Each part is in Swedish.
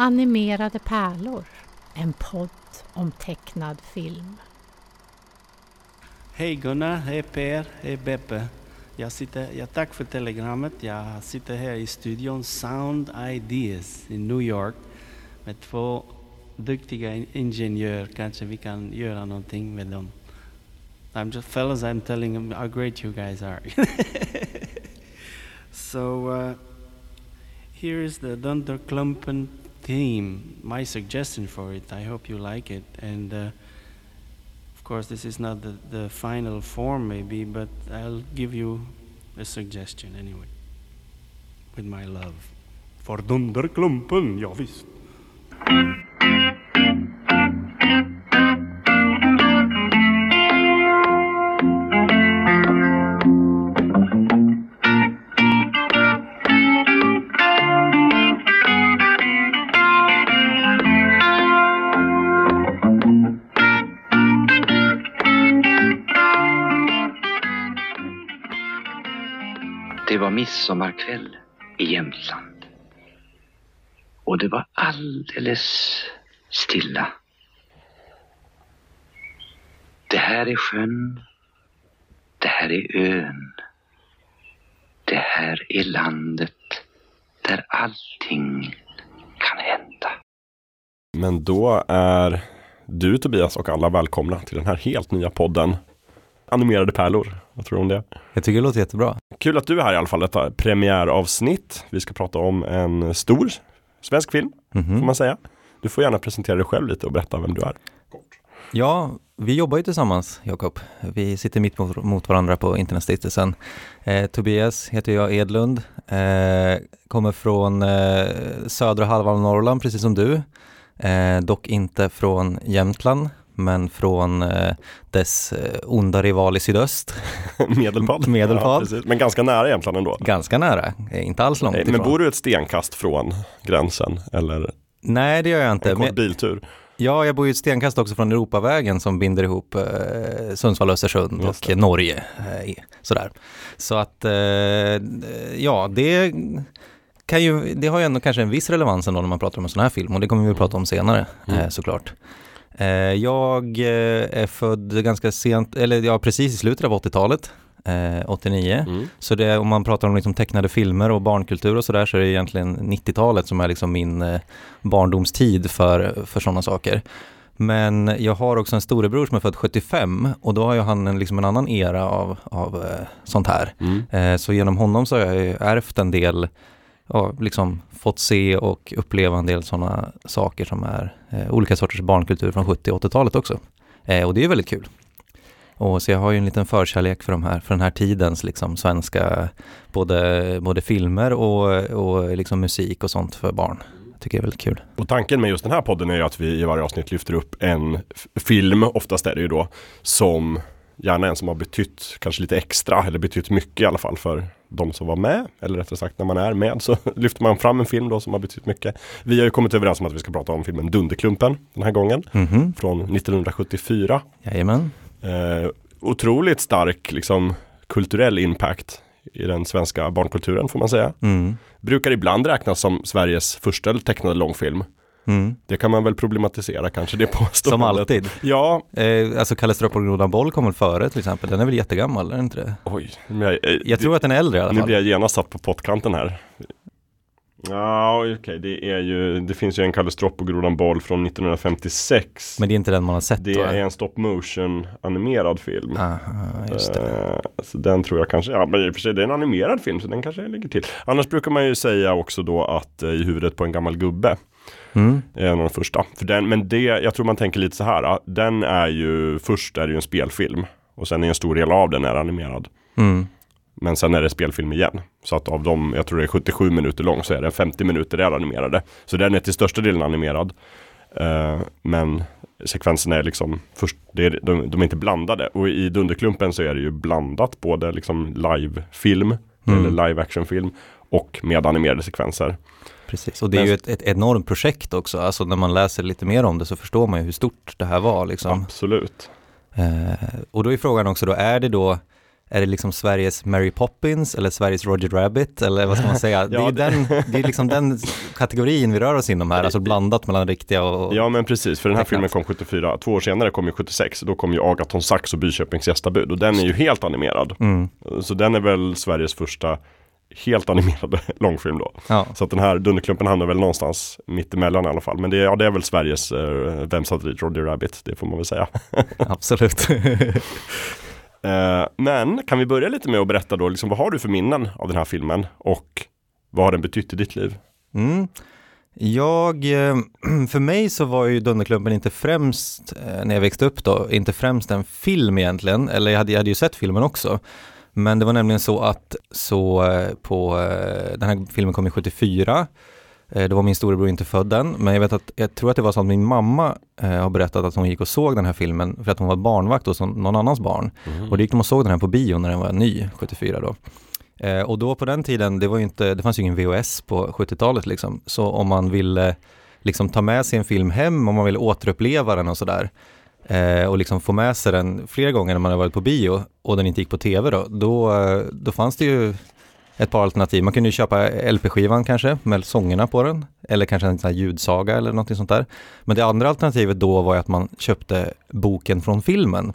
Animerade pärlor, en podd om tecknad film. Hej Gunnar, hej Per, hej Beppe. Jag sitter, ja, tack för telegrammet. Jag sitter här i studion Sound Ideas i New York med två duktiga ingenjörer. Kanske vi kan göra någonting med dem. I'm just fellas, I'm telling them how great you guys are. so uh, here is the Dunderklumpen theme. My suggestion for it. I hope you like it. And uh, of course, this is not the, the final form, maybe, but I'll give you a suggestion anyway. With my love. For Dunderklumpen, ja visst. Midsommarkväll i Jämtland. Och det var alldeles stilla. Det här är sjön. Det här är ön. Det här är landet där allting kan hända. Men då är du Tobias och alla välkomna till den här helt nya podden Animerade pärlor. Vad tror du om det? Jag tycker det låter jättebra. Kul att du är här i alla fall, detta premiäravsnitt. Vi ska prata om en stor svensk film, Mhm. får man säga. Du får gärna presentera dig själv lite och berätta vem du är. Ja, vi jobbar ju tillsammans, Jakob. Vi sitter mitt mot, mot varandra på Internetstiftelsen. Eh, Tobias heter jag Edlund, eh, kommer från eh, södra halvan av Norrland, precis som du. Eh, dock inte från Jämtland, men från eh, dess eh, onda rival i sydöst. Medelpad. Medelpad. Ja. Men ganska nära egentligen ändå. Ganska nära, eh, inte alls långt Nej, ifrån. Men bor du ett stenkast från gränsen eller Nej, det gör jag inte. en kort biltur? Ja, jag bor ju ett stenkast också från Europavägen som binder ihop eh, Sundsvall, Östersund och. Norge. Eh, sådär. Så att, eh, ja, det kan ju, det har ju ändå kanske en viss relevans ändå när man pratar om en sån här film och det kommer vi att prata om senare Mm. såklart. Eh, jag eh, är född ganska sent, eller ja, precis i slutet av 80-talet, eh, 89. Mm. Så det, om man pratar om liksom tecknade filmer och barnkultur och sådär så är det egentligen 90-talet som är liksom min eh, barndomstid för, för sådana saker. Men jag har också en storebror som är född 75 och då har ju han en, liksom en annan era av, av eh, sånt här. Mm. Eh, så genom honom så har jag ärvt en del, ja, liksom fått se och uppleva en del sådana saker som är eh, olika sorters barnkultur från 70 och 80-talet också. Eh, och det är väldigt kul. Och så jag har ju en liten förkärlek för, de här, för den här tidens liksom svenska, både, både filmer och, och liksom musik och sånt för barn. Jag tycker det är väldigt kul. Och tanken med just den här podden är ju att vi i varje avsnitt lyfter upp en film, oftast är det ju då, som gärna en som har betytt kanske lite extra eller betytt mycket i alla fall för de som var med. Eller rättare sagt när man är med så lyfter man fram en film då som har betytt mycket. Vi har ju kommit överens om att vi ska prata om filmen Dunderklumpen den här gången Mhm, från 1974. jajamän. Eh, otroligt stark liksom kulturell impact i den svenska barnkulturen får man säga. Mm, Brukar ibland räknas som Sveriges första tecknade långfilm. Mm. Det kan man väl problematisera kanske det påståendet. Som alltid. Ja, Eh, alltså Kalle Stropp och Grodan Boll kom väl före till exempel, den är väl jättegammal, är den inte det? oj. Men jag, eh, Jag tror att den är äldre i alla Nu fall. blir jag genast satt på pottkanten här. Ja, okej, det är ju, det finns ju en Kalle Stropp och Grodan Boll från 1956. Men det är inte den man har sett det då? är en stop motion animerad film. Aha, just det. Eh, så den tror jag kanske, ja men i och för sig det är en animerad film så den kanske ligger till. Annars brukar man ju säga också då att eh, i huvudet på en gammal gubbe Mm. en av de första. För den, men det, jag tror man tänker lite så här, den är ju, först är det ju en spelfilm och sen är en stor del av den är animerad. Mm. Men sen är det spelfilm igen. Så att av dem, jag tror det är 77 minuter lång, så är det 50 minuter är animerade. Så den är till största delen animerad. Eh, men sekvenserna är liksom, först, är, de, de är inte blandade. Och i Dunderklumpen så är det ju blandat både liksom live-film, Mm. eller live action-film, och med animerade sekvenser. Precis, och det är ju ett, ett enormt projekt också. Alltså när man läser lite mer om det så förstår man ju hur stort det här var liksom. Absolut. Eh, och då är frågan också då, är det då är det liksom Sveriges Mary Poppins eller Sveriges Roger Rabbit eller vad ska man säga? det, är Ja, den, det är liksom den kategorin vi rör oss inom här, alltså blandat mellan riktiga och... Ja men precis, för den här filmen kom 74. Två år senare kom ju 76. Då kom ju Agaton Sax och Byköpings gästabud och den är ju helt animerad. Mm, Så den är väl Sveriges första helt animerade långfilm då. ja, Så att den här Dunderklumpen hamnar väl någonstans mittemellan i alla fall. Men det, ja, det är väl Sveriges eh, Vem satt dit Roger Rabbit, det får man väl säga. absolut. Eh, men kan vi börja lite med att berätta då, liksom, vad har du för minnen av den här filmen och vad har den betytt i ditt liv? Mm. Jag, eh, för mig så var ju Dunderklumpen inte främst, eh, när jag växte upp då, inte främst en film egentligen, eller jag hade, jag hade ju sett filmen också. Men det var nämligen så att så eh, på, eh, den här filmen kom i 74, eh, då var min storebror inte född än, men jag vet att, jag tror att det var så att min mamma har berättat att hon gick och såg den här filmen för att hon var barnvakt hos någon annans barn. Och då gick de och såg den här på bio när den var ny, 74 då. Och då på den tiden, det var ju inte, det fanns ju ingen VHS på 70-talet liksom. Så om man ville liksom ta med sig en film hem, om man ville återuppleva den och sådär, eh, och liksom få med sig den flera gånger när man har varit på bio och den inte gick på tv då, då, eh, då fanns det ju ett par alternativ. Man kunde ju köpa LP-skivan kanske med sångerna på den, eller kanske en sån här ljudsaga eller någonting sånt där. Men det andra alternativet då var ju att man köpte boken från filmen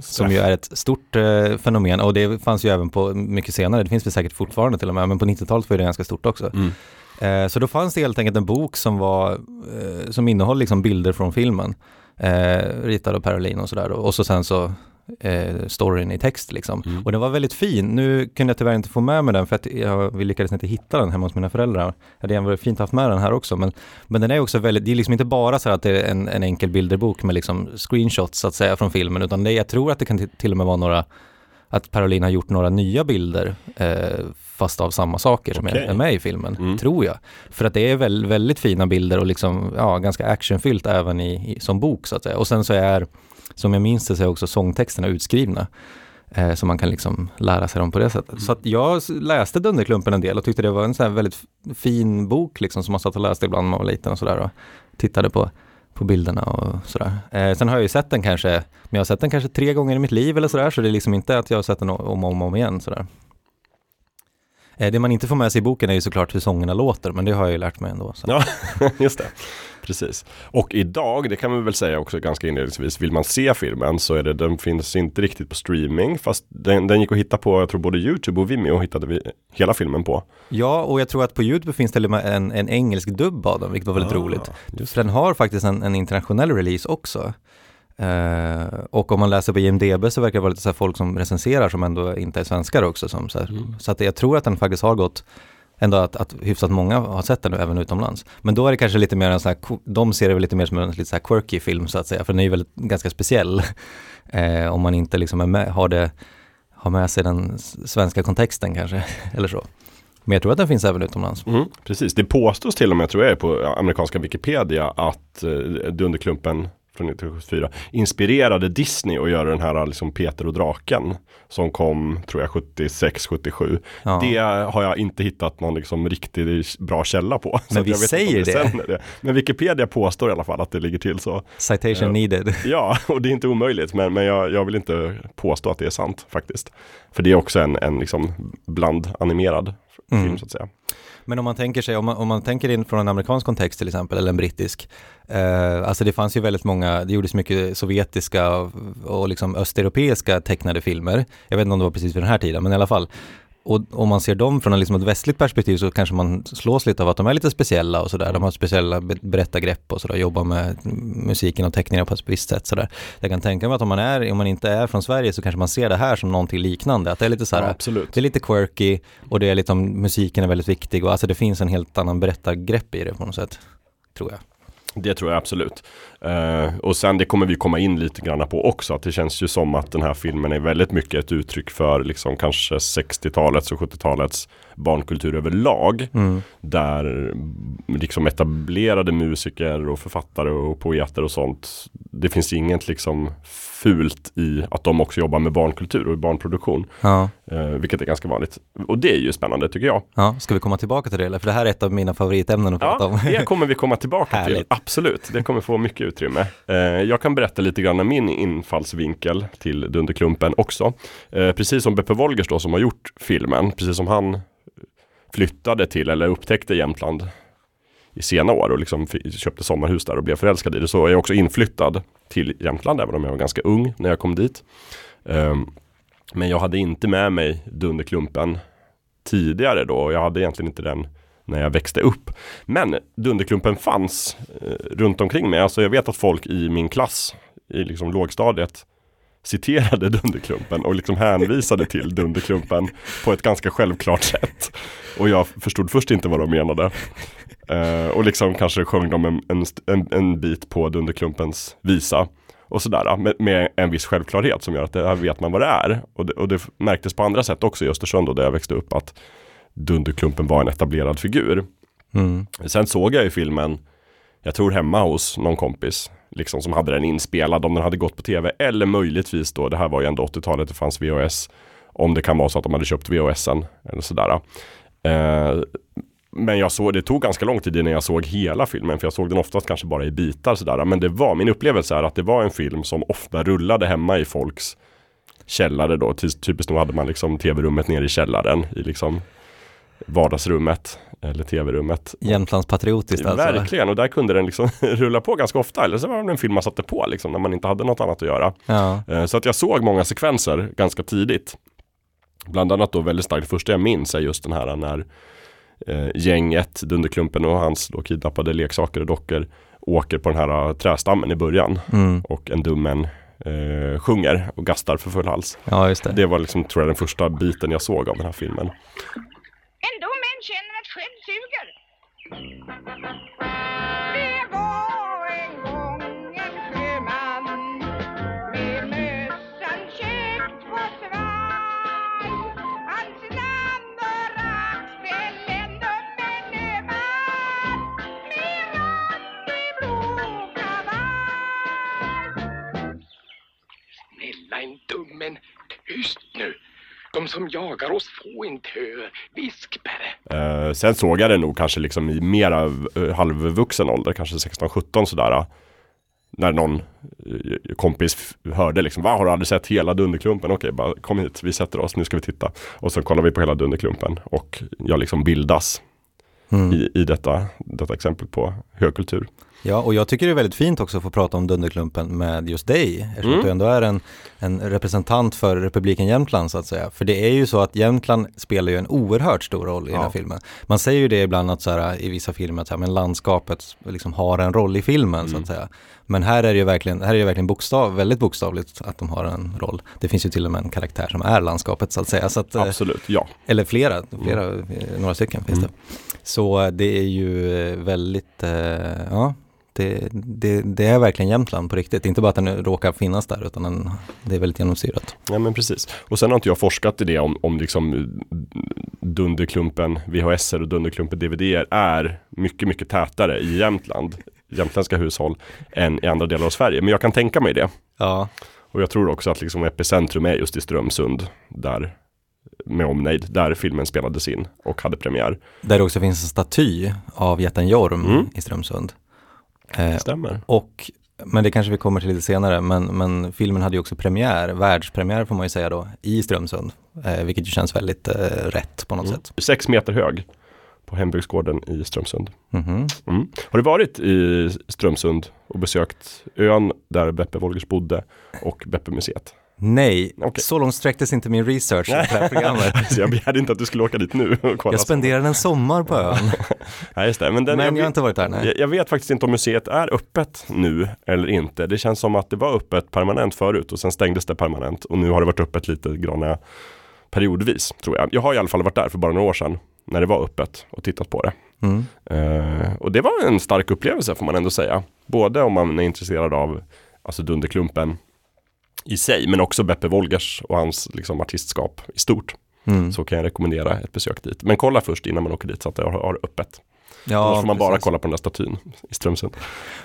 som ju är ett stort eh, fenomen och det fanns ju även på mycket senare, det finns väl säkert fortfarande till och med, men på 90-talet var det ganska stort också. Mm. Eh, så då fanns det helt enkelt en bok som var, eh, som innehöll liksom bilder från filmen, eh, ritad av Per Olin och sådär och så sen så eh, storyn i text liksom. Mm. Och den var väldigt fin. Nu kunde jag tyvärr inte få med mig den för att jag, vi lyckades inte hitta den hemma hos mina föräldrar. Det hade gärna varit fint haft med den här också, men, men den är också väldigt, det är liksom inte bara så att det är en, en enkel bilderbok med liksom screenshots så att säga från filmen, utan det, jag tror att det kan till, till och med vara några, att Parolin har gjort några nya bilder, eh, fast av samma saker som Okej. är, med i filmen, Mm. tror jag. För att det är väl, väldigt fina bilder och liksom, ja, ganska actionfyllt även i, i, som bok så att säga. Och sen så är, som jag minns det, så är också sångtexterna utskrivna. Eh, så man kan liksom lära sig dem på det sättet. Så att jag läste Dunderklumpen en del och tyckte det var en sån väldigt fin bok liksom som man satt och läste ibland när man var liten och sådär och tittade på, på bilderna och sådär. Eh, sen har jag ju sett den kanske, men jag har sett den kanske tre gånger i mitt liv eller sådär så det är liksom inte att jag har sett den om och om, om igen sådär. Eh, det man inte får med sig i boken är ju såklart hur sångerna låter, men det har jag ju lärt mig ändå. Så. Ja, just det. Precis. Och idag, det kan vi väl säga också ganska inledningsvis, vill man se filmen så är det, den finns inte riktigt på streaming, fast den, den gick att hitta på, jag tror både YouTube och Vimeo hittade vi hela filmen på. Ja, och jag tror att på YouTube finns det till och med en, en engelsk dubb av den, vilket var väldigt Ah, roligt. För den har faktiskt en, en internationell release också. Eh, och om man läser på IMDB så verkar det vara lite så här folk som recenserar som ändå inte är svenskar också. Som så Mm. så att jag tror att den faktiskt har gått, ändå att, att hyfsat många har sett den även utomlands. Men då är det kanske lite mer en sån här, de ser det väl lite mer som en lite så quirky film så att säga, för den är ju väldigt, ganska speciell. Eh, om man inte liksom är med, har, det, har med sig den svenska kontexten kanske, eller så. Men jag tror att den finns även utomlands. Mm, precis, det påstås till och med, tror jag, på amerikanska Wikipedia att eh, Dunderklumpen från 1974 inspirerade Disney att göra den här liksom Peter och draken som kom, tror jag, 76-77. Ja. Det har jag inte hittat någon liksom riktigt bra källa på. Men vi säger det. det. Men Wikipedia påstår i alla fall att det ligger till så. Citation Ja. needed. Ja, och det är inte omöjligt, men, men jag, jag vill inte påstå att det är sant faktiskt. För det är också en, en liksom blandanimerad film Mm. så att säga. Men om man tänker sig, om man, om man tänker in från en amerikansk kontext till exempel, eller en brittisk, eh, alltså det fanns ju väldigt många, det gjordes mycket sovjetiska och, och liksom östeuropeiska tecknade filmer. Jag vet inte om det var precis vid den här tiden, men i alla fall. Och om man ser dem från liksom ett västligt perspektiv så kanske man slås lite av att de är lite speciella och sådär. De har speciella be- berättargrepp och sådär, jobbar med musiken och teckningar på ett visst sätt sådär. Jag kan tänka mig att om man, är, om man inte är från Sverige så kanske man ser det här som någonting liknande, att det är lite så här, Ja, det är lite quirky och det är liksom, musiken är väldigt viktig och alltså det finns en helt annan berättargrepp i det på något sätt, tror jag. Det tror jag absolut. Eh, och sen det kommer vi komma in lite grann på också. Att det känns ju som att den här filmen är väldigt mycket ett uttryck för liksom kanske 60-talets och 70-talets barnkultur överlag. Mm. Där liksom etablerade musiker och författare och poeter och sånt. Det finns inget liksom fult i att de också jobbar med barnkultur och barnproduktion. Ja. Eh, vilket är ganska vanligt. Och det är ju spännande tycker jag. ja, ska vi komma tillbaka till det eller? För det här är ett av mina favoritämnen att prata Ja, om. det kommer vi komma tillbaka till. Absolut, det kommer få mycket utrymme. Eh, jag kan berätta lite grann om min infallsvinkel till Dunderklumpen också. Eh, precis som Beppe Wolgers då som har gjort filmen, precis som han flyttade till eller upptäckte Jämtland i sena år och liksom köpte sommarhus där och blev förälskad i det. Så är jag också inflyttad till Jämtland även om jag var ganska ung när jag kom dit. Um, men jag hade inte med mig Dunderklumpen tidigare då och jag hade egentligen inte den när jag växte upp. Men Dunderklumpen fanns eh, runt omkring mig. Alltså jag vet att folk i min klass i liksom lågstadiet citerade Dunderklumpen och liksom hänvisade till Dunderklumpen på ett ganska självklart sätt. Och jag förstod först inte vad de menade. Eh, och liksom kanske sjöng de en, en, en bit på Dunderklumpens visa. Och sådär med, med en viss självklarhet som gör att det här vet man vad det är. Och det, och det märktes på andra sätt också i Östersund då, där jag växte upp att Dunderklumpen var en etablerad figur. Mm. Sen såg jag ju filmen, jag tror hemma hos någon kompis, liksom som hade den inspelad om den hade gått på tv. Eller möjligtvis då, det här var ju ändå 80-talet, det fanns VHS. Om det kan vara så att de hade köpt VHSen eller sådär. Eh, men jag såg, det tog ganska lång tid innan jag såg hela filmen, för jag såg den oftast kanske bara i bitar sådär. Men det var, min upplevelse är att det var en film som ofta rullade hemma i folks källare då. Ty- Typiskt nog hade man liksom tv-rummet nere i källaren, i liksom vardagsrummet eller tv-rummet. Jämtlands patriotiskt alltså. Verkligen, och där kunde den liksom rulla på ganska ofta. Eller så var det en film man satte på liksom, när man inte hade något annat att göra. Ja. Eh, Så att jag såg många sekvenser ganska tidigt. Bland annat då väldigt starkt, det första jag minns är just den här när eh, gänget, Dunderklumpen och hans då kidnappade leksaker och dockor åker på den här eh, trästammen i början Mm. och en dummen eh, sjunger och gastar för full hals. ja, det. Det var liksom, tror jag, den första biten jag såg av den här filmen. Ändå män känner att själv suger. Det var en gång en sjöman med mössan käckt på svaj. Hans namn var Axel, en dummen man med randig blå kavaj. Snälla en dummen, tyst nu. De som jagar oss får inte höra. Viskberre. Eh, sen såg jag det nog kanske liksom i mera eh, halvvuxen ålder, kanske 16-17 sådär. eh, När någon eh, kompis f- hörde liksom, va har du aldrig sett hela Dunderklumpen? Okej, bara kom hit, vi sätter oss, nu ska vi titta. Och så kollar vi på hela Dunderklumpen och jag liksom bildas Mm. i, i detta, detta exempel på högkultur. Ja, och jag tycker det är väldigt fint också att få prata om Dunderklumpen med just dig, eftersom Mm. du ändå är en, en representant för republiken Jämtland så att säga. För det är ju så att Jämtland spelar ju en oerhört stor roll i den här Ja. filmen. Man säger ju det ibland att så här, i vissa filmer att så här, men landskapet liksom har en roll i filmen så Mm. att säga. Men här är det ju verkligen, här är det verkligen bokstav, väldigt bokstavligt att de har en roll. Det finns ju till och med en karaktär som är landskapet så att säga. Så att, eh, Absolut, ja. eller flera, flera eh, några stycken finns Mm. det. Så det är ju eh, väldigt, ja, det, det, det är verkligen Jämtland på riktigt. Inte bara att den råkar finnas där utan den, det är väldigt genomsyrat. Ja men precis. Och sen har inte jag forskat i det om, om liksom Dunderklumpen VHS och Dunderklumpen DVD är mycket, mycket tätare i Jämtland, jämtländska hushåll, än i andra delar av Sverige. Men jag kan tänka mig det. Ja, Och jag tror också att liksom epicentrum är just i Strömsund, där med omnejd, där filmen spelades in och hade premiär. där det också finns en staty av jätten Jorm Mm. i Strömsund. Eh, Stämmer. och, men det kanske vi kommer till lite senare, men, men filmen hade ju också premiär, världspremiär får man ju säga då, i Strömsund. Eh, vilket ju känns väldigt eh, rätt på något Mm. sätt. Sex meter hög på hembygdsgården i Strömsund. Mhm. Mm. Har du varit i Strömsund och besökt ön där Beppe Wolgers bodde och Beppe-museet? Nej, Okej. så långt sträcktes inte min research i det här programmet. Så jag begärde inte att du skulle åka dit nu och kolla. Jag spenderade en sommar på ön, Nej, just det. Men, den, men jag, jag har inte varit där. Nej. jag, vet faktiskt inte om museet är öppet nu eller inte. Det känns som att det var öppet permanent förut och sen stängdes det permanent och nu har det varit öppet lite grann eh, periodvis tror jag. Jag har i alla fall varit där för bara några år sedan när det var öppet och tittat på det. Mm. Eh, och det var en stark upplevelse får man ändå säga. Både om man är intresserad av alltså Dunderklumpen i sig, men också Beppe Wolgers och hans liksom, artistskap i stort. Mm. Så kan jag rekommendera ett besök dit. Men kolla först innan man åker dit så att det har, har öppet. Ja, Annars får man bara precis. kolla på den där statyn i Strömsund.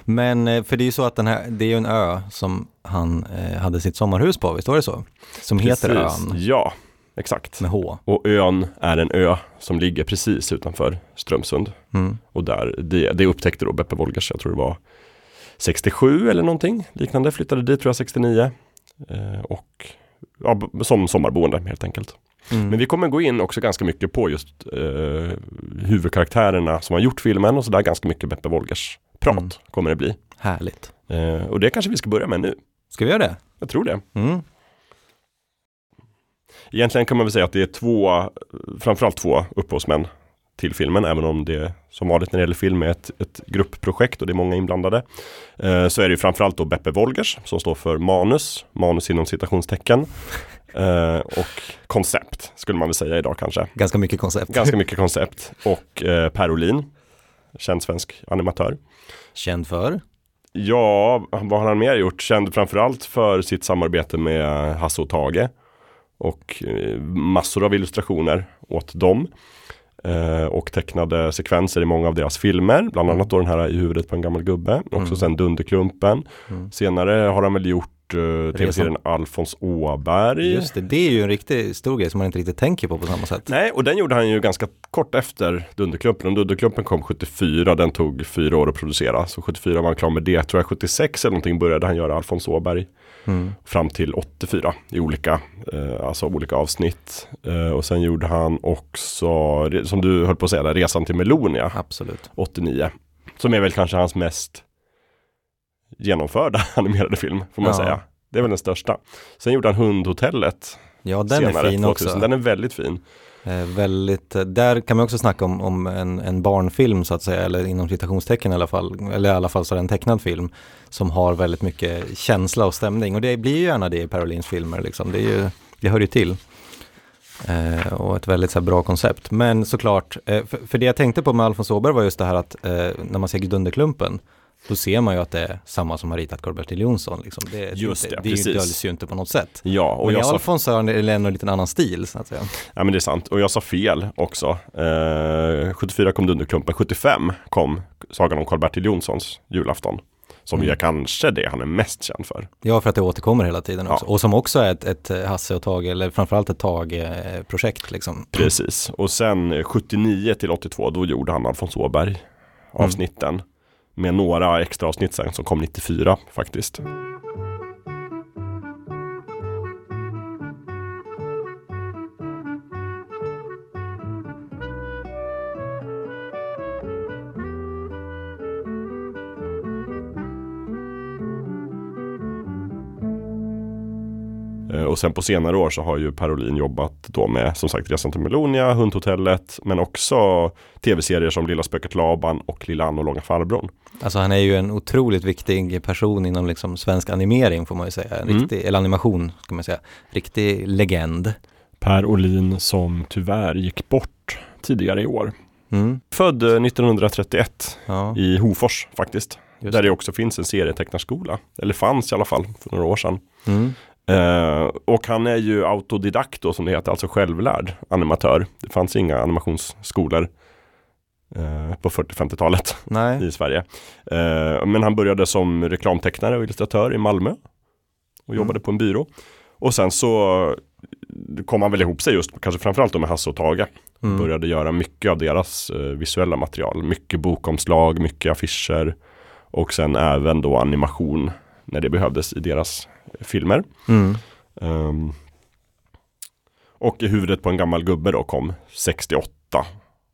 Men eh, för det är ju så att den här, det är ju en ö som han eh, hade sitt sommarhus på, visst var det så? Som heter Precis. ön Ja, exakt. med H. Och ön är en ö som ligger precis utanför Strömsund. Mm. Och där, det, det upptäckte då Beppe Wolgers, jag tror det var 67 eller någonting liknande, flyttade dit tror jag 69. Eh, och ja, som sommarboende helt enkelt. Mm. Men vi kommer gå in också ganska mycket på just eh, huvudkaraktärerna som har gjort filmen och sådär ganska mycket Beppe Wolgers prat Mm. kommer det bli. Härligt. Eh, och det kanske vi ska börja med nu. Ska vi göra det? Jag tror det. Mm. Egentligen kan man väl säga att det är två, framförallt två upphovsmän till filmen, även om det som vanligt när det gäller film är ett, ett gruppprojekt och det är många inblandade. Eh, så är det ju framförallt då Beppe Wolgers som står för manus, manus inom citationstecken. Eh, och koncept skulle man väl säga idag kanske. Ganska mycket koncept. Ganska mycket koncept. Och eh, Per Olin, känd svensk animatör. Känd för? Ja, vad har han mer gjort? Känd framförallt för sitt samarbete med Hasse och Tage. Och eh, massor av illustrationer åt dem. Eh, och tecknade sekvenser i många av deras filmer. Bland annat då den här i huvudet på en gammal gubbe. Också Mm. sen Dunderklumpen. Mm. Senare har han väl gjort eh, tv-serien Alfons Åberg. Just det, det är ju en riktigt stor grej som man inte riktigt tänker på på samma sätt. Nej, och den gjorde han ju ganska kort efter Dunderklumpen. Och Dunderklumpen kom 74, den tog fyra år att producera. Så 74 var han klar med det. Tror jag 76 eller någonting började han göra Alfons Åberg. Mm. Fram till 84 i olika, eh, alltså olika avsnitt. Eh, och sen gjorde han också, som du höll på att säga, där, Resan till Melonia Absolut. 89. Som är väl kanske hans mest genomförda animerade film, får man Ja. säga. Det är väl den största. Sen gjorde han Hundhotellet Ja, den senare, är fin 2000. också. Den är väldigt fin. Eh, väldigt, eh, där kan man också snacka om, om en, en barnfilm så att säga, eller inom citationstecken i alla fall, eller i alla fall så är det en tecknad film som har väldigt mycket känsla och stämning och det blir ju gärna det i Per Olins filmer liksom, det, är ju, det hör ju till. Eh, och ett väldigt så här, bra koncept. Men såklart, eh, för, för det jag tänkte på med Alfons Åberg var just det här att eh, när man ser Dunderklumpen, då ser man ju att det är samma som har ritat Karl-Bertil Jonsson. Liksom. Det, Just det, det, det, är precis. döljs ju inte på något sätt. Ja, och Men i jag sa Alfons han ändå en liten annan stil så att säga. Ja men det är sant. Och jag sa fel också. Eh, 74 kom Dunderklumpen, 75 kom Sagan om Karl-Bertil Jonssons julafton. Som Mm. är kanske det han är mest känd för. Ja, för att det återkommer hela tiden också. Ja. Och som också är ett, ett Hasse och Tage, eller framförallt ett Tage-projekt liksom. Precis. Och sen eh, 79 till 82 då gjorde han Alfons Åberg avsnitten. Med några extra avsnitt sen som kom 94 faktiskt. Eh, och sen på senare år så har ju Parolin jobbat då med som sagt Resan till Melonia, Hundhotellet men också tv-serier som Lilla spöket Laban och Lilla Ann och Långa farbrorn. Alltså han är ju en otroligt viktig person inom liksom svensk animering får man ju säga. En Mm. riktig, eller animation ska man säga. Riktig legend. Per Olin som tyvärr gick bort tidigare i år. Mm. Född eh, 1931 Ja, i Hofors faktiskt. just Där det. det också finns en serietecknarskola. Eller fanns i alla fall för några år sedan. Mm. Eh, och han är ju autodidakt då som det heter, alltså självlärd animatör. Det fanns inga animationsskolor eh, på 40-50-talet Nej, i Sverige. Eh, men han började som reklamtecknare och illustratör i Malmö. Och Mm. jobbade på en byrå. Och sen så kom han väl ihop sig just, kanske framförallt med Hasse och Tage. mm. Började göra mycket av deras eh, visuella material. Mycket bokomslag, mycket affischer. Och sen även då animation när det behövdes i deras filmer. Mm. Ehm, och i huvudet på en gammal gubbe då kom 68.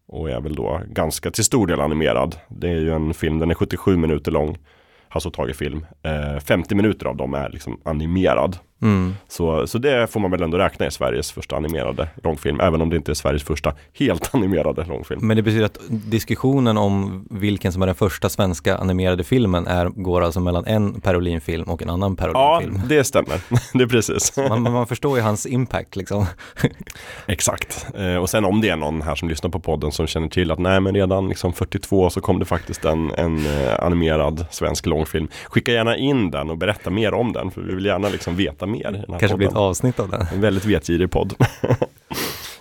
Och är väl då ganska till stor del animerad. Det är ju en film, den är 77 minuter lång. Alltså Hasse och Tage-film. Eh, 50 minuter av dem är liksom animerad. Mm. Så, så det får man väl ändå räkna i Sveriges första animerade långfilm. Även om det inte är Sveriges första helt animerade långfilm. Men det betyder att diskussionen om vilken som är den första svenska animerade filmen är, går alltså mellan en Per Olin-film och en annan Per Ja, det stämmer. det är precis. Man, man förstår ju hans impact liksom. Exakt. Eh, och sen om det är någon här som lyssnar på podden som känner till att nej men redan liksom 42 så kom det faktiskt en, en eh, animerad svensk långfilm. Skicka gärna in den och berätta mer om den för vi vill gärna liksom veta mer. Den här Kanske blir ett avsnitt av den. En väldigt vetgirig podd.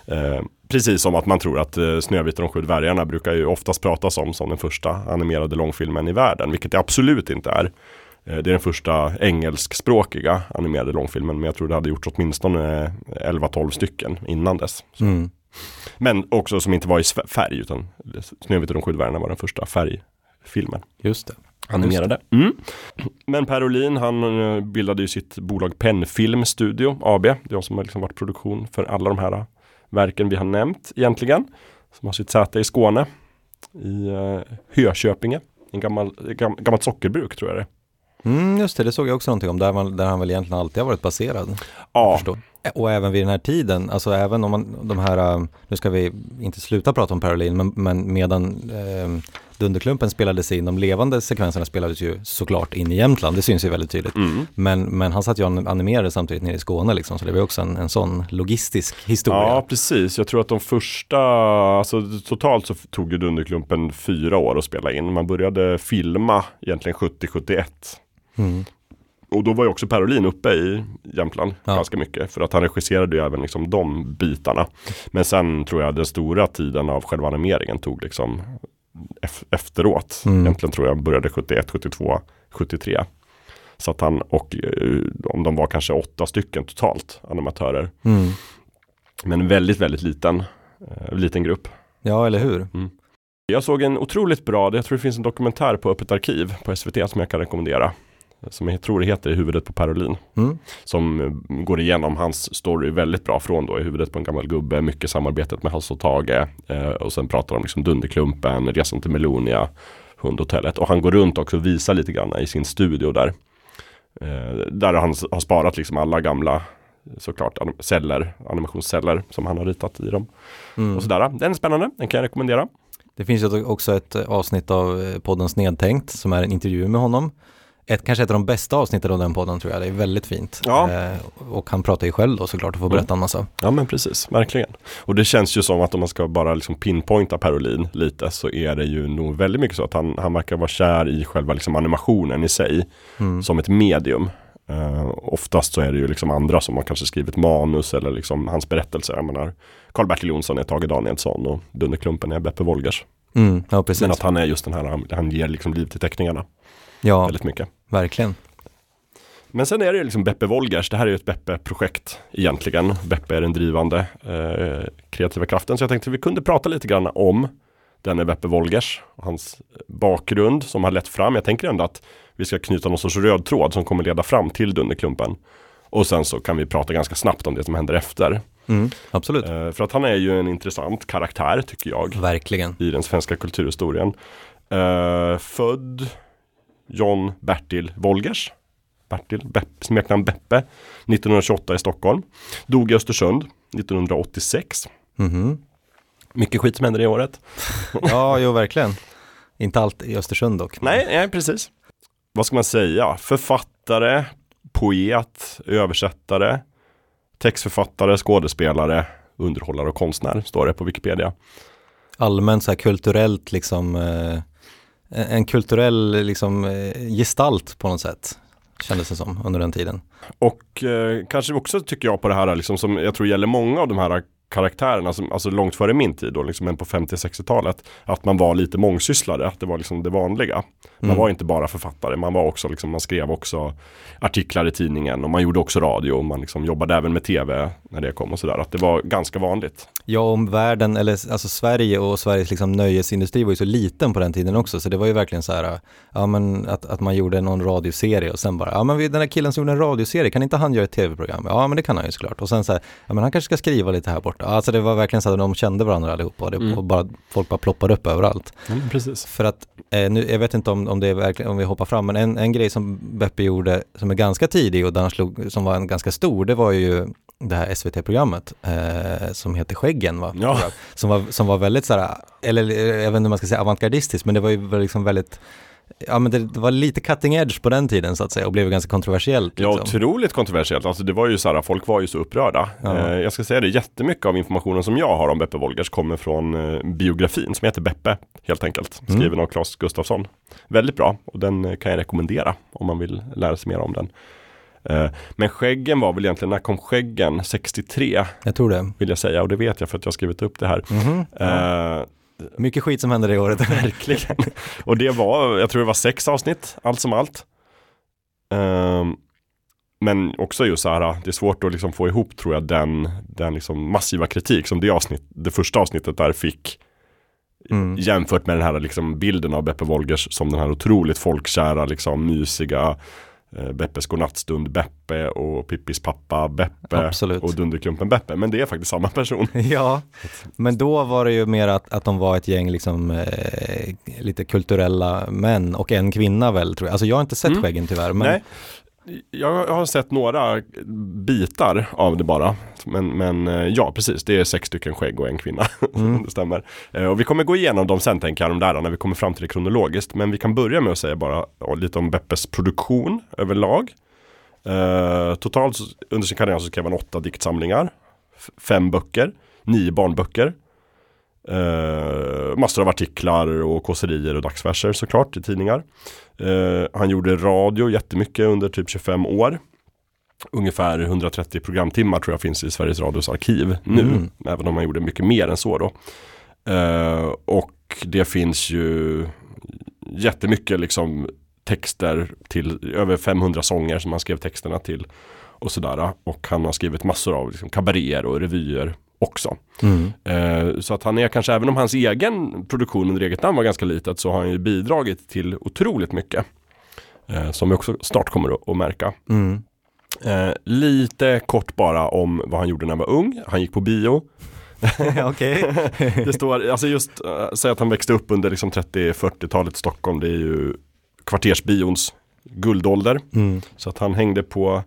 Eh, precis som att man tror att eh, Snövit och de sju dvärgarna brukar ju oftast pratas om som den första animerade långfilmen i världen, vilket det absolut inte är. Eh, det är den första engelskspråkiga animerade långfilmen, men jag tror det hade gjorts åtminstone 11-12 stycken innan dess. Mm. Men också som inte var i färg, utan Snövit och de sju dvärgarna var den första färgfilmen. Just det. Animerade. Mm. Men Per Olin han eh, bildade ju sitt bolag Pennfilm Studio AB. Det är de som har liksom varit produktion för alla de här eh, verken vi har nämnt egentligen. Som har sitt säte i Skåne. I uh, Hököpinge. En gammal, gam, gammalt sockerbruk tror jag det är. Mm, just det, det såg jag också någonting om, där, man, där han väl egentligen alltid har varit baserad. Ja. Och även vid den här tiden, alltså även om man, de här, nu ska vi inte sluta prata om Parolin, men, men medan eh, Dunderklumpen spelades in, de levande sekvenserna spelades ju såklart in i Jämtland, det syns ju väldigt tydligt. mm. Men, men han satt ju och animerade samtidigt nere i Skåne liksom, så det var också en, en sån logistisk historia. ja precis. Jag tror att de första, alltså totalt så tog ju Dunderklumpen fyra år att spela in. Man började filma egentligen 70-71. Mm. Och då var ju också Per Olin uppe i Jämtland Ja. ganska mycket. För att han regisserade ju även liksom de bitarna. Men sen tror jag den stora tiden av själva animeringen tog liksom efteråt. Mm. Egentligen tror jag började 71, 72, 73. Så att han och eh, om de var kanske åtta stycken totalt animatörer. Mm. Men väldigt, väldigt liten, eh, liten grupp. Ja, eller hur? Jag såg en otroligt bra, jag tror det finns en dokumentär på Öppet arkiv på SVT som jag kan rekommendera. Som jag tror det heter I huvudet på Parolin. Mm. Som eh, går igenom hans story väldigt bra från då i huvudet på en gammal gubbe, mycket samarbetet med Hasse och Tage eh, och sen pratar de liksom Dunderklumpen, Resan till Melonia, Hundhotellet och han går runt också och visar lite grann i sin studio där. Eh, där han har sparat liksom alla gamla såklart anim- celler, animationsceller som han har ritat i dem. Mm. Och sådär. Den är spännande, den kan jag rekommendera. Det finns också ett avsnitt av podden Snedtänkt som är en intervju med honom. Ett, kanske ett av de bästa avsnitten av den podden tror jag, det är väldigt fint. Ja. Eh, och han pratar ju själv då såklart och får Mm. berätta en massa. Ja men precis, verkligen. Och det känns ju som att om man ska bara liksom pinpointa Parolin lite så är det ju nog väldigt mycket så att han, han verkar vara kär i själva liksom animationen i sig Mm. som ett medium. Eh, oftast så är det ju liksom andra som har kanske skrivit manus eller liksom hans berättelser. Jag menar, Karl-Bertil Jonsson är Tage Danielsson och Dunderklumpen är Beppe Wolgers. Mm, ja. Men att han är just den här, han, han ger liksom liv till teckningarna ja, väldigt mycket. verkligen. Men sen är det liksom Beppe Wolgers, det här är ju ett Beppe-projekt egentligen. Beppe är den drivande eh, kreativa kraften. Så jag tänkte att vi kunde prata lite grann om denne Beppe Wolgers och hans bakgrund som har lett fram. Jag tänker ändå att vi ska knyta någon sorts röd tråd som kommer leda fram till Dunderklumpen. Och sen så kan vi prata ganska snabbt om det som händer efter. Mm, absolut. Eh, för att han är ju en intressant karaktär tycker jag Verkligen. i den svenska kulturhistorien. Eh, född John Bertil Wolgers. Bertil, Bepp, smeknamn Beppe. 1928 i Stockholm. Dog i Östersund 1986. Mhm. Mycket skit som händer det året. Ja, jo verkligen. Inte allt i Östersund dock. Nej, nej, precis. Vad ska man säga? Författare, poet, översättare, textförfattare, skådespelare, underhållare och konstnär står det på Wikipedia. Allmänt så här kulturellt liksom, eh, Eh, en kulturell liksom eh, gestalt på något sätt. Kändes det som under den tiden. Och eh, kanske också tycker jag på det här liksom, som jag tror gäller många av de här karaktärerna, som, alltså långt före min tid då, liksom, men på 50-60-talet, att man var lite mångsysslare, att det var liksom det vanliga. Man Mm. var inte bara författare, man var också liksom, man skrev också artiklar i tidningen och man gjorde också radio och man liksom jobbade även med tv när det kom och sådär, att det var ganska vanligt. Ja, om världen, eller alltså Sverige och Sveriges liksom nöjesindustri var ju så liten på den tiden också, så det var ju verkligen så här, ja men att, att man gjorde någon radioserie och sen bara, ja men den här killen som gjorde en radioserie, kan inte han göra ett tv-program? Ja men det kan han ju såklart. Och sen så här, ja men han kanske ska skriva lite här borta. Alltså det var verkligen så att de kände varandra allihopa det, Mm. bara, folk bara ploppade upp överallt. precis. För att, eh, nu, jag vet inte om, om det är verkligen, om vi hoppar fram, men en, en grej som Beppe gjorde som är ganska tidig och där han slog, som var en ganska stor, det var ju det här SVT-programmet eh, som heter Skäggen va? Ja. Som, var, som var väldigt sådär, eller eh, jag vet inte om man ska säga avantgardistiskt, men det var ju liksom väldigt Ja men det, det var lite cutting edge på den tiden så att säga och blev ganska kontroversiellt. Ja, Liksom. otroligt kontroversiellt. Alltså det var ju så här, folk var ju så upprörda. Ja. Eh, jag ska säga det, jättemycket av informationen som jag har om Beppe Wolgers kommer från eh, biografin som heter Beppe, helt enkelt. Mm. Skriven av Claes Gustafsson. Väldigt bra och den eh, kan jag rekommendera om man vill lära sig mer om den. Eh, men Skäggen var väl egentligen, när kom Skäggen? 63 Jag tror det. vill jag säga och det vet jag för att jag har skrivit upp det här. Mhm. Eh, Mycket skit som hände det året. Verkligen. Och det var, jag tror det var sex avsnitt, allt som allt. Ehm, men också just så här, det är svårt att liksom få ihop tror jag den, den liksom massiva kritik som det, avsnitt, det första avsnittet där fick. Mm. Jämfört med den här liksom bilden av Beppe Wolgers som den här otroligt folkkära, liksom mysiga Beppes godnattstund Beppe och Pippis pappa Beppe Absolut. och Dunderklumpen Beppe. Men det är faktiskt samma person. Ja, men då var det ju mer att, att de var ett gäng liksom, eh, lite kulturella män och en kvinna väl tror jag. Alltså jag har inte sett Mm. Skäggen tyvärr. Men, Nej, jag har sett några bitar av det bara. Men, men eh, ja, precis. Det är sex stycken skägg och en kvinna. Mm. det stämmer. Eh, Och vi kommer gå igenom dem sen tänker jag, de där, när vi kommer fram till det kronologiskt. Men vi kan börja med att säga bara lite om Beppes produktion överlag. Eh, totalt under sin karriär så skrev han åtta diktsamlingar. Fem böcker, nio barnböcker. Eh, massor av artiklar och kåserier och dagsverser såklart i tidningar. Eh, han gjorde radio jättemycket under typ 25 år. Ungefär 130 programtimmar tror jag finns i Sveriges Radios arkiv nu. Mm. Även om han gjorde mycket mer än så då. Eh, och det finns ju jättemycket liksom texter till över 500 sånger som han skrev texterna till. Och sådär. Och han har skrivit massor av liksom, kabaréer och revyer också. Mm. Eh, så att han är kanske, även om hans egen produktion under eget namn var ganska litet så har han ju bidragit till otroligt mycket. Eh, som vi också snart kommer att, att märka. Mm. Eh, lite kort bara om vad han gjorde när han var ung. Han gick på bio. Det står, alltså just, uh, säg att han växte upp under liksom 30-40-talet Stockholm. Det är ju kvartersbions guldålder. Mm. Så att han hängde på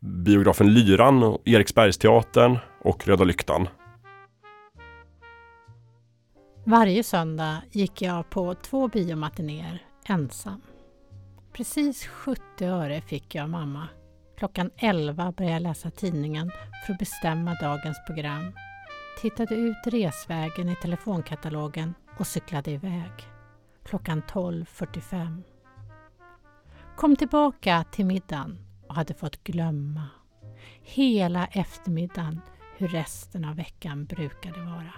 biografen Lyran, och Eriksbergsteatern och Röda Lyktan. Varje söndag gick jag på två biomatinéer ensam. Precis 70 öre fick jag av mamma. Klockan 11 började jag läsa tidningen för att bestämma dagens program. Tittade ut resvägen i telefonkatalogen och cyklade iväg. Klockan 12.45. Kom tillbaka till middagen och hade fått glömma hela eftermiddagen hur resten av veckan brukade vara.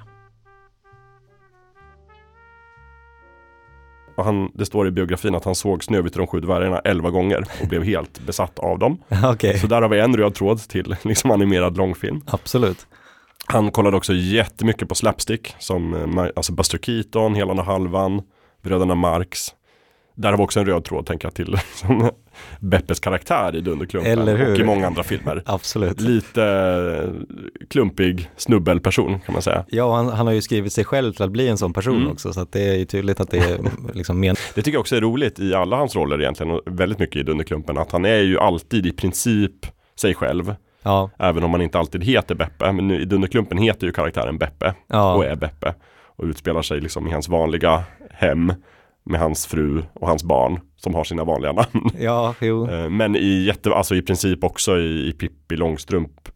Och han, det står i biografin att han såg Snövit och de sju dvärgarna elva gånger och blev helt besatt av dem. Okej, Så där har vi en röd tråd till liksom animerad långfilm. absolut. Han kollade också jättemycket på slapstick som eh, alltså Buster Keaton, Helan och Halvan, Bröderna Marx. Där har vi också en röd tråd tänker jag till som Beppes karaktär i Dunderklumpen Eller hur? och i många andra filmer. Absolut. Lite eh, klumpig snubbelperson kan man säga. Ja, han, han har ju skrivit sig själv till att bli en sån person Mm. också, så det är ju tydligt att det är liksom men... Det tycker jag också är roligt i alla hans roller egentligen och väldigt mycket i Dunderklumpen att han är ju alltid i princip sig själv. Ja, Även om man inte alltid heter Beppe. Men i Dunderklumpen heter ju karaktären Beppe ja, och är Beppe. Och utspelar sig liksom i hans vanliga hem med hans fru och hans barn som har sina vanliga namn. ja. Eh, Men i, jätte, alltså i princip också i, i Pippi Långstrump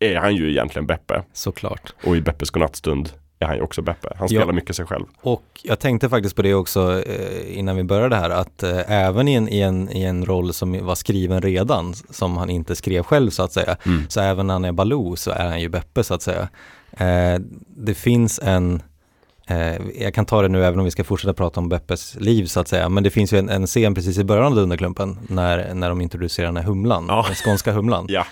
är han ju egentligen Beppe. Såklart. Och i Beppes godnattstund är han ju också Beppe. Han Ja. spelar mycket sig själv. Och jag tänkte faktiskt på det också eh, innan vi började här, att eh, även i en, i, en, i en roll som var skriven redan, som han inte skrev själv så att säga, Mm. så även när han är Baloo så är han ju Beppe så att säga. Eh, det finns en, jag kan ta det nu även om vi ska fortsätta prata om Beppes liv så att säga, men det finns ju en, en scen precis i början av Dunderklumpen när, när de introducerar den här humlan, Ja. den skånska humlan. Ja,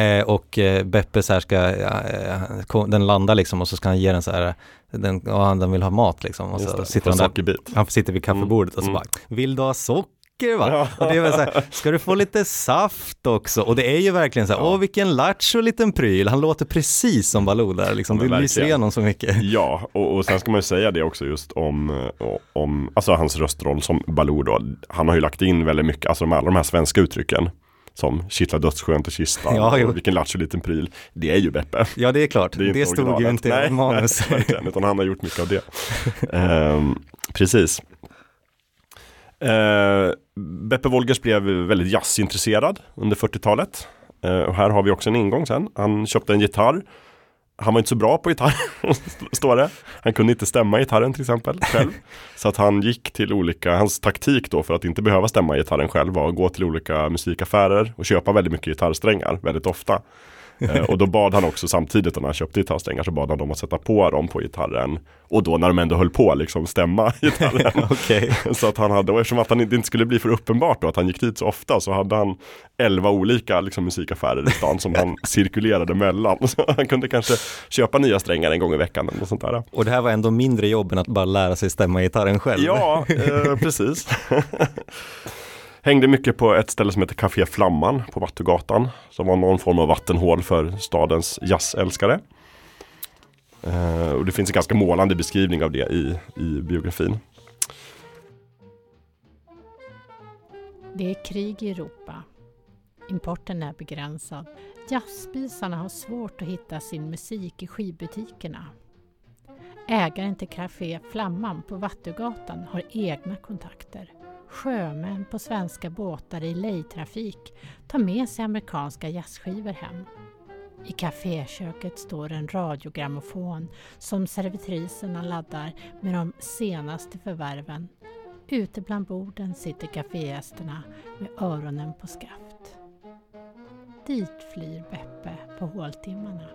Eh, och eh, Beppe så här ska, eh, den landar liksom och så ska han ge den så här, den, han- den vill ha mat liksom. Och så sitter han där, sockerbit. han sitter vid kaffebordet och så Mm, bara, vill du ha socker va? Ja. Och det är väl så här, ska du få lite saft också? Och det är ju verkligen så här, åh vilken lattjo liten pryl, han låter precis som Baloo där liksom, det lyser igenom så mycket. Ja, och, och sen ska man ju säga det också just om, eh, om alltså hans röstroll som Baloo då. Han har ju lagt in väldigt mycket, alltså de, alla de här svenska uttrycken. Som kittlar dödsskönt och kistan Ja, och vilken lattjo liten pryl. Det är ju Beppe. Ja det är klart, Det, är det, stod ju inte i manus. Nej, utan han har gjort mycket av det. Ehm, precis. Uh, Beppe Wolgers blev väldigt jazzintresserad under 40-talet. Eh, och här har vi också en ingång sen. Han köpte en gitarr han var inte så bra på gitarr, står det. Han kunde inte stämma gitarren till exempel själv. Så att han gick till olika, hans taktik då för att inte behöva stämma gitarren själv var att gå till olika musikaffärer och köpa väldigt mycket gitarrsträngar väldigt ofta. Eh, och då bad han också samtidigt när han köpte gitarrsträngar så bad han dem att sätta på dem på gitarren. Och då när de ändå höll på liksom stämma gitarren. Så att han hade, och eftersom att han inte skulle bli för uppenbart då att han gick dit så ofta så hade han elva olika liksom, musikaffärer i stan som han cirkulerade mellan. Så han kunde kanske köpa nya strängar en gång i veckan eller sånt där. Och det här var ändå mindre jobb än att bara lära sig stämma gitarren själv. Ja, eh, precis. Hängde mycket på ett ställe som heter Café Flamman på Vattugatan. Som var någon form av vattenhål för stadens jazzälskare. Eh, och det finns en ganska målande beskrivning av det i, i biografin. Det är krig i Europa. Importen är begränsad. Jazzspisarna har svårt att hitta sin musik i skivbutikerna. Ägaren till Café Flamman på Vattugatan har egna kontakter. Sjömän på svenska båtar i lejtrafik tar med sig amerikanska jazzskivor hem. I kaféköket står en radiogrammofon som servitriserna laddar med de senaste förvärven. Ute bland borden sitter kafégästerna med öronen på skaft. Dit flyr Beppe på håltimmarna.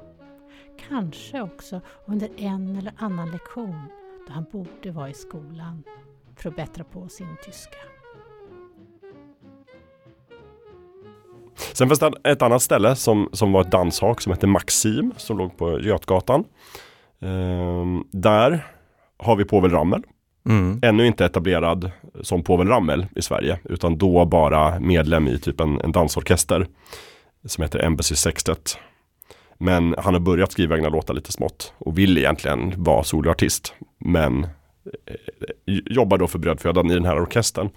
Kanske också under en eller annan lektion då han borde vara i skolan för att bättra på sin tyska. Sen fanns det ett annat ställe som, som var ett danshak som hette Maxim som låg på Götgatan. Ehm, där har vi Povel Ramel. Mm. Ännu inte etablerad som Povel Ramel i Sverige utan då bara medlem i typ en, en dansorkester som heter Embassy Sextet. Men han har börjat skriva egna låtar lite smått och vill egentligen vara soloartist. Men jobbar då för brödfödan i den här orkestern.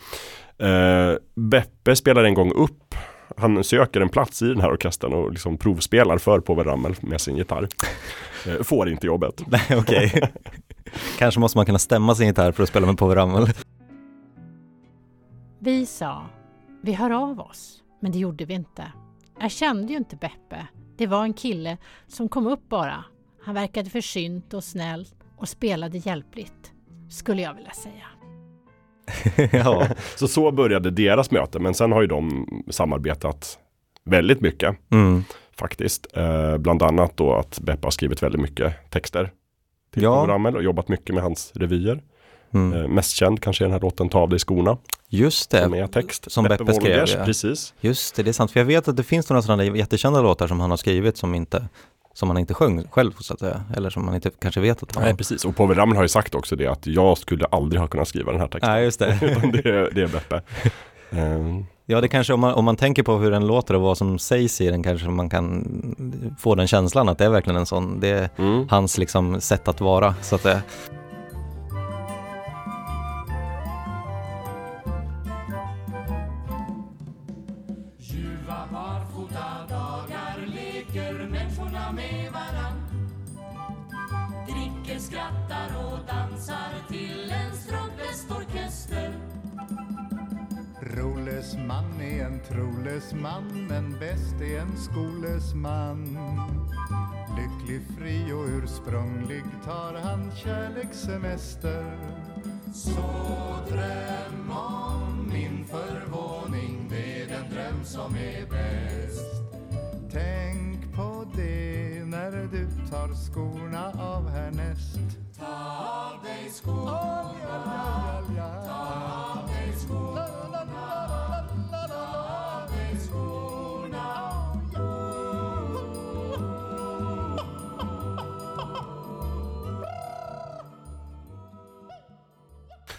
Eh, Beppe spelar en gång upp han söker en plats i den här orkestern och liksom provspelar för Povel Ramel med sin gitarr. Eh, Får inte jobbet. Nej, okej. Kanske måste man kunna stämma sin gitarr för att spela med Povel Ramel. Vi sa, vi hör av oss, men det gjorde vi inte. Jag kände ju inte Beppe. Det var en kille som kom upp bara. Han verkade försynt och snäll och spelade hjälpligt, skulle jag vilja säga. ja. Så så började deras möte men sen har ju de samarbetat väldigt mycket Mm. faktiskt. Eh, bland annat då att Beppe har skrivit väldigt mycket texter till Ja. Ramel och jobbat mycket med hans revyer. Mm. Eh, mest känd kanske är den här låten Ta av dig skorna Just som det, är text. som Beppe skrev, Wolgers, ja. Precis. just det, det är sant. För jag vet att det finns några sådana jättekända låtar som han har skrivit som inte som han inte sjöng själv så att säga. Eller som man inte kanske vet att han Nej, precis. Och Povel Ramel har ju sagt också det att jag skulle aldrig ha kunnat skriva den här texten. Nej, just det. Det, är, det är Beppe. Eh, Ja, det kanske om man, om man tänker på hur den låter och vad som sägs i den kanske man kan få den känslan att det är verkligen en sån, det är mm. hans liksom sätt att vara. Så att det, man, men bäst är en skoles man. Lycklig, fri och ursprunglig tar han kärlekssemester. Så dröm om min förvåning, det är den dröm som är bäst. Tänk på det när du tar skorna av härnäst. Ta av dig skorna, ta av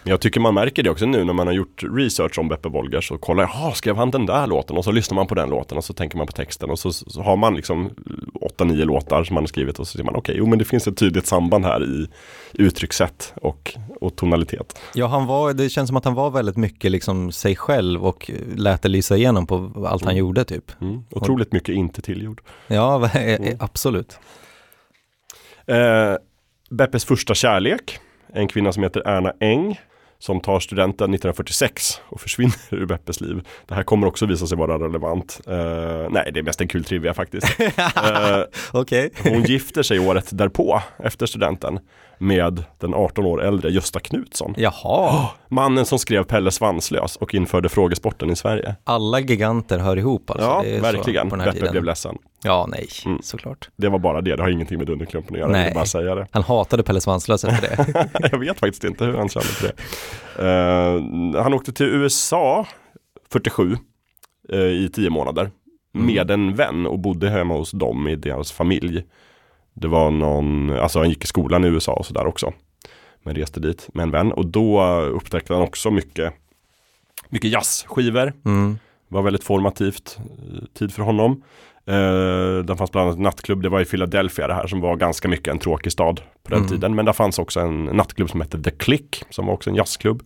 Men Jag tycker man märker det också nu när man har gjort research om Beppe Wolgers och kollar, jaha, skrev han den där låten? Och så lyssnar man på den låten och så tänker man på texten och så, så har man liksom åtta, nio låtar som man har skrivit och så ser man, okej, jo men det finns ett tydligt samband här i uttryckssätt och, och tonalitet. ja, han var, det känns som att han var väldigt mycket liksom sig själv och lät det lysa igenom på allt han Mm. gjorde typ. Mm. Otroligt mycket inte tillgjord. Ja, Mm. absolut. Eh, Beppes första kärlek, en kvinna som heter Erna Eng, som tar studenten 1946 och försvinner ur Beppes liv. Det här kommer också visa sig vara relevant. Eh, nej, det är mest en kul trivia faktiskt. Eh, Okej. hon gifter sig året därpå, efter studenten, med den 18 år äldre Gösta Knutsson. Jaha, Mannen som skrev Pelle Svanslös och införde frågesporten i Sverige. alla giganter hör ihop alltså. ja, verkligen. Så Beppe blev ledsen. Ja, nej, Mm. såklart. Det var bara det, det har ingenting med Dunderklumpen att göra, Nej. bara säga det. Han hatade Pelle Svanslös efter det. jag vet faktiskt inte hur han kände för det. Eh, han åkte till USA 47 eh, i tio månader Mm. med en vän och bodde hemma hos dem i deras familj. Det var någon, alltså han gick i skolan i USA och sådär också. Men reste dit med en vän och då upptäckte han också mycket, mycket jazzskivor. Mm. var väldigt formativt eh, tid för honom. Eh, där fanns bland annat en nattklubb, det var i Philadelphia det här som var ganska mycket en tråkig stad på den Mm. tiden. Men där fanns också en nattklubb som hette The Click som var också en jazzklubb.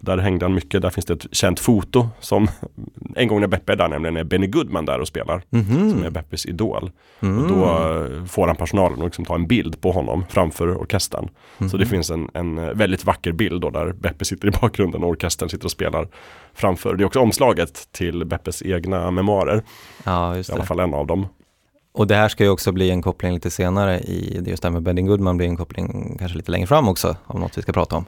Där hängde han mycket, där finns det ett känt foto som en gång när Beppe är där nämligen är Benny Goodman där och spelar. Mhm. Som är Beppes idol. Mm. Och då eh, får han personalen att liksom ta en bild på honom framför orkestern. Så det Mhm. finns en, en eh, väldigt vacker bild då där Beppe sitter i bakgrunden och orkestern sitter och spelar framför. Det är också omslaget till Beppes egna memoarer, Ja, i alla fall en av dem. Och det här ska ju också bli en koppling lite senare i, det just det här med Benny Goodman blir en koppling kanske lite längre fram också, av något vi ska prata om.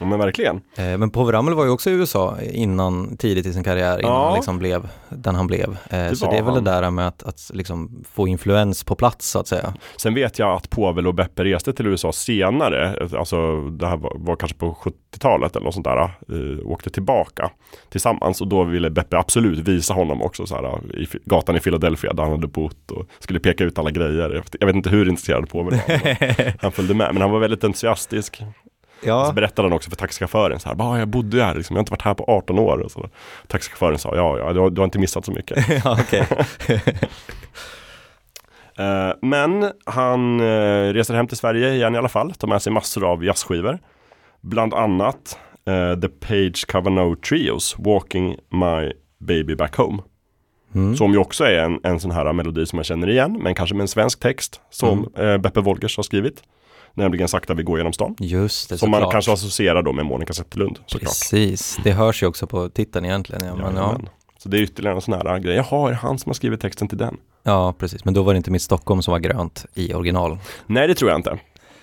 Ja, men verkligen. Eh, men Povel Ramel var ju också i USA innan, tidigt i sin karriär, innan Ja. han liksom blev den han blev. Eh, så var det är väl han. det där med att, att liksom få influens på plats så att säga. Sen vet jag att Povel och Beppe reste till USA senare, alltså det här var, var kanske på 70-talet eller något sånt där, eh, åkte tillbaka tillsammans och då ville Beppe absolut visa honom också så här, i gatan i Philadelphia där han hade bott och skulle peka ut alla grejer. Jag vet, inte hur intresserad Povel var, men han följde med, men han var väldigt entusiastisk. Så Ja, berättade han också för taxichauffören så här, "Bara, jag bodde här, liksom, jag har inte varit här på 18 år. Och så. Taxichauffören sa, ja, ja, du har, du har inte missat så mycket. ja. Eh, men han eh, reser hem till Sverige igen i alla fall, tar med sig massor av jazzskivor. Bland annat eh, The Page Cavanaugh Trios, Walking My Baby Back Home. Mm. Som ju också är en, en sån här melodi som man känner igen, men kanske med en svensk text som Mm. eh, Beppe Wolgers har skrivit. Nämligen Sakta vi går genom stan. Just det, Som man såklart. kanske associerar då med Monica Zetterlund såklart. Precis, det hörs ju också på titeln egentligen. Ja, men, ja. Så det är ytterligare en sån här grej. Jaha, är det han som har skrivit texten till den? ja, precis. Men då var det inte Mitt Stockholm som var grönt i original. Nej, det tror jag inte.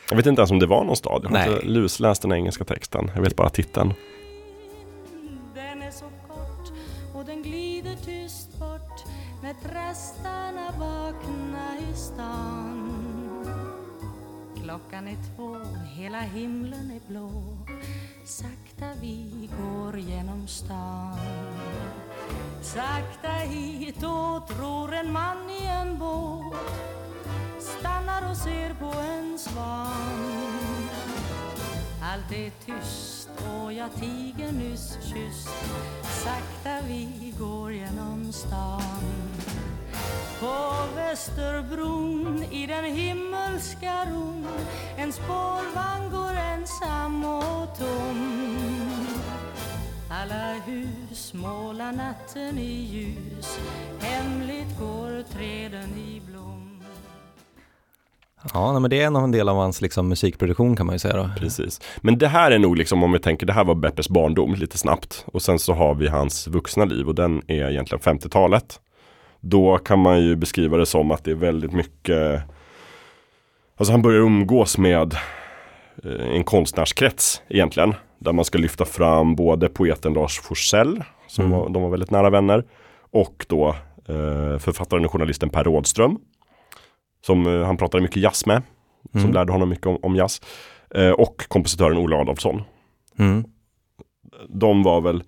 Jag vet inte ens om det var någon stad. Jag har Nej. inte lusläst den engelska texten. Jag vet bara titeln. Prästarna trastarna vakna i stan. Klockan är två, hela himlen är blå. Sakta vi går genom stan. Sakta hit och tror en man i en båt stannar och ser på en svan. Allt är tyst och jag tiger nyss. Kysst Sakta vi går genom stan. På Västerbron i den himmelska ron. En spårvagn går ensam och tom. Alla hus målar natten i ljus. Hemligt går träden i blom Ja, men det är en del av hans liksom, musikproduktion kan man ju säga då. Precis. Men det här är nog liksom om vi tänker, det här var Beppes barndom lite snabbt. Och sen så har vi hans vuxna liv och den är egentligen 50-talet. Då kan man ju beskriva det som att det är väldigt mycket Alltså han börjar umgås med eh, en konstnärskrets egentligen. Där man ska lyfta fram både poeten Lars Forssell, som Mm. var, de var väldigt nära vänner. Och då eh, författaren och journalisten Per Rådström. Som eh, han pratade mycket jazz med. Som Mm. lärde honom mycket om, om jazz. Eh, och kompositören Ola Adolfsson. Mm. De var väl,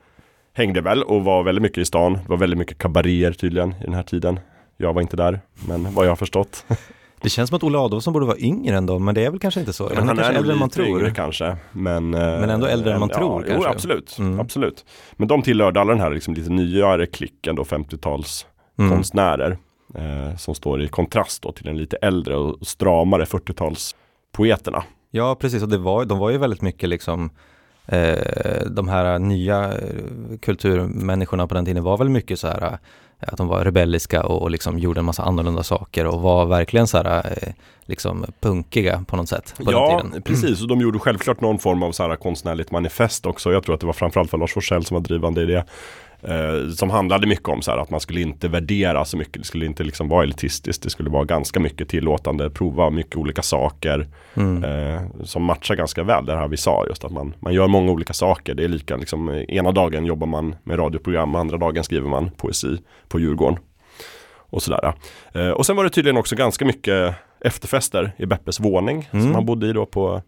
hängde väl och var väldigt mycket i stan. Det var väldigt mycket kabaréer tydligen i den här tiden. Jag var inte där, men vad jag har förstått. Det känns som att Ola Adolfsson borde vara yngre ändå, men det är väl kanske inte så. Men han är kanske nog äldre än man lite yngre tror. kanske. Men, eh, Men ändå äldre än man ja, tror Jo, kanske. absolut. Mm. absolut. Men de tillhörde alla den här liksom lite nyare klicken då, 50-tals Mm. konstnärer. Eh, som står i kontrast då till den lite äldre och stramare 40-tals poeterna. Ja, precis. Och det var, de var ju väldigt mycket liksom eh, de här nya eh, kulturmänniskorna på den tiden var väl mycket så här att de var rebelliska och, och liksom gjorde en massa annorlunda saker och var verkligen så här, eh, liksom punkiga på något sätt på ja, tiden. precis. Och de gjorde självklart någon form av så här konstnärligt manifest också. Jag tror att det var framförallt för Lars Forssell som var drivande i det. Eh, som handlade mycket om så här att man skulle inte värdera så mycket. Det skulle inte liksom vara elitistiskt. Det skulle vara ganska mycket tillåtande, prova mycket olika saker. Mm. Eh, som matchar ganska väl det här vi sa just att man, man gör många olika saker. Det är lika liksom, ena dagen jobbar man med radioprogram, andra dagen skriver man poesi på Djurgården. Och sådär. Eh, och sen var det tydligen också ganska mycket efterfester i Beppes våning Mm. som han bodde i då på,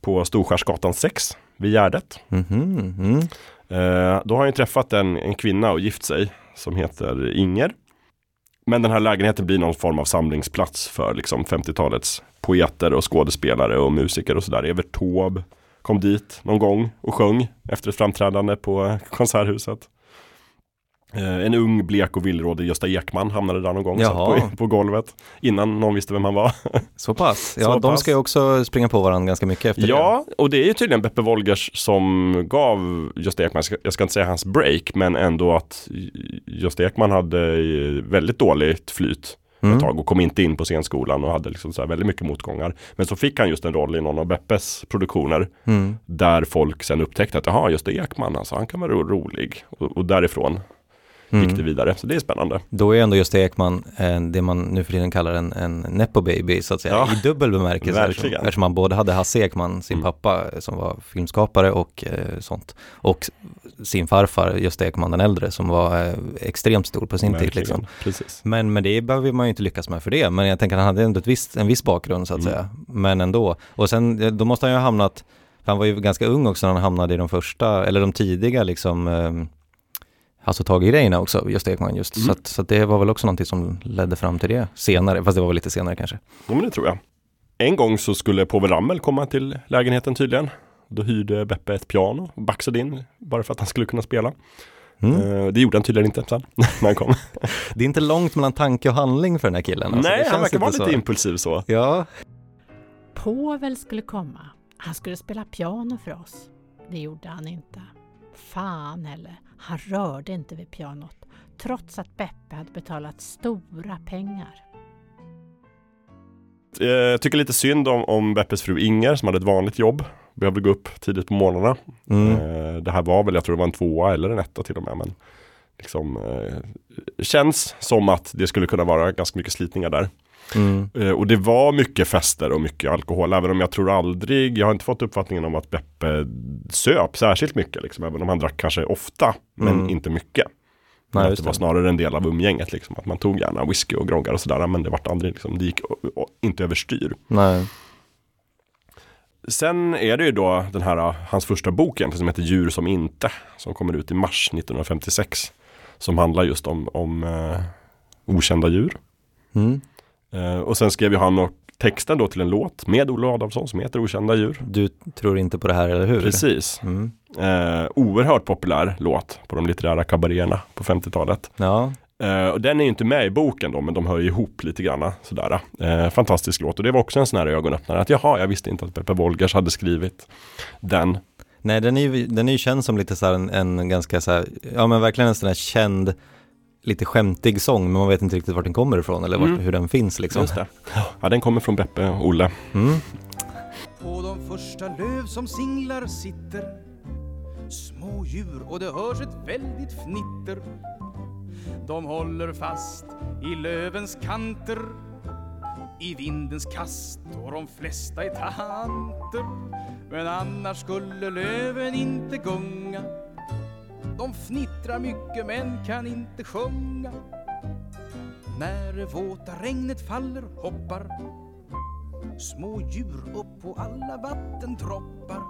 på Storskärsgatan 6 vid Gärdet. Mm. Eh, Eh, då har han ju träffat en, en kvinna och gift sig som heter Inger. Men den här lägenheten blir någon form av samlingsplats för liksom 50-talets poeter och skådespelare och musiker och sådär. Evert Taube kom dit någon gång och sjöng efter ett framträdande på Konserthuset. Eh, en ung, blek och villrådig Gösta Ekman hamnade där någon gång på, på golvet innan någon visste vem han var. Så pass. Ja, Så de pass. ska ju också springa på varandra ganska mycket efter Ja, och det är ju tydligen Beppe Wolgers som gav Gösta Ekman, jag ska- inte säga hans break, men ändå att Gösta Ekman hade väldigt dåligt flyt Mm. ett tag och kom inte in på scenskolan och hade liksom så väldigt mycket motgångar. Men så fick han just en roll i någon av Beppes produktioner det. Mm. där folk sen upptäckte att jaha, Gösta Ekman alltså, han kan vara ro- rolig. Och, och därifrån Mm. gick det vidare, så det är spännande. Då är ändå Gösta Ekman eh, det man nu för tiden kallar en, en nepo baby så att säga, Ja. i dubbel bemärkelse. Verkligen. Eftersom, eftersom han både hade Hasse Ekman, sin Mm. pappa eh, som var filmskapare och eh, sånt, och sin farfar Gösta Ekman den äldre som var eh, extremt stor på sin tid. Liksom. Precis. Men, men det behöver man ju inte lyckas med för det, men jag tänker att han hade ändå ett visst, en viss bakgrund så att Mm. säga, men ändå. Och sen, eh, då måste han ju ha hamnat, han var ju ganska ung också när han hamnade i de första, eller de tidiga liksom, alltså tagit grejerna också, Gösta Ekman just. Mm. Så, att, så att det var väl också någonting som ledde fram till det senare, fast det var väl lite senare kanske. Ja, men det tror jag. En gång så skulle Povel Ramel komma till lägenheten tydligen. Då hyrde Beppe ett piano och baxade in bara för att han skulle kunna spela. Mm. Eh, det gjorde han tydligen inte sen när han kom. Det är inte långt mellan tanke och handling för den här killen. Alltså. Nej, han känns verkar vara lite så. impulsiv så. Ja, Povel skulle komma. Han skulle spela piano för oss. Det gjorde han inte. Fan heller, han rörde inte vid pianot trots att Beppe hade betalat stora pengar. Eh, Jag tycker lite synd om, om Beppes fru Inger som hade ett vanligt jobb. Behövde gå upp tidigt på morgnarna. mm. Eh, Det här var väl, jag tror det var en tvåa eller en etta till och med. Men liksom, eh, känns som att det skulle kunna vara ganska mycket slitningar där. Mm. Eh, Och det var mycket fester och mycket alkohol, även om jag tror aldrig, jag har inte fått uppfattningen om att Beppe söp särskilt mycket, liksom, även om han drack kanske ofta, men Mm. inte mycket. Nej, det var det. snarare en del av umgänget, liksom, att man tog gärna whisky och groggar och sådär, men det vart aldrig, liksom, det gick o- o- inte överstyr. Nej. Sen är det ju då den här, hans första bok egentligen som heter Djur som inte, som kommer ut i mars 1956. Som handlar just om, om eh, okända djur. Mm. Eh, och sen skrev ju han och texten då till en låt med Olle Adolfsson som heter Okända djur. Du tror inte på det här, eller hur? Precis. Mm. Eh, oerhört populär låt på de litterära kabaréerna på 50-talet. Ja, Eh, och den är ju inte med i boken då, men de hör ju ihop lite grann. Sådär. Eh, fantastisk låt och det var också en sån här ögonöppnare. Att jaha, jag visste inte att Peppe Wolgers hade skrivit den. nej den är ju, den är ju känd som lite så en, en ganska så här, ja men verkligen en sån här känd, lite skämtig sång, men man vet inte riktigt vart den kommer ifrån eller vart, Mm. hur den finns liksom. Just det. Ja, den kommer från Beppe och Olle. Mm. På de första löv som singlar sitter Små djur och det hörs ett väldigt fnitter De håller fast i lövens kanter I vindens kast och de flesta är tanter Men annars skulle löven inte gunga de fnittrar mycket men kan inte sjunga. När det våta regnet faller hoppar Små djur upp på alla vattendroppar.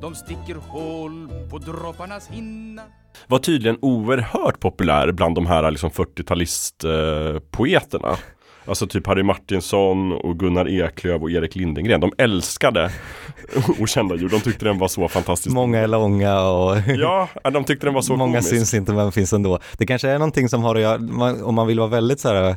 De sticker hål på dropparnas hinna. Var tydligen oerhört populär bland de här liksom 40-talistpoeterna. Alltså typ Harry Martinsson och Gunnar Eklöf och Erik Lindengren. De älskade Okända djur. De tyckte den var så fantastisk. Många är långa och Ja, de tyckte den var så många komisk. syns inte men finns ändå. Det kanske är någonting som har att göra, om man vill vara väldigt så här,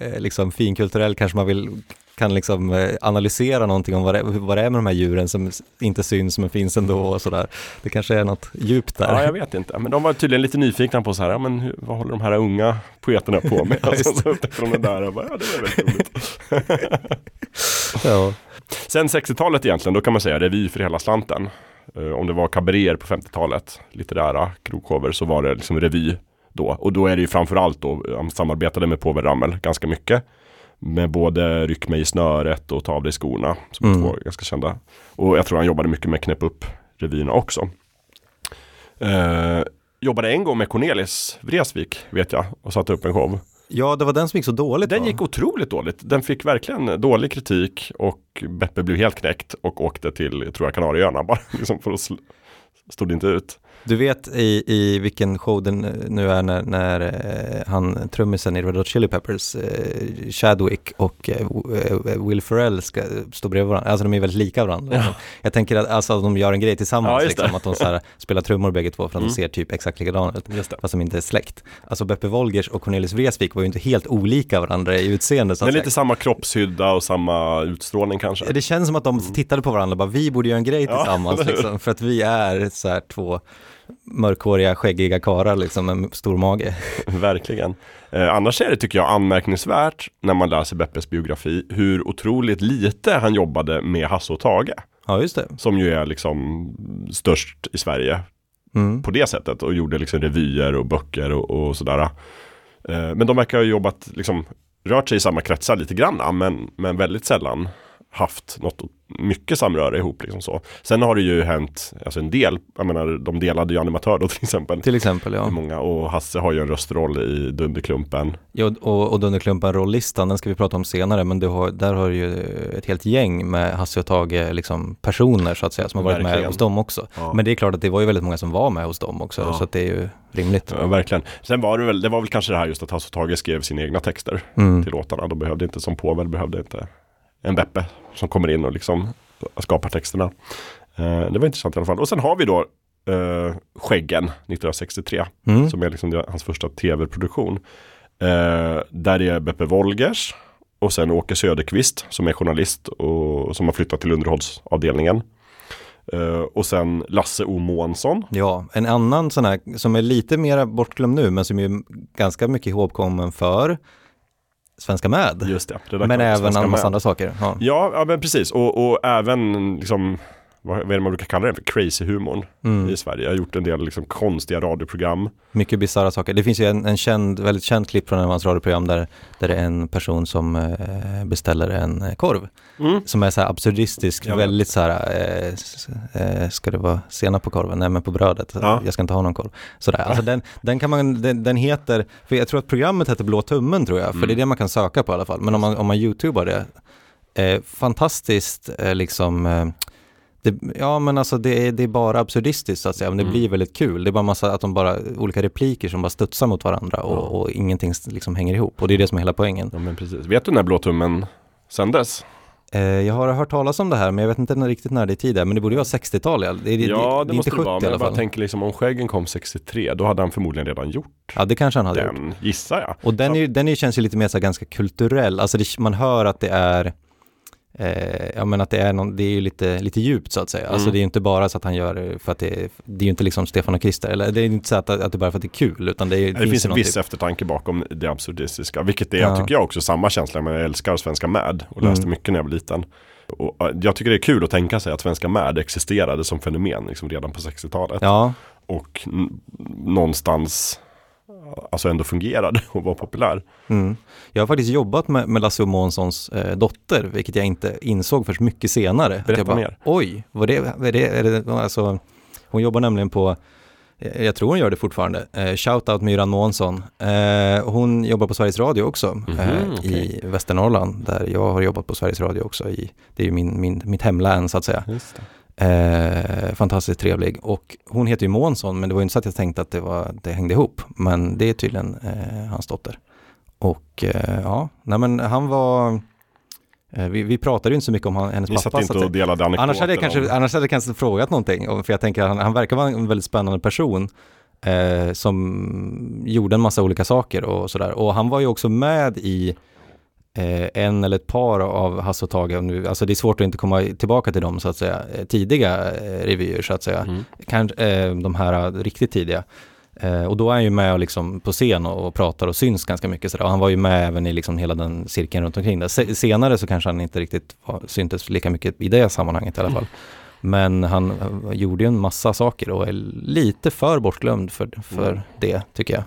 eh, liksom finkulturell kanske man vill kan liksom eh, analysera någonting om vad det, vad det är med de här djuren som inte syns men finns ändå och sådär. Det kanske är något djupt där. Ja, jag vet inte. Men de var tydligen lite nyfikna på så här, ja, men hur, vad håller de här unga poeterna på med? Ja, alltså, så upptäckte de det där och bara, ja det var väldigt roligt. Ja. Sen 60-talet egentligen, då kan man säga revy för hela slanten. Eh, om det var kabaréer på 50-talet, litterära krogshower, så var det liksom revy då. Och då är det ju framförallt då, han samarbetade med Povel Ramel ganska mycket. Med både Ryck mig i snöret och Ta av dig skorna, som Mm. två ganska kända. Och jag tror han jobbade mycket med Knäpp upp revyerna också. Eh, jobbade en gång med Cornelis Vreeswijk, vet jag, och satte upp en show. ja, det var den som gick så dåligt Den va? gick otroligt dåligt. Den fick verkligen dålig kritik och Beppe blev helt knäckt och åkte till, tror jag, Kanarieöarna bara. Liksom för att stod inte ut. Du vet i, i vilken show den nu är när, när eh, han, trummisen i Red Hot Chili Peppers, eh, Chadwick och eh, eh, Will Ferrell ska stå bredvid varandra. Alltså de är väldigt lika varandra. Jag tänker att alltså, de gör en grej Ja, tillsammans, det. liksom, att de så här, spelar trummor bägge två för att Mm. de ser typ exakt likadana ut. Fast de inte är släkt. Alltså Beppe Wolgers och Cornelis Vreeswijk var ju inte helt olika varandra i utseende. Men lite samma kroppshydda och samma utstrålning kanske. Det känns som att de tittade på varandra och bara, vi borde göra en grej Ja, tillsammans hur? liksom, för att vi är så här två mörkhåriga, skäggiga karlar liksom med stor mage. Verkligen. Eh, annars är det, tycker jag, anmärkningsvärt när man läser Beppes biografi hur otroligt lite han jobbade med Hasse och Tage. Ja, just det. Som ju är liksom störst i Sverige Mm. på det sättet och gjorde liksom revyer och böcker och, och sådär. Eh, men de verkar ha jobbat, liksom rört sig i samma kretsar lite grann, men, men väldigt sällan haft något mycket samröre ihop liksom så. Sen har det ju hänt, alltså en del, jag menar de delade ju animatör då till exempel. Till exempel, ja. Många, och Hasse har ju en röstroll i Dunderklumpen. ja och, och Dunderklumpen rollistan, den ska vi prata om senare, men du har, där har du ju ett helt gäng med Hasse och Tage, liksom personer så att säga, som har varit med Verkligen. hos dem också. Ja. Men det är klart att det var ju väldigt många som var med hos dem också, Ja. så att det är ju rimligt. Ja, verkligen. Sen var det väl, det var väl kanske det här just att Hasse och Tage skrev sina egna texter Mm. till låtarna. De behövde inte, som Povel behövde inte en Beppe som kommer in och liksom skapar texterna. Eh, det var intressant i alla fall. Och sen har vi då eh, Skäggen 1963 Mm. som är liksom hans första tv-produktion. Eh, där är Beppe Wolgers och sen Åke Söderqvist som är journalist och som har flyttat till underhållsavdelningen. Eh, och sen Lasse O Månsson. Ja, en annan sån här som är lite mer bortglömd nu, men som är ganska mycket ihågkommen för Svenska med. Just det. Men även en massa andra saker. Ja. Ja, ja men precis. Och, och även liksom, vad, vad är det man brukar kalla det för? Crazy-humorn Mm. i Sverige. Jag har gjort en del liksom, konstiga radioprogram. Mycket bisarra saker. Det finns ju en, en känd, väldigt känd klipp från hans radioprogram där, där det är en person som eh, beställer en eh, korv. Mm. Som är så här absurdistisk, vet. väldigt så här, eh, eh, ska det vara senap på korven? Nej men på brödet, Ja. jag ska inte ha någon korv. Sådär, alltså den, den kan man, den, den heter, för jag tror att programmet heter Blå tummen tror jag, för Mm. det är det man kan söka på i alla fall. Men om man, om man youtubar det, eh, fantastiskt eh, liksom eh, det, ja men alltså det är, det är bara absurdistiskt så att säga, men det Mm. blir väldigt kul. Det är bara massa, att de bara, olika repliker som bara studsar mot varandra och, Ja. och ingenting liksom hänger ihop. Och det är det som är hela poängen. Ja, men precis. Vet du när Blå tummen sändes? Eh, jag har hört talas om det här, men jag vet inte riktigt när det är tid är, men det borde ju vara 60-tal. ja. Det, ja, det, är måste det vara. 70 Men jag bara tänker liksom om Skäggen kom 63, då hade han förmodligen redan gjort Ja, det kanske han hade gjort. den, gissar jag. Och den, är, ju- den är, känns ju lite mer så här ganska kulturell, alltså det, man hör att det är Eh, ja men att det är, någon, det är ju lite, lite djupt så att säga. Alltså Mm. det är ju inte bara så att han gör det för att det är, det är ju inte liksom Stefan och Krister, eller det är ju inte så att, att det är bara för att det är kul, utan det, är, Det, finns ju en viss typ- eftertanke bakom det absurdistiska, vilket är, Ja. tycker jag också, samma känsla. Men jag älskar Svenska Mad och läste Mm. mycket när jag var liten. Och, jag tycker det är kul att tänka sig att Svenska Mad existerade som fenomen liksom redan på 60-talet. Ja, och någonstans alltså ändå fungerade och var populär. Mm. Jag har faktiskt jobbat med, med Lasse Månssons eh, dotter, vilket jag inte insåg först mycket senare. Berätta bara, mer. Oj, vad det, vad är det, är det alltså, hon jobbar nämligen på eh, jag tror hon gör det fortfarande. Eh, Shoutout Myran Månsson. Eh, hon jobbar på Sveriges Radio också eh, Mhm, okej. i Västernorrland där jag har jobbat på Sveriges Radio också. I, det är ju min, min, mitt hemlän så att säga. Eh, fantastiskt trevlig och hon heter ju Månsson men det var inte så att jag tänkte att det, var, det hängde ihop. Men det är tydligen eh, hans dotter. Och eh, ja, nej men han var, eh, vi, vi pratade ju inte så mycket om hennes Vi satt pappa. så inte att säga. och delade anekdoter. Annars hade, jag kanske, om- annars hade jag kanske frågat någonting, för jag tänker att han, han verkar vara en väldigt spännande person eh, som gjorde en massa olika saker och sådär. Och han var ju också med i en eller ett par av Hasse och Tage, nu, alltså det är svårt att inte komma tillbaka till dem så att säga, eh, tidiga eh, revyer så att säga, Mm. kanske eh, de här eh, riktigt tidiga. Eh, och då är han ju med och liksom på scen och, pratar och syns ganska mycket sådär. Och han var ju med även i liksom hela den cirkeln runt omkring. Se, senare så kanske han inte riktigt var, syntes lika mycket i det sammanhanget i alla fall. Men han eh, gjorde ju en massa saker och är lite för bortglömd för, för Mm. det tycker jag.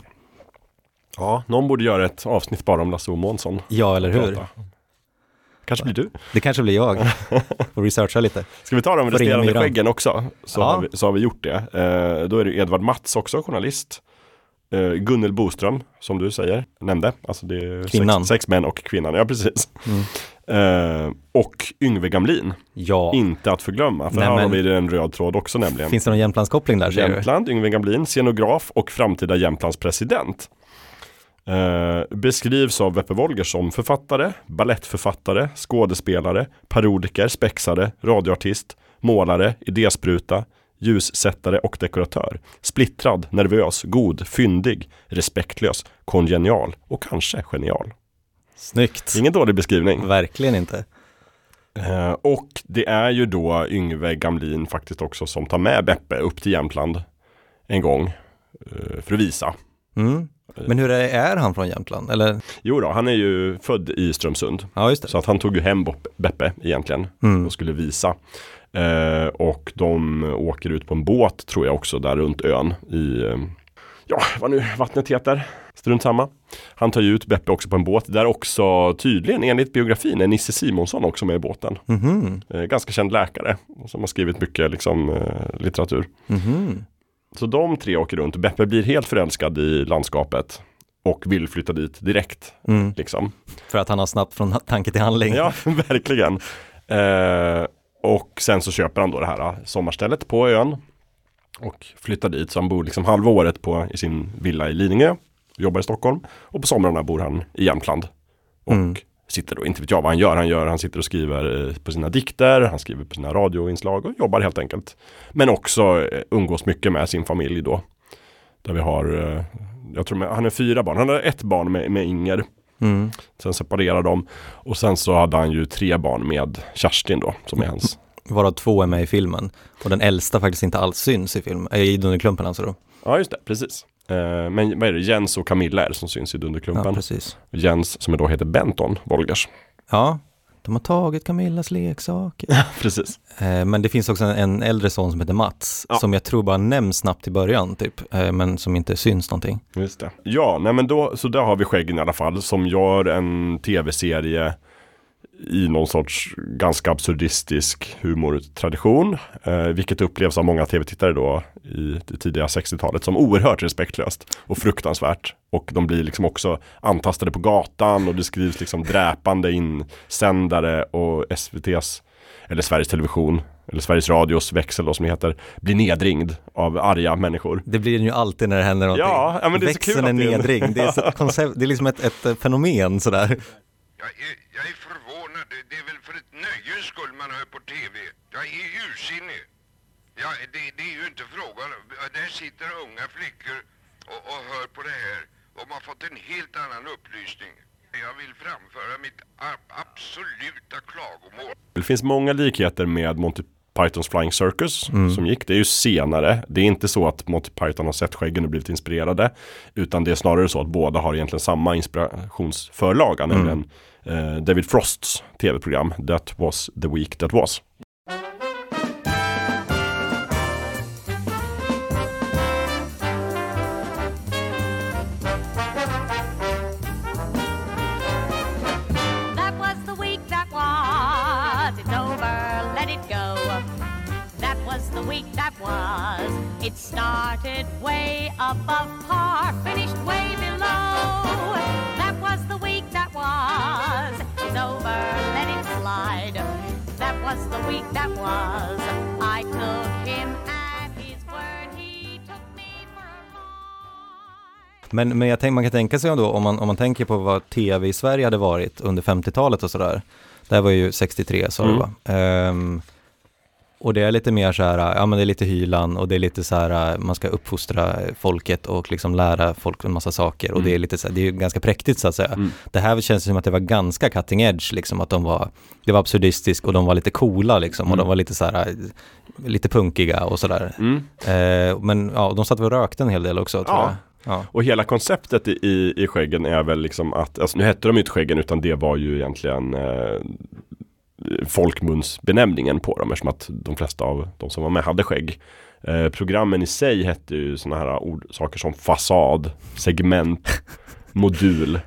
Ja, någon borde göra ett avsnitt bara om Lasse Månsson. Ja, eller hur? Prata. Kanske blir du. Det kanske blir jag. Får researcha lite. Ska vi ta de resterande skäggen också? Så, Ja. har vi, så har vi gjort det. Eh, då är det Edvard Mats också, journalist. Eh, Gunnel Boström, som du säger, nämnde. Alltså det är Kvinnan. Sex, sex män och kvinnan, ja precis. Mm. Eh, och Yngve Gamlin, Ja, inte att förglömma. För Nej, här har men- vi en röd tråd också nämligen. finns det någon Jämtlandskoppling där? Jämtland, Yngve Gamlin, scenograf och framtida Jämtlands president. Eh, beskrivs av Veppe Wolger som författare, ballettförfattare, skådespelare, parodiker, spexare, radioartist, målare, idéspruta, ljussättare och dekoratör. Splittrad, nervös, god, fyndig, respektlös, kongenial och kanske genial. Snyggt. Ingen dålig beskrivning. Verkligen inte. Eh, och det är ju då Yngve Gamlin faktiskt också som tar med Beppe upp till Jämtland en gång eh, för att visa. Mm. Men hur är, är han från Jämtland? Eller? Jo då, han är ju född i Strömsund. Ja, just det. Så att han tog ju hem Beppe egentligen Mm. och skulle visa. Eh, och de åker ut på en båt tror jag också där runt ön i, eh, ja vad nu vattnet heter. Strunt samma. Han tar ju ut Beppe också på en båt där också tydligen enligt biografin är Nisse Simonsson också med i båten. Mhm. Eh, ganska känd läkare som har skrivit mycket liksom, eh, litteratur. Mhm. Så de tre åker runt. Beppe blir helt förälskad i landskapet och vill flytta dit direkt. Mm. Liksom. För att han har snabbt från tanke till handling. Ja, verkligen. Eh, och sen så köper han då det här eh, sommarstället på ön. Och flyttar dit, så han bor liksom halva året på, i sin villa i Lidingö. Jobbar i Stockholm. Och på somrarna bor han i Jämtland. Och Mm. Sitter då, inte vet jag vad han gör. Han, gör, han sitter och skriver eh, på sina dikter, han skriver på sina radioinslag och jobbar helt enkelt. Men också eh, umgås mycket med sin familj då. Där vi har, eh, jag tror han är fyra barn. Han har ett barn med, med Inger. Mm. Sen separerar de. Och sen så hade han ju tre barn med Kerstin då, som är hans. Varav två är med i filmen. Och den äldsta faktiskt inte alls syns i film, äh, i Dunderklumpen alltså då. Ja, just det, precis. Eh, men vad är det, Jens och Camilla är det som syns i Ja, Dunderklumpen. precis. Jens, som då heter Benton Wolgers. Ja, de har tagit Camillas leksaker. precis. Eh, Men det finns också en, en äldre son som heter Mats, Ja. som jag tror bara nämns snabbt i början typ, eh, men som inte syns någonting. Just det. Ja, nej men då, så där har vi skäggen i alla fall, som gör en tv-serie i någon sorts ganska absurdistisk humortradition. Eh, vilket upplevs av många tv-tittare då i det tidiga 60-talet som oerhört respektlöst och fruktansvärt. Och de blir liksom också antastade på gatan och det skrivs liksom dräpande insändare och SVTs eller Sveriges Television eller Sveriges Radios växel då som det heter blir nedringd av arga människor. Det blir den ju alltid när det händer någonting. Ja, ja, men det är så kul Växeln är att det är en- nedring, det är, så koncept, det är liksom ett, ett fenomen sådär. Jag är, jag är förvånad. Det är väl för ett nöjes skull man hör på TV. Jag är ursinnig. Ja, det, det är ju inte frågan. Där sitter unga flickor och, och hör på det här. Och man har fått en helt annan upplysning. Jag vill framföra mitt absoluta klagomål. Det finns många likheter med Monty Pythons Flying Circus Mm. som gick. Det är ju senare. Det är inte så att Monty Python har sett skäggen och blivit inspirerade. Utan det är snarare så att båda har egentligen samma inspirationsförlaga. Mm. Nämligen eh, David Frosts tv-program That was the week that was. That was the week that was. It's over, let it go. That was the week that was. It started way above par, week that was. I took him at his word. He took me for a ride. Men, men jag tänk, man kan tänka sig då, om man, om man tänker på vad tv i Sverige hade varit under 50-talet och sådär. Det här var ju 63 sa du Mm. va? Ehm, Och det är lite mer så här, ja men det är lite hylan och det är lite så här, man ska uppfostra folket och liksom lära folk en massa saker och Mm. det är lite så här, det är ju ganska präktigt så att säga. Mm. Det här känns som att det var ganska cutting edge liksom, att de var, det var absurdistiskt och de var lite coola liksom och Mm. de var lite så här, lite punkiga och sådär. Mm. Eh, men ja, de satt väl och rökte en hel del också tror Ja. jag. Ja. Och hela konceptet i, i, i skäggen är väl liksom att, alltså nu hette de ju inte skäggen utan det var ju egentligen eh, folkmunsbenämningen på dem eftersom att de flesta av de som var med hade skägg. Eh, programmen i sig hette ju sådana här ord, saker som fasad, segment, modul,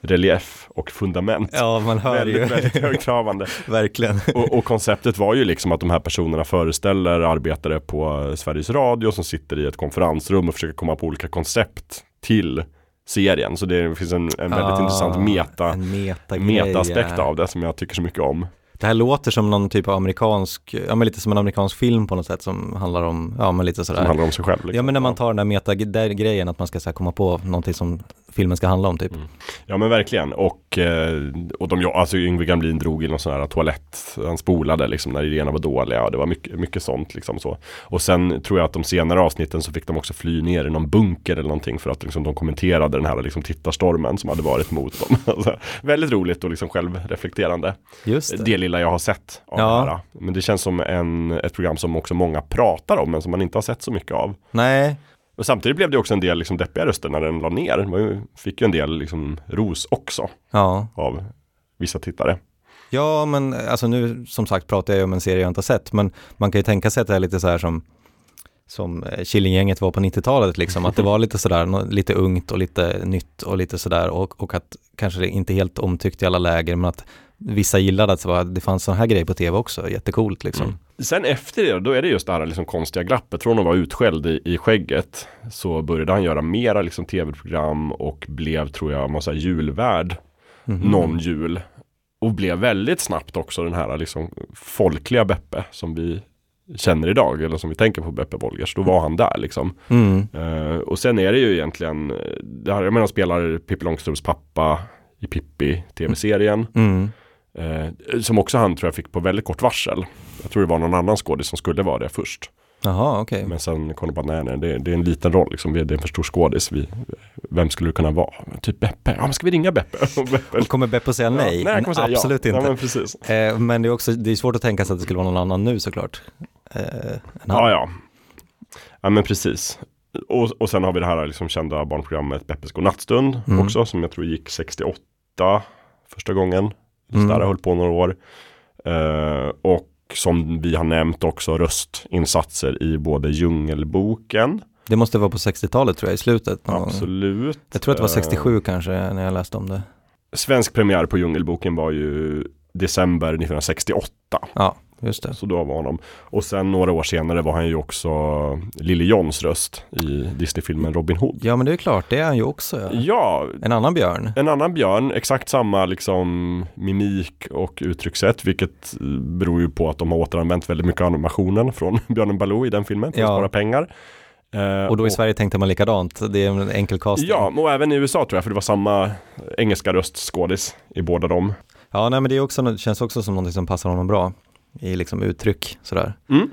relief och fundament. Ja, man hör väldigt, ju. väldigt högtravande. Verkligen. Och, och konceptet var ju liksom att de här personerna föreställer arbetare på Sveriges Radio som sitter i ett konferensrum och försöker komma på olika koncept till serien. Så det finns en, en väldigt Ah, intressant meta, meta-aspekt ja. av det som jag tycker så mycket om. Det här låter som någon typ av amerikansk, ja men lite som en amerikansk film på något sätt som handlar om, ja men lite sådär. Som handlar om sig själv. Liksom. Ja men när man tar den där meta-grejen att man ska så komma på någonting som filmen ska handla om typ. Ja men verkligen. Och, eh, och de, alltså Yngwie Gamlin drog i någon sån här toalett. Han spolade liksom när idéerna var dåliga. Och det var mycket, mycket sånt liksom så. Och sen tror jag att de senare avsnitten så fick de också fly ner i någon bunker eller någonting för att liksom, de kommenterade den här liksom, tittarstormen som hade varit mot dem. Alltså, Väldigt roligt och liksom självreflekterande. Just det. Det lilla jag har sett av Ja. det här. Men det känns som en, ett program som också många pratar om men som man inte har sett så mycket av. Nej, och samtidigt blev det också en del liksom deppiga röster när den la ner. Ju, fick ju en del liksom ros också ja. av vissa tittare. Ja men alltså nu som sagt pratar jag ju om en serie jag inte har sett men man kan ju tänka sig att det är lite så här som som eh, Killinggänget var på 90-talet liksom, att det var lite sådär, lite ungt och lite nytt och lite sådär och, och att kanske det inte helt omtyckt i alla läger men att vissa gillade att det, fanns sådana här grejer på tv också, jättecoolt liksom. Sen efter det, då är det just det här liksom konstiga glappet. Från att vara utskälld i, i skägget så började han göra mera liksom tv-program och blev, tror jag, massa julvärd Mhm. någon jul. Och blev väldigt snabbt också den här liksom folkliga Beppe som vi känner idag, eller som vi tänker på Beppe Wolgers. Då var han där liksom. Mm. Eh, och sen är det ju egentligen, det här, jag menar spelar Pippi Långstrumps pappa i Pippi tv-serien. Mm. Eh, som också han tror jag fick på väldigt kort varsel. Jag tror det var någon annan skådis som skulle vara det först. Jaha, okej. Men sen kom de bara, nej, nej det, det är en liten roll liksom. Det är en för stor skådis. Vi, vem skulle det kunna vara? Typ Beppe. Ja, men ska vi ringa Beppe? Och Beppe Kommer Beppe att säga nej? nej, jag kommer säga ja. Absolut Ja, inte. men precis. Eh, men det är också, det är svårt att tänka sig att det skulle vara någon annan nu såklart. Eh. Ja, ja. Ja, men precis. Och, och sen har vi det här liksom kända barnprogrammet Beppes godnattstund Mm. också. Som jag tror gick 68 första gången. Så Mm. höll på några år. Eh, och som vi har nämnt också röstinsatser i både Djungelboken. Det måste vara på 60-talet tror jag, i slutet. någon gång. Absolut. Jag tror att det var Eh, 67 kanske när jag läste om det. Svensk premiär på Djungelboken var ju december 1968. Ja, just det. Så då var honom. Och sen några år senare var han ju också Lille Johns röst i Disney-filmen Robin Hood. Ja men det är klart, det är han ju också. Ja. Ja, En annan björn. en annan björn, exakt samma liksom mimik och uttryckssätt, vilket eh, beror ju på att de har återanvänt väldigt mycket animationen från Björnen Baloo i den filmen för att Ja. spara pengar. Eh, Och då i Sverige tänkte man likadant, det är en enkel casting. Ja, och även i USA tror jag, för det var samma engelska röstskådis i båda dem. Ja, nej men det är också, det känns också som något som passar honom bra i liksom uttryck sådär. Mm.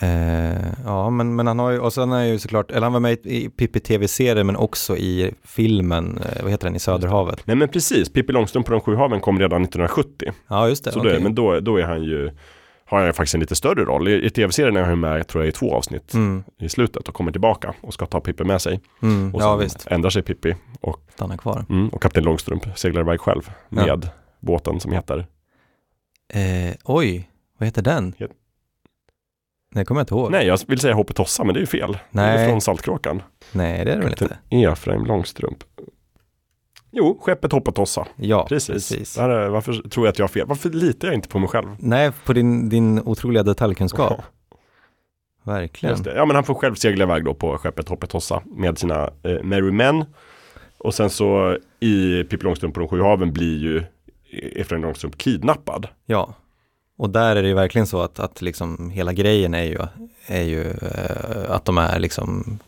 Eh, ja, men, men han har ju, och sen är ju såklart, eller han var med i Pippi tv-serien men också i filmen, eh, vad heter den, i Söderhavet. Nej men precis, Pippi Långstrump på de sju haven kom redan 1970. Ja, just det. Så då, okej. är- men då, då är han ju, har han ju faktiskt en lite större roll. I, i tv-serien är han med, tror jag, i två avsnitt Mm, i slutet och kommer tillbaka och ska ta Pippi med sig. mm, Och ja sen visst, ändrar sig Pippi och, stanna kvar. mm, och Kapten Långstrump seglar iväg själv Ja. med båten som heter Eh, oj, vad heter den? Het- Det kommer jag inte ihåg. Nej, jag vill säga Hoppet Tossa, men det är ju fel. Det är Nej. från Saltkråkan. Nej, det är det väl inte? Efraim Långstrump. Jo, skeppet Hoppet Tossa. Ja, Precis. precis. Det här är, varför tror jag att jag har fel? Varför litar jag inte på mig själv? Nej, på din, din otroliga detaljkunskap. Verkligen. Just det. Ja, men han får själv segla iväg då på skeppet Hoppet Tossa med sina eh, Merry Men. Och sen så i Pippi Långstrump på de sju haven blir ju Efraim Långstrump kidnappad. Ja, och där är det ju verkligen så att, att liksom hela grejen är ju, är ju eh, att de är liksom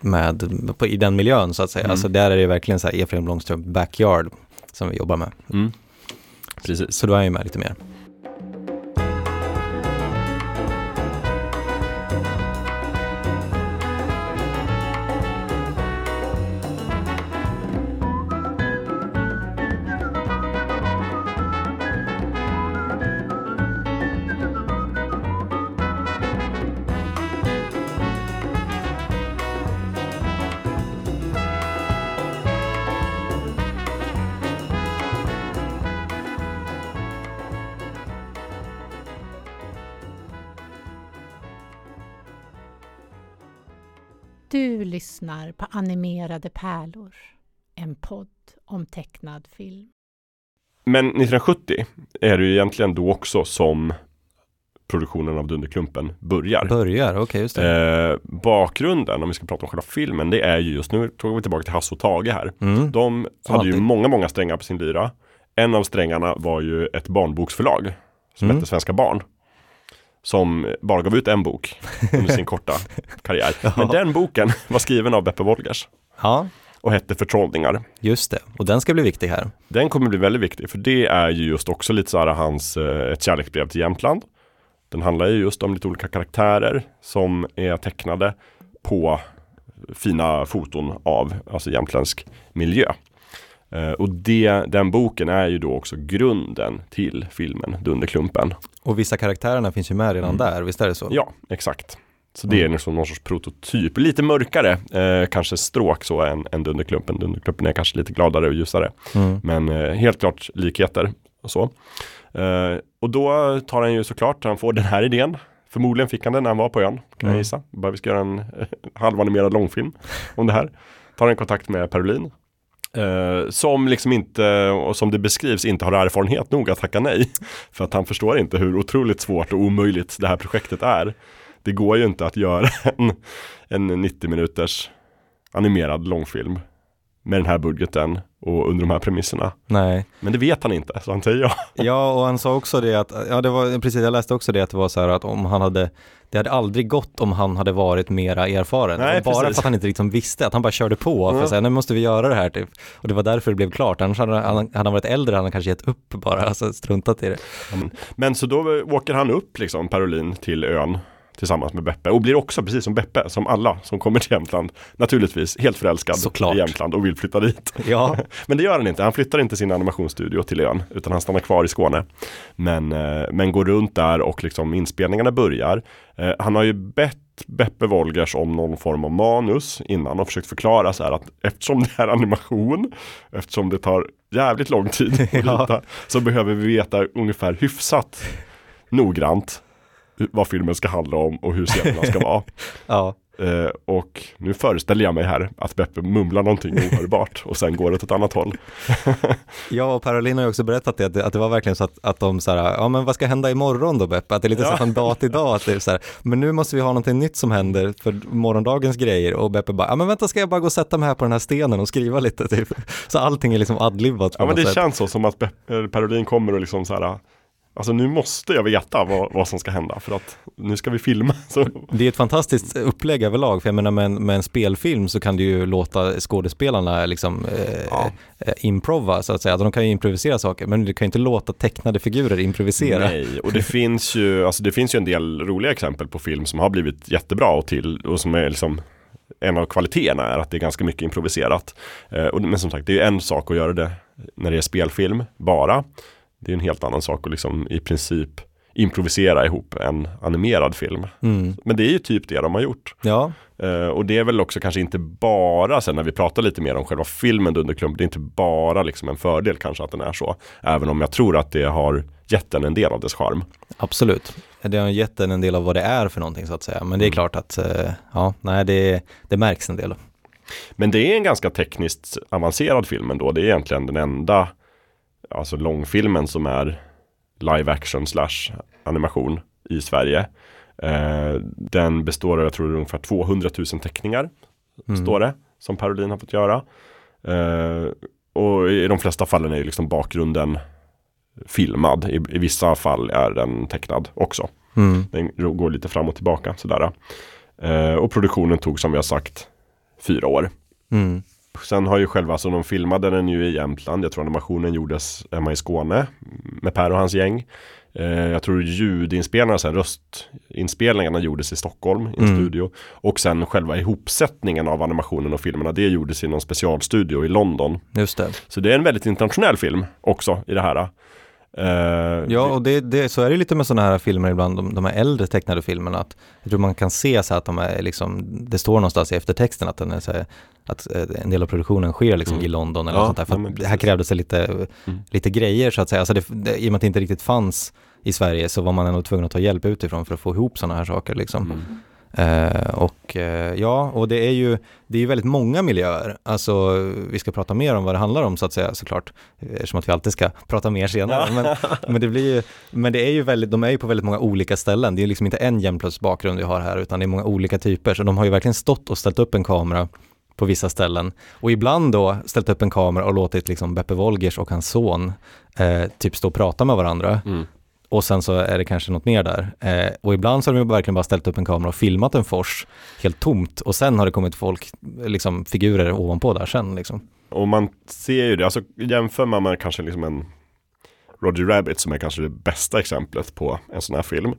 med på, i den miljön så att säga. Mm. Alltså där är det verkligen så här Efraim Långstrump backyard som vi jobbar med. Precis. Så då är han ju med lite mer. Animerade pärlor, en podd om tecknad film. Men 1970 är det ju egentligen då också som produktionen av Dunderklumpen börjar. Börjar, okej okay, just det. Eh, bakgrunden, om vi ska prata om själva filmen, det är ju just nu, tog vi tillbaka till Hasse och Tage här. Mm. De Som hade ju alltid. många, många strängar på sin lyra. En av strängarna var ju ett barnboksförlag som Mm. hette Svenska Barn. Som bara gav ut en bok under sin korta karriär. Ja. Men den boken var skriven av Beppe Wolgers Ja, och hette Förtrollningar. just det. Och den ska bli viktig här. Den kommer bli väldigt viktig för det är ju just också lite så här hans, eh, ett kärleksbrev till Jämtland. Den handlar ju just om lite olika karaktärer som är tecknade på fina foton av alltså jämtländsk miljö. Eh, och det, den boken är ju då också grunden till filmen Dunderklumpen. Och vissa karaktärerna finns ju med redan där, visst är det så? Ja, exakt. Så det är liksom någon sorts prototyp, lite mörkare, eh, kanske stråk så än, än Dunderklumpen. Dunderklumpen är kanske lite gladare och ljusare. Mm. Men eh, helt klart likheter och så. Eh, och då tar han ju såklart, han får den här idén. Förmodligen fick han den när han var på ön, kan jag Mm. gissa. Bara vi ska göra en eh, halvanimerad långfilm om det här. Tar en kontakt med Perolin. Uh, som liksom inte, och som det beskrivs, inte har erfarenhet nog att tacka nej. För att han förstår inte hur otroligt svårt och omöjligt det här projektet är. Det går ju inte att göra en, en 90 minuters animerad långfilm med den här budgeten och under de här premisserna. Nej. Men det vet han inte, så han säger ja. Ja, och han sa också det att, ja det var precis, jag läste också det att det var så här att om han hade, det hade aldrig gått om han hade varit mera erfaren. Nej, bara precis. för att han inte liksom visste, att han bara körde på för Ja. att säga, nu måste vi göra det här typ. Och det var därför det blev klart, annars hade han, hade han varit äldre hade han kanske gett upp bara, alltså struntat i det. Men så då åker han upp liksom, Parolin, till ön tillsammans med Beppe och blir också precis som Beppe, som alla som kommer till Jämtland, naturligtvis helt förälskad Såklart. i Jämtland och vill flytta dit. Ja. men det gör han inte, han flyttar inte sin animationsstudio till ön, utan han stannar kvar i Skåne. Men, eh, men går runt där och liksom inspelningarna börjar. Eh, han har ju bett Beppe Wolgers om någon form av manus innan och försökt förklara så här att eftersom det är animation, eftersom det tar jävligt lång tid att Ja. rita, så behöver vi veta ungefär hyfsat noggrant vad filmen ska handla om och hur scenerna ska vara. Ja. Eh, och nu föreställer jag mig här att Beppe mumlar någonting ohörbart och sen går det åt ett annat håll. Ja, och Parolin har ju också berättat det, att det, att det var verkligen så att, att de så här, ja men vad ska hända imorgon då Beppe? Att det är lite så Ja. från dag till dag, att det är så här, men nu måste vi ha någonting nytt som händer för morgondagens grejer och Beppe bara, ja men vänta ska jag bara gå och sätta mig här på den här stenen och skriva lite typ. Så allting är liksom adlibbat Ja men det sätt. känns så som att Beppe, Parolin kommer och liksom så här Alltså nu måste jag veta vad, vad som ska hända för att nu ska vi filma. Så, Det är ett fantastiskt upplägg överlag, för jag menar med en, med en spelfilm så kan du ju låta skådespelarna liksom eh, eh, improva så att säga. De kan ju improvisera saker, men du kan ju inte låta tecknade figurer improvisera. Nej, och det finns ju, alltså det finns ju en del roliga exempel på film som har blivit jättebra och till och som är liksom en av kvaliteterna är att det är ganska mycket improviserat. Eh, och, men som sagt, det är ju en sak att göra det när det är spelfilm bara. Det är en helt annan sak att liksom i princip improvisera ihop en animerad film. Mm. Men det är ju typ det de har gjort. Ja, Eh, och det är väl också kanske inte bara, sen när vi pratar lite mer om själva filmen Dunderklump, det är inte bara liksom en fördel kanske att den är så. Även om jag tror att det har gett den en del av dess charm. absolut. Det har gett den en del av vad det är för någonting så att säga. Men det är Mm. klart att, eh, ja, nej det, det märks en del. Men det är en ganska tekniskt avancerad film ändå. Det är egentligen den enda alltså långfilmen som är live action slash animation i Sverige. Eh, den består av, jag tror det är ungefär 200 000 teckningar. Mm. Står det, som Parolin har fått göra. Eh, och i de flesta fallen är ju liksom bakgrunden filmad. I, I vissa fall är den tecknad också. Mm. Den går lite fram och tillbaka sådär. Eh, och produktionen tog som vi har sagt fyra år. Mm. Sen har ju själva, alltså de filmade den ju i Jämtland. Jag tror animationen gjordes hemma i Skåne med Per och hans gäng. Eh, jag tror ljudinspelningarna, här, röstinspelningarna gjordes i Stockholm i en Mm. studio. Och sen själva ihopsättningen av animationen och filmerna, det gjordes i någon specialstudio i London. Just det. Så det är en väldigt internationell film också i det här. Eh, Ja, och det, det, så är det lite med sådana här filmer ibland, de, de här äldre tecknade filmerna, att jag tror man kan se så att de är liksom, det står någonstans i eftertexten att, den är så här, att eh, en del av produktionen sker liksom Mm. i London eller Ja, sånt där, för ja, det här krävdes det lite, Mm. lite grejer så att säga, alltså det, det, i och med att det inte riktigt fanns i Sverige så var man ändå tvungen att ta hjälp utifrån för att få ihop sådana här saker liksom. Mm. Eh, och eh, ja, och det är ju det är ju väldigt många miljöer. Alltså vi ska prata mer om vad det handlar om så att säga såklart, eftersom att vi alltid ska prata mer senare. Men, men det blir ju, men det är ju väldigt, de är ju på väldigt många olika ställen. Det är liksom inte en Jämtlands bakgrund vi har här utan det är många olika typer. Så de har ju verkligen stått och ställt upp en kamera på vissa ställen och ibland då ställt upp en kamera och låtit liksom Beppe Wolgers och hans son eh, typ stå och prata med varandra Mm. Och sen så är det kanske något mer där. Eh, och ibland så har de verkligen bara ställt upp en kamera och filmat en fors helt tomt och sen har det kommit folk, liksom figurer ovanpå där sen liksom. Och man ser ju det, alltså jämför man med kanske liksom en Roger Rabbit som är kanske det bästa exemplet på en sån här film.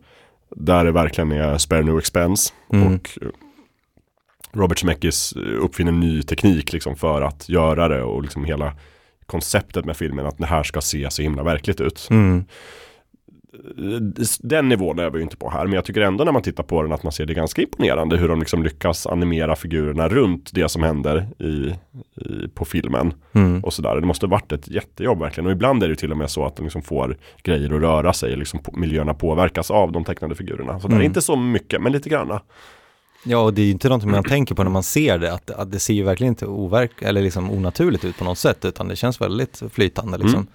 Där det verkligen är spare no expense Mm. och eh, Robert Zemeckis uppfinner ny teknik liksom för att göra det och liksom hela konceptet med filmen att det här ska se så himla verkligt ut. Mm. Den nivån är vi ju inte på här, men jag tycker ändå när man tittar på den att man ser det ganska imponerande hur de liksom lyckas animera figurerna runt det som händer i, i, på filmen. Mm. Och sådär. Det måste ha varit ett jättejobb verkligen. Och ibland är det till och med så att de liksom får grejer att röra sig. Liksom på, miljöerna påverkas av de tecknade figurerna. Så där, Mm. Inte så mycket, men lite granna. Ja, och det är ju inte någonting man tänker på när man ser det, att, att det ser ju verkligen inte overk eller liksom onaturligt ut på något sätt, utan det känns väldigt flytande liksom. Mm.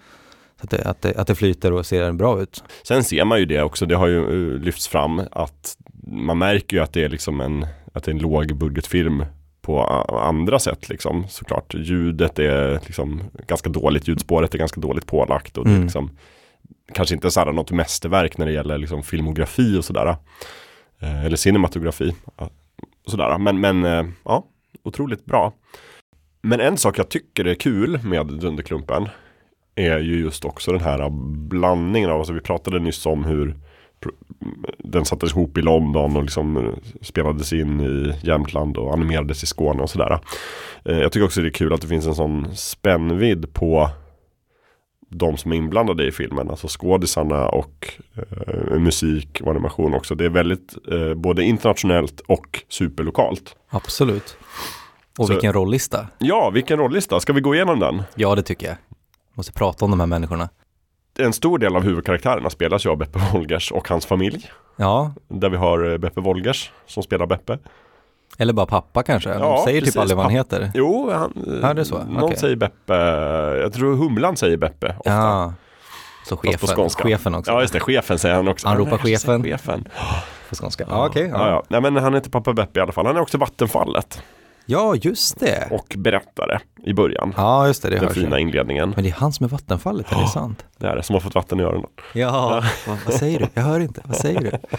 Att, det, att, det, att det flyter och ser bra ut. Sen ser man ju det också, det har ju uh, lyfts fram att man märker ju att det är liksom en, att det är en lågbudgetfilm på a- andra sätt liksom såklart. Ljudet är liksom ganska dåligt, ljudspåret är ganska dåligt pålagt och det är Mm. liksom kanske inte så här något mästerverk när det gäller liksom filmografi och sådär. Eh, eller cinematografi. Sådär. Men, men eh, ja, otroligt bra. Men en sak jag tycker är kul med Dunderklumpen är ju just också den här blandningen av, alltså vi pratade nyss om hur den sattes ihop i London och liksom eh, spelades in i Jämtland och animerades i Skåne och sådär. Eh, Jag tycker också det är kul att det finns en sån spännvidd på de som är inblandade i filmen, alltså skådisarna och eh, musik och animation också. Det är väldigt eh, både internationellt och superlokalt. Absolut. Och Så- vilken rollista. Ja, vilken rollista. Ska vi gå igenom den? Ja, det tycker jag. Måste prata om de här människorna. En stor del av huvudkaraktärerna spelas ju av Beppe Wolgers och hans familj. Ja, Där vi har eh, Beppe Wolgers som spelar Beppe. eller bara pappa kanske. De Ja, säger precis. typ aldrig vad han heter. Jo, han, Ja, det är så. någon Okej. säger Beppe. Jag tror Humlan säger Beppe ofta. Ja, så chefen, chefen också. Ja, just det. Chefen säger han också. Han ropar chefen. chefen. På skånska. Ja, okej. Ja, ja. ja. Nej, men han heter pappa Beppe i alla fall. Han är också Vattenfallet. Ja, just det. Och berättare i början. Ja, just det. Det Den fina inledningen. Men det är han som är vattenfallet, är det sant? Det är det, som har fått vatten i öronen. Ja, vad, vad säger du? Jag hör inte. Vad säger du?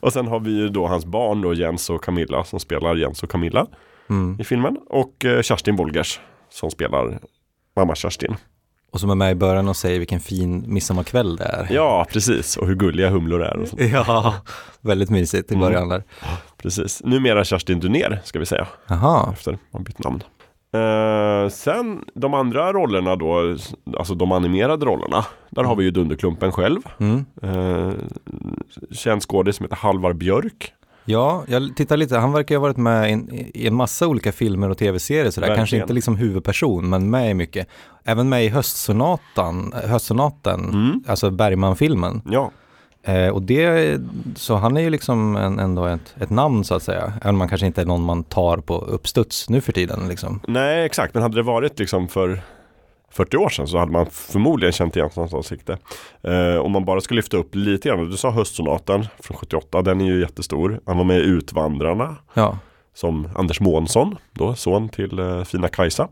Och sen har vi ju då hans barn då Jens och Camilla som spelar Jens och Camilla Mm. i filmen. Och eh, Kerstin Bolgers som spelar mamma Kerstin. Och som är med i början och säger vilken fin midsommarkväll det är. Ja, precis. Och hur gulliga humlor är och sånt. Ja, väldigt mysigt i Mm. början där. Precis. Numera Kerstin Dunér ska vi säga. Jaha, Efter man bytt namn. Eh, sen de andra rollerna då, alltså de animerade rollerna. Där har vi ju Dunderklumpen själv. mm. Uh, känd skådis som heter Halvar Björk. Ja, jag tittar lite, han verkar ju ha varit med i en, i en massa olika filmer och tv-serier sådär. Kanske Verkligen. inte liksom huvudperson, men med i mycket. Även med i Höstsonaten, Höstsonaten, Mm. alltså Bergman-filmen. Ja, Eh, och det, så han är ju liksom en, ändå ett, ett namn så att säga. Även om man kanske inte är någon man tar på uppstuds nu för tiden liksom. nej exakt. Men hade det varit liksom för 40 år sedan så hade man förmodligen känt igen hans ansikte. Uh, om man bara ska lyfta upp lite grann. Du sa Höstsonaten från 78. Den är ju jättestor. Han var med i Utvandrarna. Ja, som Anders Månsson, då son till eh, fina Kajsa.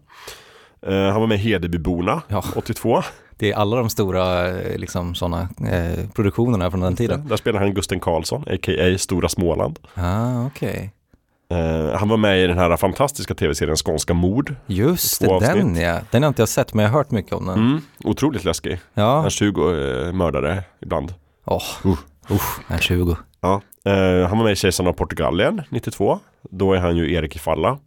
Eh, han var med i Hedebyborna Ja. 82. det är alla de stora eh, liksom sådana eh, produktionerna från den tiden. Där spelar han Gusten Karlsson, a.k.a. Stora Småland. Ah, okej. Eh, han var med i den här fantastiska tv-serien Skånska mord. Just det, den avsnitt. ja. Den har inte jag sett, men jag har hört mycket om den. Mm, otroligt läskig. Ja, Han 20 eh, mördare ibland. åh, Uh. usch, den 20. Ja. Eh, han var med i Kejsarna av Portugalien 92. Då är han ju Erik i Falla.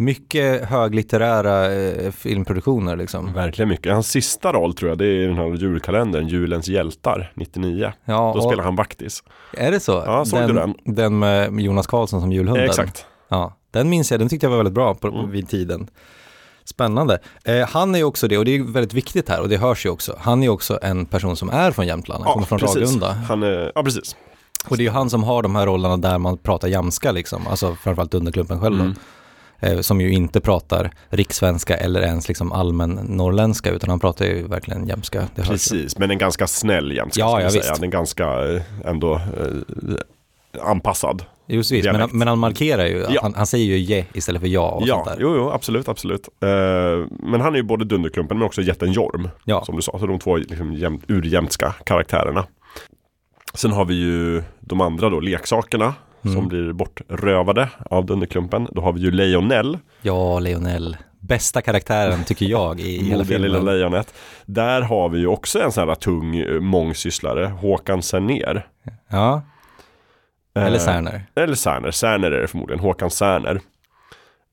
Mycket höglitterära eh, filmproduktioner liksom. Verkligen mycket. Hans sista roll tror jag det är den här julkalendern Julens hjältar 99. Ja, Då spelar han vaktis. är det så? Ja, såg du den? Den med Jonas Karlsson som julhunden? Eh, exakt. Ja, den minns jag, den tyckte jag var väldigt bra på, Mm. vid tiden. Spännande. Eh, han är ju också det, och det är väldigt viktigt här, och det hörs ju också. Han är också en person som är från Jämtland, han kommer från precis. Ragunda. Han är, ja, precis. Och det är ju han som har de här rollerna där man pratar jamska liksom, alltså framförallt Dunderklumpen själv då. Mm. Eh, som ju inte pratar rikssvenska eller ens liksom allmän norrländska utan han pratar ju verkligen jämska. Precis, men en ganska snäll jämska. Ja, ja, säga. är ganska eh, ändå eh, anpassad. Just visst, men, men han markerar ju, Ja. han, han säger ju je istället för ja och Ja, sånt där. jo, jo, absolut, absolut. Eh, men han är ju både Dunderklumpen men också jätten Jorm. Ja. Som du sa, så de två liksom jäm, urjämtska karaktärerna. Sen har vi ju de andra då, leksakerna. Mm. Som blir bortrövade av Dunderklumpen. Då har vi ju Lejonell. Ja, Leonel. Bästa karaktären tycker jag i hela Modiga lilla filmen. lejonet. Där har vi ju också en sån här tung eh, mångsysslare, Håkan Serner. Ja, eller Eh, Särner. Eller Särner, Särner är det förmodligen, Håkan Särner.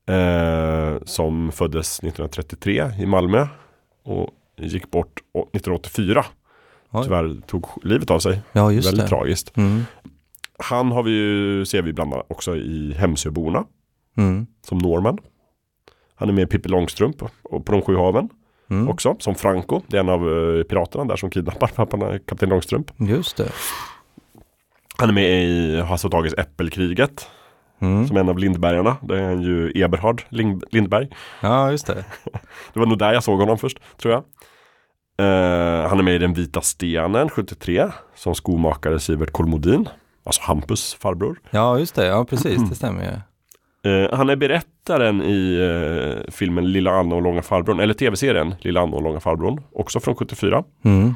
Eh, som föddes 1933 i Malmö och gick bort å- 1984. Oj. Tyvärr tog livet av sig. Ja, just Väldigt det. tragiskt. Mm. Han har vi ju, ser vi bland annat också i Hemsöborna Mm. som Norman. Han är med i Pippi Långstrump och på de sju haven Mm. också som Franco. Det är en av eh, piraterna där som kidnappar pappan kapten Långstrump. Just det. Han är med i Hasse och Tages Äppelkriget. Mm. Som en av Lindbergarna. Det är han ju Eberhard Lind- Lindberg. Ja, just det. Det var nog där jag såg honom först, tror jag. Eh, han är med i Den vita stenen 73 som skomakare Sivert Kolmodin. Alltså Hampus farbror. Ja, just det. Ja, precis. Det stämmer ju. Eh, han är berättaren i eh, filmen Lilla Anna och Långa farbrorn, eller tv-serien Lilla Anna och Långa farbrorn, också från 74. Mm.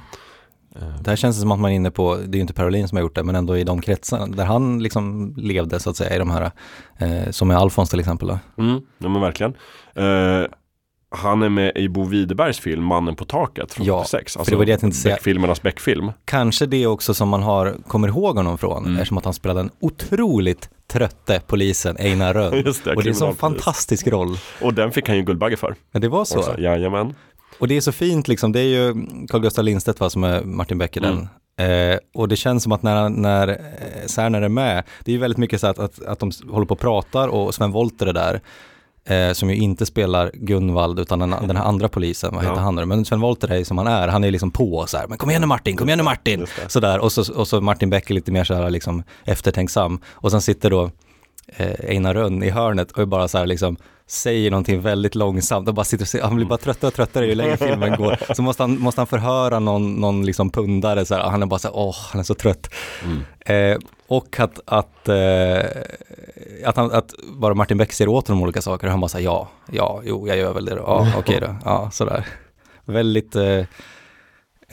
Känns det som att man är inne på, det är ju inte Parolin som har gjort det, men ändå i de kretsarna där han liksom levde så att säga i de här, eh, som är Alfons till exempel. Då. Mm, ja men verkligen. Eh, han är med i Bo Widerbergs film Mannen på taket från Ja, 76. för det var det jag tänkte säga. Beck-filmernas Beck-film. Kanske det också som man har, kommer ihåg honom från, Mm. eftersom att han spelade den otroligt trötte polisen Einar Rönn. Just det, och det är en sån fantastisk roll. Och den fick han ju Guldbagge för. Ja, det var så. Också. Jajamän. Och det är så fint liksom, det är ju Carl Gustaf Lindstedt va, som är Martin Beck i den. Eh, och det känns som att när, när eh, Särner är med, det är ju väldigt mycket så att, att, att de håller på och pratar och Sven Wollter är där. Eh, som ju inte spelar Gunvald utan den, den här andra polisen, vad heter Ja. han nu? Men Sven Wollter är som han är, han är liksom på så här, men kom igen nu Martin, kom igen nu Martin! Sådär, och så, och så Martin Beck är lite mer så här liksom eftertänksam. Och sen sitter då eh, Einar Rönn i hörnet och är bara så här liksom säger någonting väldigt långsamt och bara sitter och ser, han blir bara tröttare och tröttare ju längre filmen går. Så måste han, måste han förhöra någon, någon liksom pundare så här, han är bara så här, åh, han är så trött. Eh, och att, att, eh, att, han, att bara Martin Beck ser åt honom olika saker och han bara säger ja, ja, jo, jag gör väl det då, ja, okej då, ja, sådär. Väldigt, eh,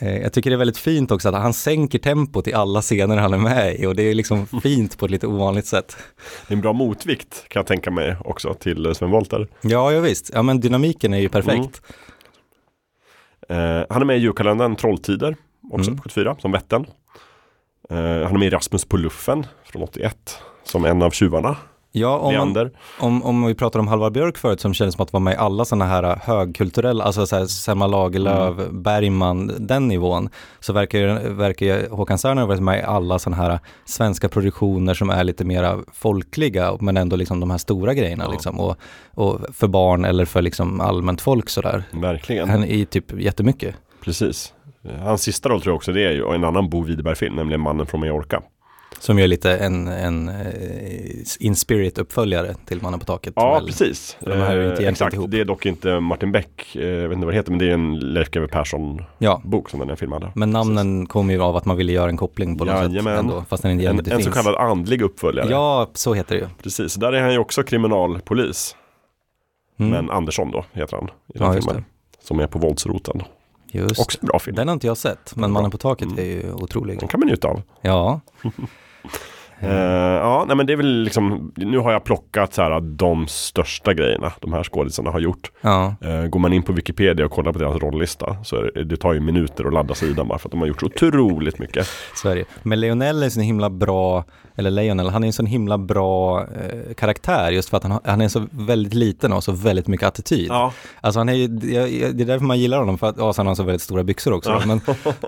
jag tycker det är väldigt fint också att han sänker tempot i alla scener han är med i och det är liksom fint på ett lite ovanligt sätt. Det är en bra motvikt kan jag tänka mig också till eh, Sven Wollter. Ja, ja visst, ja men dynamiken är ju perfekt. Eh, han är med i julkalendern Trolltider, också Mm. på 74, som Vättern. Eh, han är med i Rasmus på luffen från 81, som en av tjuvarna. Ja, om, man, om, om vi pratar om Halvar Björk förut som kändes som att vara med i alla sådana här högkulturella, alltså så här Selma Lagerlöf, Bergman, den nivån, så verkar verkar Håkan Särner ha varit med i alla sådana här svenska produktioner som är lite mera folkliga, men ändå liksom de här stora grejerna Ja. liksom, och, och för barn eller för liksom allmänt folk sådär. Verkligen. Han är typ jättemycket. Precis. Hans sista roll tror jag också det är ju en annan Bo Widerberg-film, nämligen Mannen från Mallorca. Som gör lite en, en eh, In Spirit-uppföljare till Mannen på taket. Ja, väl? precis. De här är ju inte Eh, Exakt, ihop. det är dock inte Martin Beck, eh, jag vet inte vad det heter, men det är en Leif GW Persson-bok Ja, som den är filmad. men namnen kommer ju av att man ville göra en koppling på något Jajamän. sätt ändå, fast den En, inte en finns. så kallad andlig uppföljare. Ja, så heter det ju. Precis, där är han ju också kriminalpolis. Mm. Men Andersson då heter han i den Ja, filmen. Som är på våldsroten. Just Också en bra film. Den har inte jag sett, men. Mannen på taket Mm. är ju otrolig. Den kan man njuta av. Ja, Eh, ja, nej men det är väl liksom, nu har jag plockat så här de största grejerna de här skådisarna har gjort. ja, Eh, går man in på Wikipedia och kollar på deras rollista så är det, det tar ju minuter att ladda sidan bara för att de har gjort så otroligt mycket. Sverige. Men Leonel är en sån himla bra, eller Leonel, han är en sån himla bra eh, karaktär just för att han, han är så väldigt liten och så väldigt mycket attityd. Ja, Alltså han är det är därför man gillar honom, för att, ja, sen har han så väldigt stora byxor också. Ja.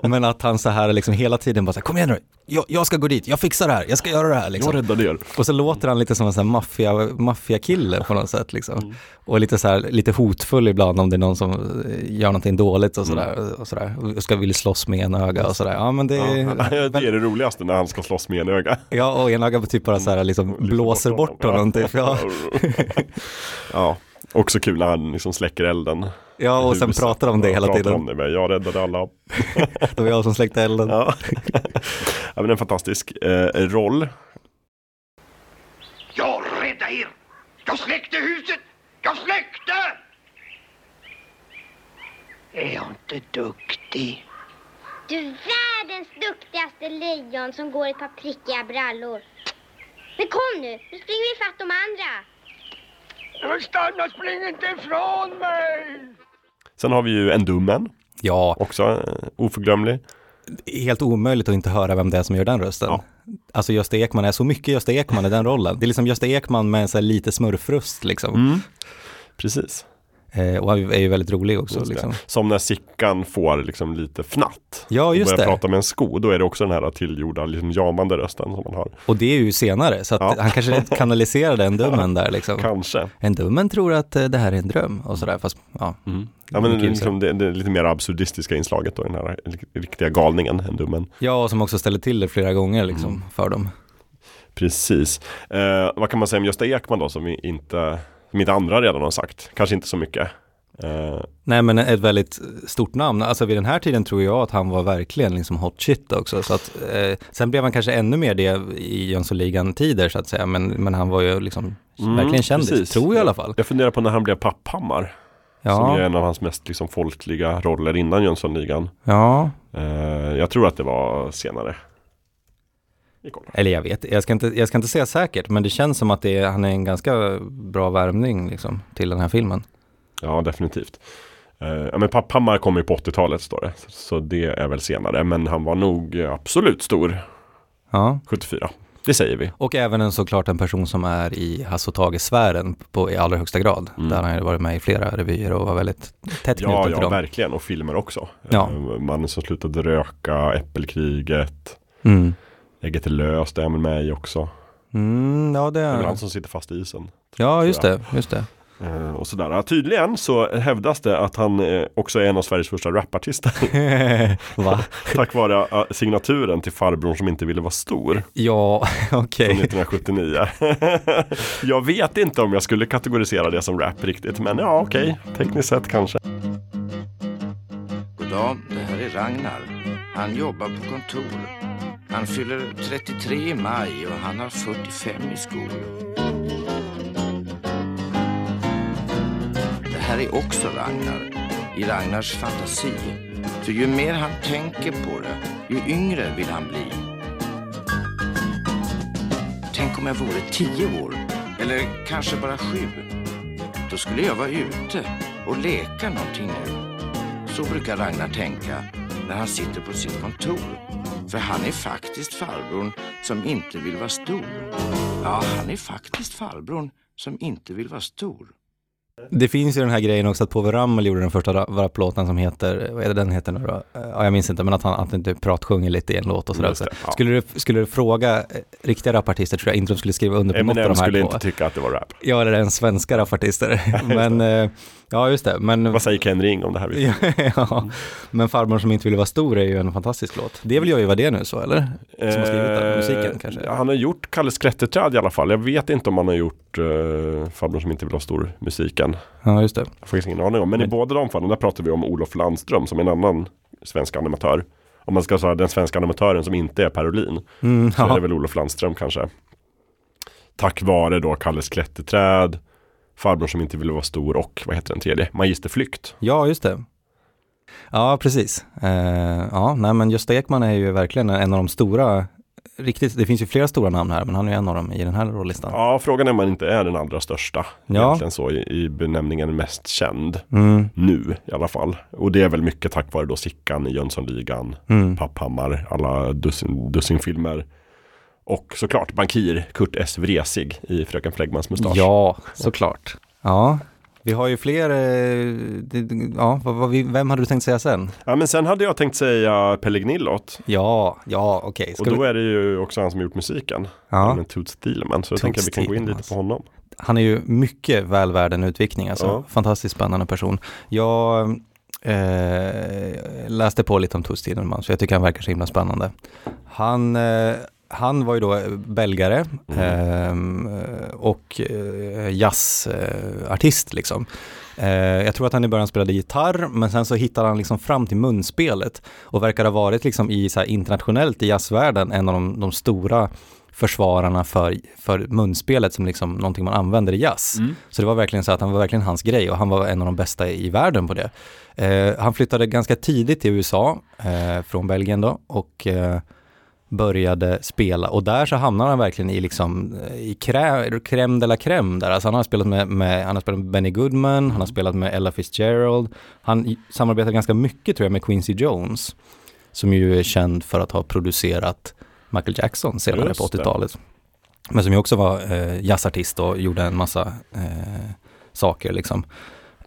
Men, men att han så här liksom hela tiden bara så här, kom igen nu, jag, jag ska gå dit, jag fixar det här, jag ska göra göra det här liksom. Jag räddade er. Och så låter han lite som en här maffia, maffiakille på något sätt liksom. Mm. Och lite så här, lite hotfull ibland om det är någon som gör någonting dåligt och sådär. Mm. Och, sådär. och ska vilja slåss med en öga och sådär. Ja men det är... Ja, det är det roligaste när han ska slåss med en öga. Ja, och en öga typ bara så här liksom blåser bort honom typ. Ja. ja, också kul när han liksom släcker elden. Ja, och sen huset. pratar om det hela pratar tiden. Om det, men jag räddade alla. Det var jag som släckte elden. Ja, ja men en fantastisk eh, roll. Jag räddade er! Jag släckte huset! Jag släckte! Är jag inte duktig? Du är världens duktigaste lejon som går i ett par prickiga brallor. Men kom nu, nu springer vi fatt de andra. Men stanna, spring inte ifrån mig! Sen har vi ju en dummen. Ja. Också eh, oförglömlig. Helt omöjligt att inte höra vem det är som gör den rösten. Alltså Gösta Ekman är så mycket Gösta Ekman i den rollen. Det är liksom Gösta Ekman med en så här lite smurfröst liksom. Mm. Precis. Eh, och han är ju väldigt rolig också. Liksom. Som när Sickan får liksom lite fnatt. Ja, just och börjar det. prata med en sko. Då är det också den här tillgjorda, liksom jamande rösten som man har. Och det är ju senare, så Ja. han kanske kanaliserade en dummen där liksom. Kanske. En dummen tror att eh, det här är en dröm och sådär, fast ja. Ja men liksom det, det lite mer absurdistiska inslaget då, den här riktiga galningen, en dummen. Ja, och som också ställer till det flera gånger liksom Mm. för dem. Precis. Eh, vad kan man säga om Gösta Ekman då som vi inte, inte andra redan har sagt? Kanske inte så mycket. Eh, Nej men ett väldigt stort namn. Alltså vid den här tiden tror jag att han var verkligen liksom hot shit också. Så att, eh, sen blev han kanske ännu mer det i Jönssonligan-tider så att säga. Men, men han var ju liksom mm, verkligen kändis, precis. tror jag i alla fall. Jag funderar på när han blev Papphammar. Ja. Som är en av hans mest liksom, folkliga roller innan Jönssonligan. Ja, Eh, jag tror att det var senare. Eller jag vet, jag ska inte, jag ska inte säga säkert, men det känns som att det är, han är en ganska bra värmning liksom, till den här filmen. Ja, definitivt. Eh, ja, men Papphammar kom ju på 80-talet står det. Så, så det är väl senare. Men han var nog absolut stor. Ja. 74. Det säger vi. Och även en, såklart en person som är i Hasse och Tage-sfären på, i allra högsta grad. Där han ju varit med i flera revyer och var väldigt tätt knuten Ja, till ja dem. verkligen. Och filmer också. Ja. Eh, Mannen som slutade röka, Äppelkriget. Mm. Ägget är löst, det är med i också. Mm, ja, det Det är väl är han som sitter fast i isen. Ja, just det, just det. Eh, och sådär. Tydligen så hävdas det att han eh, också är en av Sveriges första rapartister. Va? Tack vare eh, signaturen till farbrorn som inte ville vara stor. Ja, okej. Från 1979. jag vet inte om jag skulle kategorisera det som rap riktigt. Men ja, okej. Tekniskt sett kanske. Goddag, det här är Ragnar. Han jobbar på kontor. Han fyller 33 i maj och han har 45 i skor. Det här är också Ragnar, i Ragnars fantasi. För ju mer han tänker på det, ju yngre vill han bli. Tänk om jag vore tio år, eller kanske bara sju. Då skulle jag vara ute och leka någonting nu. Så brukar Ragnar tänka när han sitter på sitt kontor. För han är faktiskt farbrorn som inte vill vara stor. Ja, han är faktiskt farbrorn som inte vill vara stor. Det finns ju den här grejen också att Povel Ramel gjorde den första ra- rapplåten som heter, vad är det den heter nu då? Eh, Ja, jag minns inte, men att han, att han typ pratsjunger lite i en låt och sådär. Det, ja. skulle, du, skulle du fråga eh, riktiga rapartister tror jag inte de skulle skriva under på något av Eminem de här skulle två. inte tycka att det var rap. Ja, eller en svenska rapartister. men, eh, ja just det. Men, Vad säger Ken Ring om det här? ja, men Farbrorn som inte ville vara stor är ju en fantastisk låt. Det är väl Jojje det nu så, eller? Som har skrivit den, musiken kanske? Eh, Han har gjort Kalles klätterträd i alla fall. Jag vet inte om han har gjort uh, Farbrorn som inte vill ha stor musiken. Ja, just det. Jag får ingen aning om. Men i Men- båda de fallen, där pratar vi om Olof Landström som är en annan svensk animatör. Om man ska säga den svenska animatören som inte är Per Olin. Mm, så är ja. det väl Olof Landström kanske. Tack vare då Kalles klätterträd, Farbrorn som inte ville vara stor och vad heter den tredje? Magisterflykt. Ja, just det. Ja, precis. Eh, ja, nej men Gösta Ekman är ju verkligen en av de stora, riktigt, det finns ju flera stora namn här, men han är en av dem i den här rollistan. Ja, frågan är om man inte är den allra största. Ja. Egentligen så i, i benämningen mest känd. Mm. Nu i alla fall. Och det är väl mycket tack vare då Sickan i Jönssonligan, Mm. Papphammar, alla dussin, dussin filmer. Och såklart bankir Kurt S. Vresig i Fröken Flegmans mustasch. Ja, såklart. Ja, Vi har ju fler, eh, ja, vem hade du tänkt säga sen? Ja men sen hade jag tänkt säga Pelle Gnillot. Ja, ja okej. Och Ska då vi- är det ju också han som har gjort musiken. Ja. Men Toots Thielemans. Så jag Toots tänker att vi kan gå in lite på honom. Han är ju mycket väl värd en utvikning, alltså. Ja. Fantastiskt spännande person. Jag eh, läste på lite om Toots Thielemans, för jag tycker han verkar så himla spännande. Han, eh, han var ju då belgare ehm, och eh, jazzartist liksom. Eh, jag tror att han i början spelade gitarr, men sen så hittade han liksom fram till munspelet och verkar ha varit liksom i så internationellt i jazzvärlden en av de, de stora försvararna för, för munspelet som liksom någonting man använder i jazz. Mm. Så det var verkligen så att han var verkligen hans grej och han var en av de bästa i världen på det. Eh, han flyttade ganska tidigt till USA eh, från Belgien då och eh, började spela och där så hamnade han verkligen i liksom eh, i crème, crème de la crème där. Alltså han har spelat med, med, han har spelat med Benny Goodman, han har spelat med Ella Fitzgerald. Han samarbetar ganska mycket tror jag med Quincy Jones som ju är känd för att ha producerat Michael Jackson senare Just på det. 80-talet. Men som ju också var eh, jazzartist och gjorde en massa eh, saker liksom.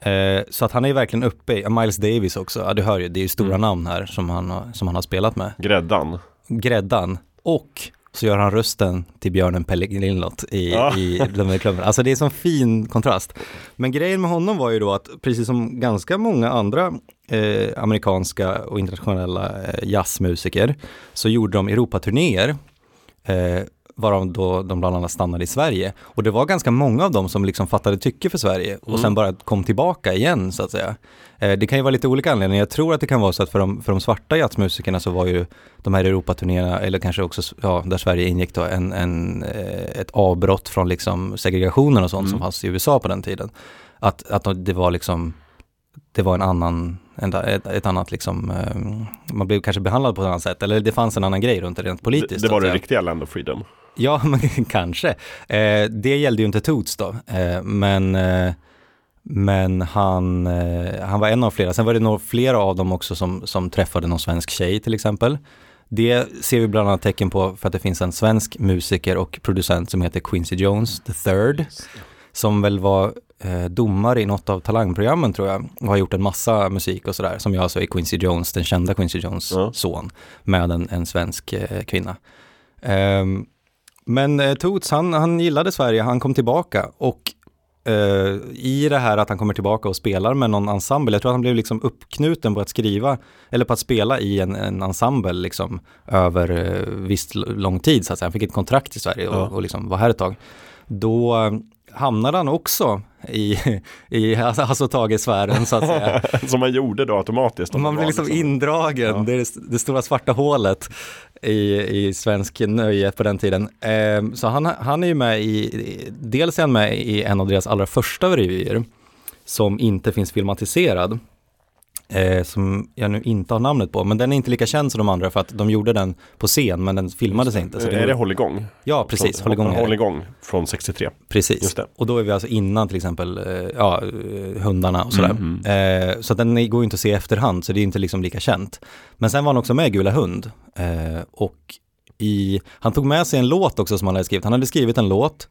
Eh, så att han är ju verkligen uppe i, Miles Davis också, ja du hör ju, det är ju stora namn här som han, som han har spelat med. Gräddan. Gräddan. Och så gör han rösten till björnen Pelle Gnillot i, Ja. i klubbarna. Alltså det är sån fin kontrast. Men grejen med honom var ju då att precis som ganska många andra eh, amerikanska och internationella eh, jazzmusiker så gjorde de Europaturnéer eh, varav då de bland annat stannade i Sverige. Och det var ganska många av dem som liksom fattade tycke för Sverige och Mm. sen bara kom tillbaka igen så att säga. Eh, det kan ju vara lite olika anledningar. Jag tror att det kan vara så att för de, för de svarta jazzmusikerna så var ju de här Europaturnéerna, eller kanske också, ja, där Sverige ingick då, en, en, eh, ett avbrott från liksom segregationen och sånt som fanns i USA på den tiden. Att, att det var liksom det var en annan, en, ett, ett annat liksom, eh, man blev kanske behandlad på ett annat sätt, eller det fanns en annan grej runt det rent politiskt. Det, det var det riktiga Land of Freedom. Ja, men kanske. Eh, det gällde ju inte Toots då, eh, men, eh, men han, eh, han var en av flera. Sen var det nog flera av dem också som, som träffade någon svensk tjej till exempel. Det ser vi bland annat tecken på för att det finns en svensk musiker och producent som heter Quincy Jones the third. Som väl var eh, domare i något av talangprogrammen tror jag och har gjort en massa musik och sådär som jag alltså är Quincy Jones, den kända Quincy Jones son med en, en svensk eh, kvinna. Ehm, men eh, Toots, han, han gillade Sverige, han kom tillbaka och eh, i det här att han kommer tillbaka och spelar med någon ensemble, jag tror att han blev liksom uppknuten på att skriva, eller på att spela i en, en ensemble liksom över eh, viss l- lång tid så att säga. Han fick ett kontrakt i Sverige och, Ja. och liksom var här ett tag. Då eh, hamnade han också i, i alltså, alltså Tage-sfären så att säga. Som man gjorde då automatiskt. om Man blir var liksom indragen, det är det, det stora svarta hålet i, i svensk nöje på den tiden. Eh, så han, han är ju med i, i- dels är han med i en av deras allra första revyer som inte finns filmatiserad. Eh, som jag nu inte har namnet på, men den är inte lika känd som de andra för att de gjorde den på scen men den filmades inte. Så är det Hålligång? Ja, precis. Hålligång det. Hålligång från 63. Precis. Just det. Och då är vi alltså innan till exempel eh, ja, eh, hundarna och sådär. Mm, Eh, så den går ju inte att se i efterhand, så det är inte liksom lika känt. Men sen var han också med i Gula Hund. Eh, och i, han tog med sig en låt också som han hade skrivit. Han hade skrivit en låt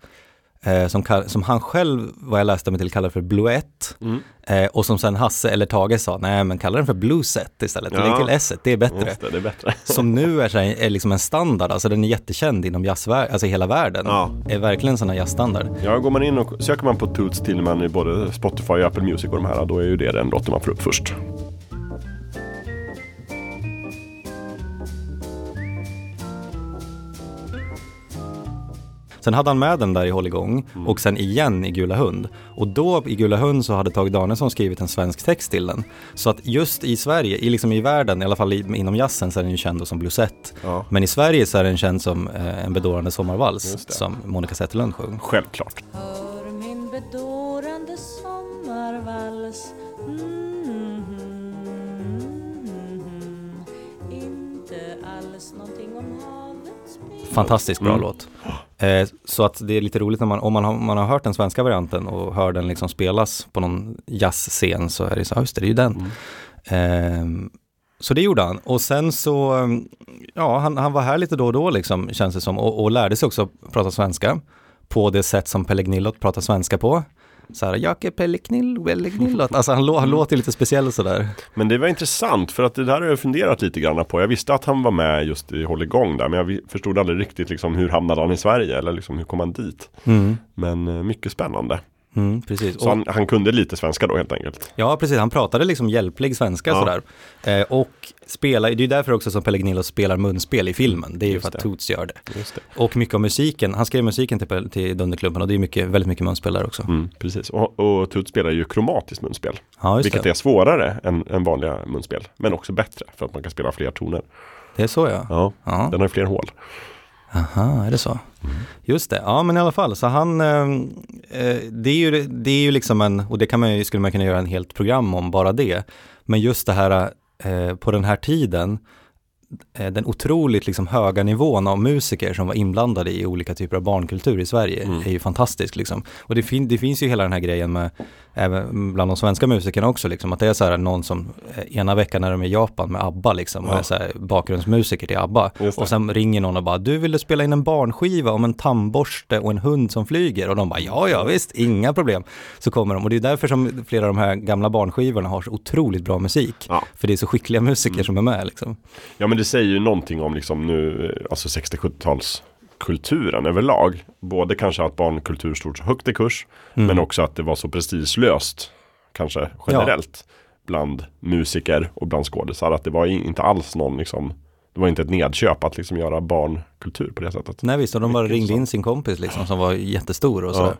eh, som, kall- som han själv, vad jag läste mig till, kallade för Bluett. Mm. Eh, och som sen Hasse eller Tage sa, nej men kalla den för Blueset istället. Ja. Lägg till S, det är bättre. Det, det är bättre. Som nu är, här, är liksom en standard, alltså den är jättekänd inom jazzvärlden, alltså hela världen. Är verkligen en sån här jazzstandard. Ja, går man in och söker man på Toots Tillman i både Spotify och Apple Music och de här, då är ju det den låten man får upp först. Sen hade han med den där i Hålligång Mm. och sen igen i Gula Hund. Och då i Gula Hund så hade Tage Danielsson skrivit en svensk text till den. Så att just i Sverige, i, liksom i världen, i alla fall i, inom jazzen så är den ju känd som bluesett. Ja. Men i Sverige så är den känd som eh, en bedårande sommarvals som Monica Zetterlund sjöng. Självklart. Hör min bedårande sommarvals Fantastiskt bra Mm. låt. Eh, så att det är lite roligt när man, om man har, man har hört den svenska varianten och hör den liksom spelas på någon jazzscen så är det så, just det, det är ju den. Eh, så det gjorde han. Och sen så, eh, ja, han, han var här lite då och då liksom, känns det som, och, och lärde sig också prata svenska på det sätt som Pelle Gnillot pratar svenska på. Så här, Jake Pelliknill, Pelliknill. Alltså han, lå, han låter lite speciell sådär. Men det var intressant för att det där har jag funderat lite grann på. Jag visste att han var med just i Hålligång där men jag förstod aldrig riktigt liksom hur hamnade han i Sverige eller liksom hur kom han dit. Mm. Men eh, mycket spännande. Mm, precis. Så han, han kunde lite svenska då helt enkelt. Ja, precis. Han pratade liksom hjälplig svenska Ja. sådär. Eh, och spelar, det är därför också som Pellegnillo spelar munspel i filmen. Det är ju för att. Toots gör det. Det. Och mycket av musiken, han skrev musiken till, till Dunderklumpen och det är mycket, väldigt mycket munspel där också. Mm, precis. Och, och Tut spelar ju kromatiskt munspel. Ja, vilket det. är svårare än, än vanliga munspel. Men också bättre för att man kan spela fler toner. Det är så ja. Ja, Ja. den har ju fler hål. Aha, är det så? Just det, ja men i alla fall, så han, eh, eh, det, är ju, det är ju liksom en, och det kan man skulle man kunna göra en helt program om bara det, men just det här eh, på den här tiden, eh, den otroligt liksom höga nivån av musiker som var inblandade i olika typer av barnkultur i Sverige är ju fantastisk liksom. Och det, fin, det finns ju hela den här grejen med, även bland de svenska musikerna också liksom, att det är så här någon som eh, ena veckan när de är i Japan med ABBA liksom, och Ja. är så här bakgrundsmusiker till ABBA, och sen ringer någon och bara, du ville spela in en barnskiva om en tandborste och en hund som flyger, och de bara, ja, ja, visst, inga problem. Så kommer de, och det är därför som flera av de här gamla barnskivorna har så otroligt bra musik, Ja. för det är så skickliga musiker som är med liksom. Ja men det säger ju någonting om liksom nu, eh, alltså 60-70-tals kulturen överlag. Både kanske att barnkultur stod så högt i kurs, Mm. men också att det var så prestigelöst, kanske generellt, bland musiker och bland skådisar. Att det var in- inte alls någon liksom, det var inte ett nedköp att liksom göra barnkultur på det sättet. Nej visst, och de bara ringde så. in sin kompis liksom som var jättestor och Ja. sådär.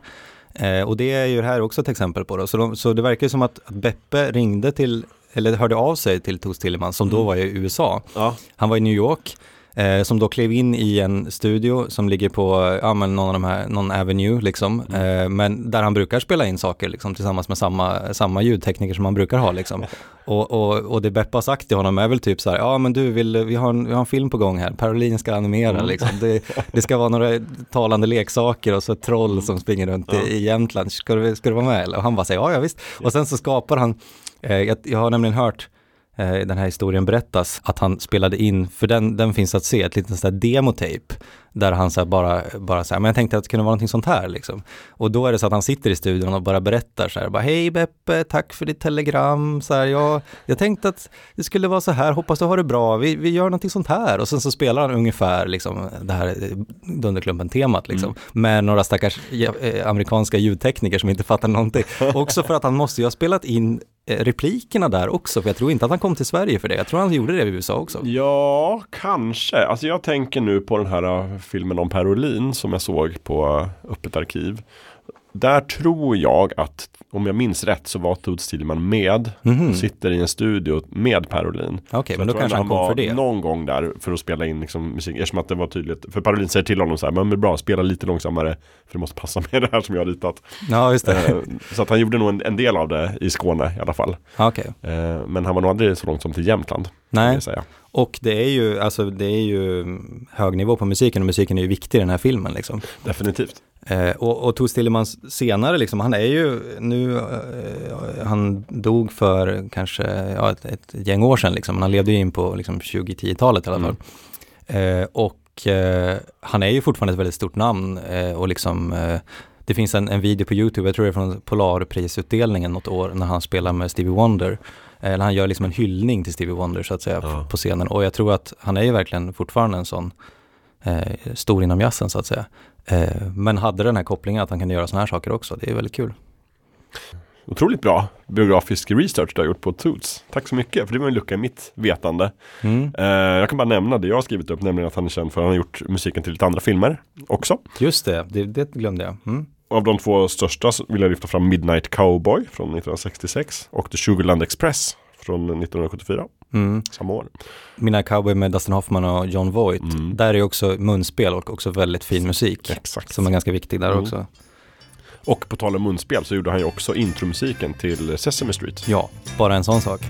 Eh, och det är ju här också ett exempel på det. Så, de, så det verkar ju som att att Beppe ringde till, eller hörde av sig till Tos Tilleman som då var i USA. Ja. Han var i New York. Eh, som då klev in i en studio som ligger på, ja men någon av de här, någon avenue liksom. Eh, men där han brukar spela in saker liksom tillsammans med samma, samma ljudtekniker som han brukar ha liksom. Och, och, och det Beppe har sagt till honom är väl typ så här, ja men du, vill, vi, har en, vi har en film på gång här, Parolin ska animera Mm. liksom. Det, det ska vara några talande leksaker och så ett troll som springer runt i, i Jämtland, ska du, ska du vara med eller? Och han bara säger, ja ja visst. Och sen så skapar han, eh, jag, jag har nämligen hört eh, den här historien berättas, att han spelade in, för den, den finns att se, ett litet sånt där demotape, där han så bara, bara så här, men jag tänkte att det kunde vara någonting sånt här liksom. Och då är det så att han sitter i studion och bara berättar så här, bara hej Beppe, tack för ditt telegram, så här, jag, jag tänkte att det skulle vara så här, hoppas du har det bra, vi, vi gör någonting sånt här. Och sen så spelar han ungefär liksom det här eh, Dunderklumpen-temat liksom, med några stackars eh, amerikanska ljudtekniker som inte fattar någonting. Också för att han måste ju ha spelat in Eh, replikerna där också, för jag tror inte att han kom till Sverige för det. Jag tror han gjorde det i USA också. Ja, kanske. Alltså jag tänker nu på den här eh, filmen om Perolin som jag såg på eh, Öppet arkiv. Där tror jag att, om jag minns rätt, så var Toots Thielemans med Mhm. och sitter i en studio med Perolin. Okej, Så men då kanske han kom var för det. någon gång där för att spela in liksom musik. Eftersom att det var tydligt. För Parolin säger till honom så här, men det är bra, spela lite långsammare. För det måste passa med det här som jag har ritat. Ja, just det. Eh, Så att han gjorde nog en, en del av det i Skåne i alla fall. Okej. Eh, Men han var nog aldrig så långt som till Jämtland. Nej, och det är ju, alltså det är ju hög nivå på musiken och musiken är ju viktig i den här filmen liksom. Definitivt. Eh, och, och Tos Tillemans senare, liksom, han är ju nu, eh, han dog för kanske ja, ett, ett gäng år sedan, liksom. han levde ju in på liksom, 2010-talet i alla fall. Eh, och eh, han är ju fortfarande ett väldigt stort namn eh, och liksom eh, det finns en, en video på YouTube, jag tror det är från Polarprisutdelningen något år, när han spelar med Stevie Wonder. Eh, när han gör liksom en hyllning till Stevie Wonder så att säga på, på scenen. Och jag tror att han är ju verkligen fortfarande en sån eh, stor inom jazzen så att säga. Eh, men hade den här kopplingen att han kan göra såna här saker också, det är väldigt kul. Otroligt bra biografisk research du har gjort på Toots. Tack så mycket, för det var en lucka i mitt vetande. Mm. Eh, jag kan bara nämna det jag har skrivit upp, nämligen att han är känd för att han har gjort musiken till lite andra filmer också. Just det, det, det glömde jag. Mm. Av de två största vill jag lyfta fram Midnight Cowboy från 1966 och The Sugarland Express från 1974, Mm. samma år. Mina cowboy med Dustin Hoffman och John Voight, där är också munspel och också väldigt fin musik. Exakt. Som är ganska viktig där Mm. också. Och på tal om munspel så gjorde han ju också intromusiken till Sesame Street. Ja, bara en sån sak.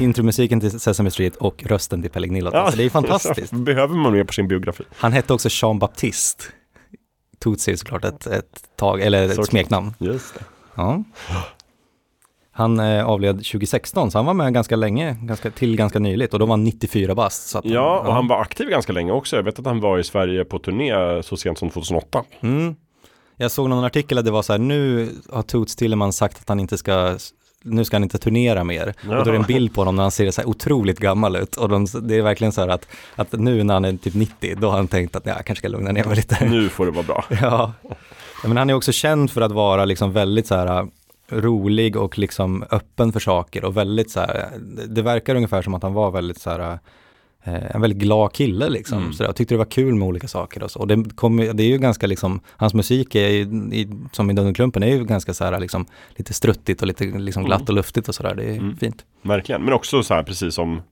Intromusiken till Sesame Street och rösten till Pelle Gnillot. Alltså, det är fantastiskt. Behöver man med på sin biografi. Han hette också Jean Baptiste. Tootsie är såklart ett, ett tag, eller ett smeknamn. Just det. Ja. Han eh, avled 2016, så han var med ganska länge, ganska, till ganska nyligt och då var han 94 bast. Att, Ja, och han var aktiv ganska länge också. Jag vet att han var i Sverige på turné så sent som 2008. Mm. Jag såg någon artikel där det var så här, nu har Toots Tillerman sagt att han inte ska nu ska han inte turnera mer. Ja. Och då är det en bild på honom när han ser så här otroligt gammal ut. Och de, det är verkligen så här att, att nu när han är typ 90, då har han tänkt att ja, jag kanske ska lugna ner mig lite. Nu får det vara bra. Ja. men han är också känd för att vara liksom väldigt så här rolig och liksom öppen för saker och väldigt så här, det- det verkar ungefär som att han var väldigt så här eh, en väldigt glad kille liksom. Mm. Så jag tyckte det var kul med olika saker och så. Och det, kom, det är ju ganska liksom, hans musik är ju, i, som i Dunderklumpen är ju ganska så här liksom lite struttigt och lite liksom glatt Mm. och luftigt och sådär. Det är Mm. fint. Verkligen, men också så här precis som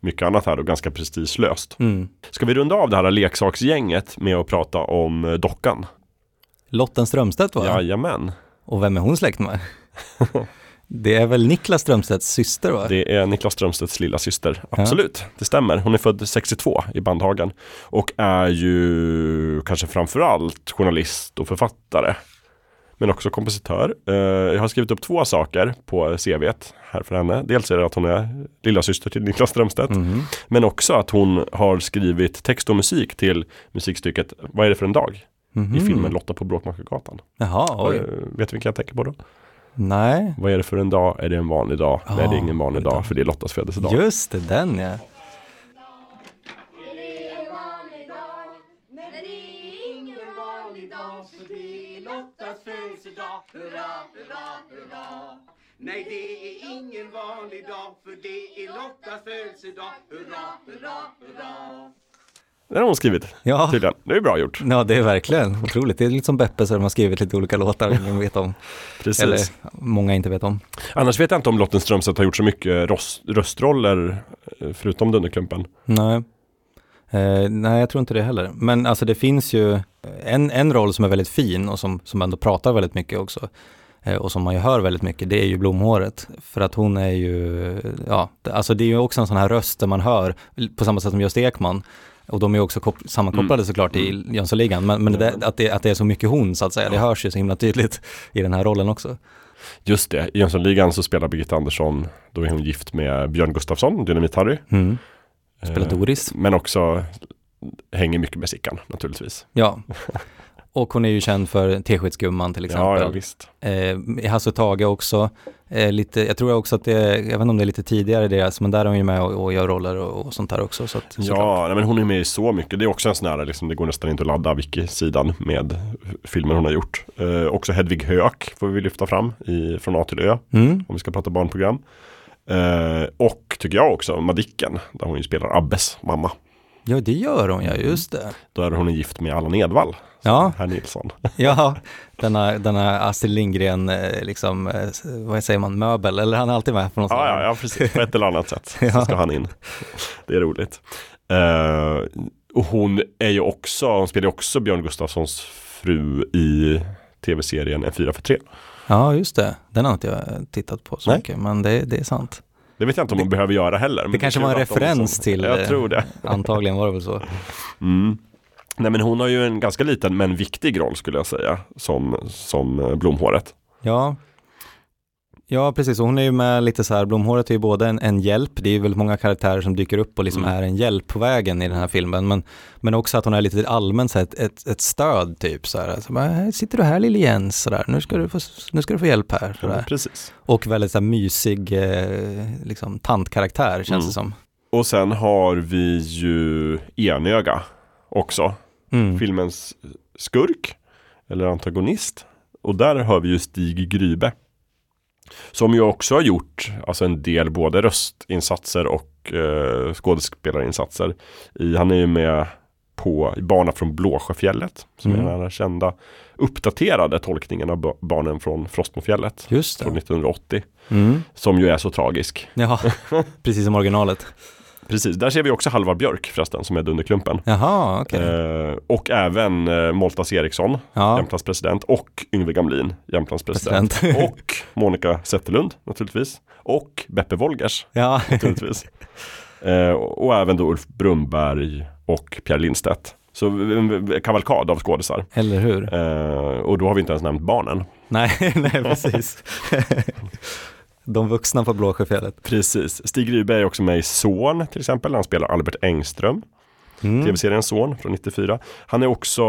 mycket annat här och ganska prestigelöst. Mm. Ska vi runda av det här leksaksgänget med att prata om eh, dockan? Lotten Strömstedt va? Jajamän. Och vem är hon släkt med? det är väl Niklas Strömstedts syster va? Det är Niklas Strömstedts lilla syster. Absolut, det stämmer. Hon är född 62 i Bandhagen och är ju kanske framförallt journalist och författare. Men också kompositör. Eh, Jag har skrivit upp två saker på CVt här för henne. Dels är det att hon är lilla syster till Niklas Strömstedt. Mhm. Men också att hon har skrivit text och musik till musikstycket Vad är det för en dag? Mhm. I filmen Lotta på Bråkmakargatan. Jaha, oj. Eh, Vet du vilken jag tänker på då? Nej. Vad är det för en dag? Är det en vanlig dag? Nej, det är ingen vanlig dag för det är Lottas födelsedag. Just det, den ja. Nej, det är ingen vanlig dag för det är Lottas födelsedag Hurra, hurra, hurra Det har hon skrivit Ja. tydligen. Det är bra gjort. Ja, det är verkligen otroligt. Det är lite som Beppe så de har skrivit lite olika låtar ingen vet om. Precis. Eller många inte vet om. Annars vet jag inte om Lotten Strömstedt har gjort så mycket röstroller eh, förutom Dunderklumpen. Nej. Eh, nej, jag tror inte det heller. Men alltså det finns ju en, en roll som är väldigt fin och som, som ändå pratar väldigt mycket också. Eh, och som man ju hör väldigt mycket, det är ju Blomhåret. För att hon är ju, ja, alltså det är ju också en sån här röst där man hör, på samma sätt som Gösta Ekman. Och de är också kop- sammankopplade Mm. såklart i Jönssonligan. Men, men det, att, det, att det är så mycket hon så att säga, det hörs ju så himla tydligt i den här rollen också. Just det, i Jönssonligan så spelar Birgitta Andersson, då är hon gift med Björn Gustafsson, Dynamit-Harry. Mm. Spelar Eh, Doris. Men också hänger mycket med Sickan naturligtvis. Ja. Och hon är ju känd för Teskedsgumman till exempel. Ja, ja, visst. Eh, Hasse och Tage också. Eh, lite, jag tror också att det, är- jag vet inte om det är lite tidigare deras, men där är hon ju med och, och gör roller och, och sånt där också. Så att. Ja, nej, men hon är med i så mycket. Det är också en sån här, liksom, det går nästan inte att ladda wiki-sidan med filmer hon har gjort. Eh, också Hedvig Höök får vi lyfta fram i, från A till Ö. Mm. Om vi ska prata barnprogram. Eh, och tycker jag också Madicken, där hon ju spelar Abbes mamma. Ja, det gör hon ja, just det. Då är hon gift med Allan Edwall. Ja. Herr Nilsson. Ja, denna, denna Astrid Lindgren, eh, liksom, eh, vad säger man, möbel, eller han är alltid med på något Ja, sätt. ja, ja, precis. På ett eller annat sätt Ja. så ska han in. Det är roligt. Eh, och hon är ju också, hon spelar ju också Björn Gustafssons fru i tv-serien En fyra för tre. Ja, just det. Den har inte jag tittat på så Nej. mycket, men det, det är sant. Det vet jag inte om hon behöver göra heller. Det kanske kan var en referens till, Jag eh, tror det. Antagligen var det väl så. Mm. Nej men hon har ju en ganska liten men viktig roll skulle jag säga som, som eh, Blomhåret. Ja. Ja, precis. Och hon är ju med lite så här, Blomhåret är ju både en, en hjälp, det är ju väldigt många karaktärer som dyker upp och liksom Mm. är en hjälp på vägen i den här filmen, men, men också att hon är lite allmänt så här, ett, ett, ett stöd typ så här. Alltså, bara, "Här sitter du här lille Jens, så där. Nu, ska du få, nu ska du få hjälp här. Så Ja, där. precis. Och väldigt så här, mysig eh, liksom, tantkaraktär känns Mm. det som. Och sen har vi ju Enöga också. Mm. Filmens skurk eller antagonist. Och där har vi ju Stig Grybe. Som ju också har gjort alltså en del både röstinsatser och eh, skådespelarinsatser. I, han är ju med på Barna från Blåsjöfjället. Som Mm. är den här kända uppdaterade tolkningen av ba- Barnen från Frostmofjället. Just det. Från 1980. Mm. Som ju är så tragisk. Ja, precis som originalet. Precis, där ser vi också Halvar Björk förresten som är Dunderklumpen. Jaha, okej. Eh, och även eh, Moltas Eriksson, Ja. Jämtlands president och Yngve Gamlin, Jämtlands president. President. och Monica Zetterlund naturligtvis. Och Beppe Wolgers Ja. naturligtvis. Eh, och och även då Ulf Brumberg och Pierre Lindstedt. Så en kavalkad av skådisar. Eller hur? Eh, och då har vi inte ens nämnt barnen. Nej, nej precis. De vuxna på Blåsjöfjället. Precis. Stig Ryberg är också med i Son till exempel. Han spelar Albert Engström. Mm. Tv-serien Son från 94. Han är också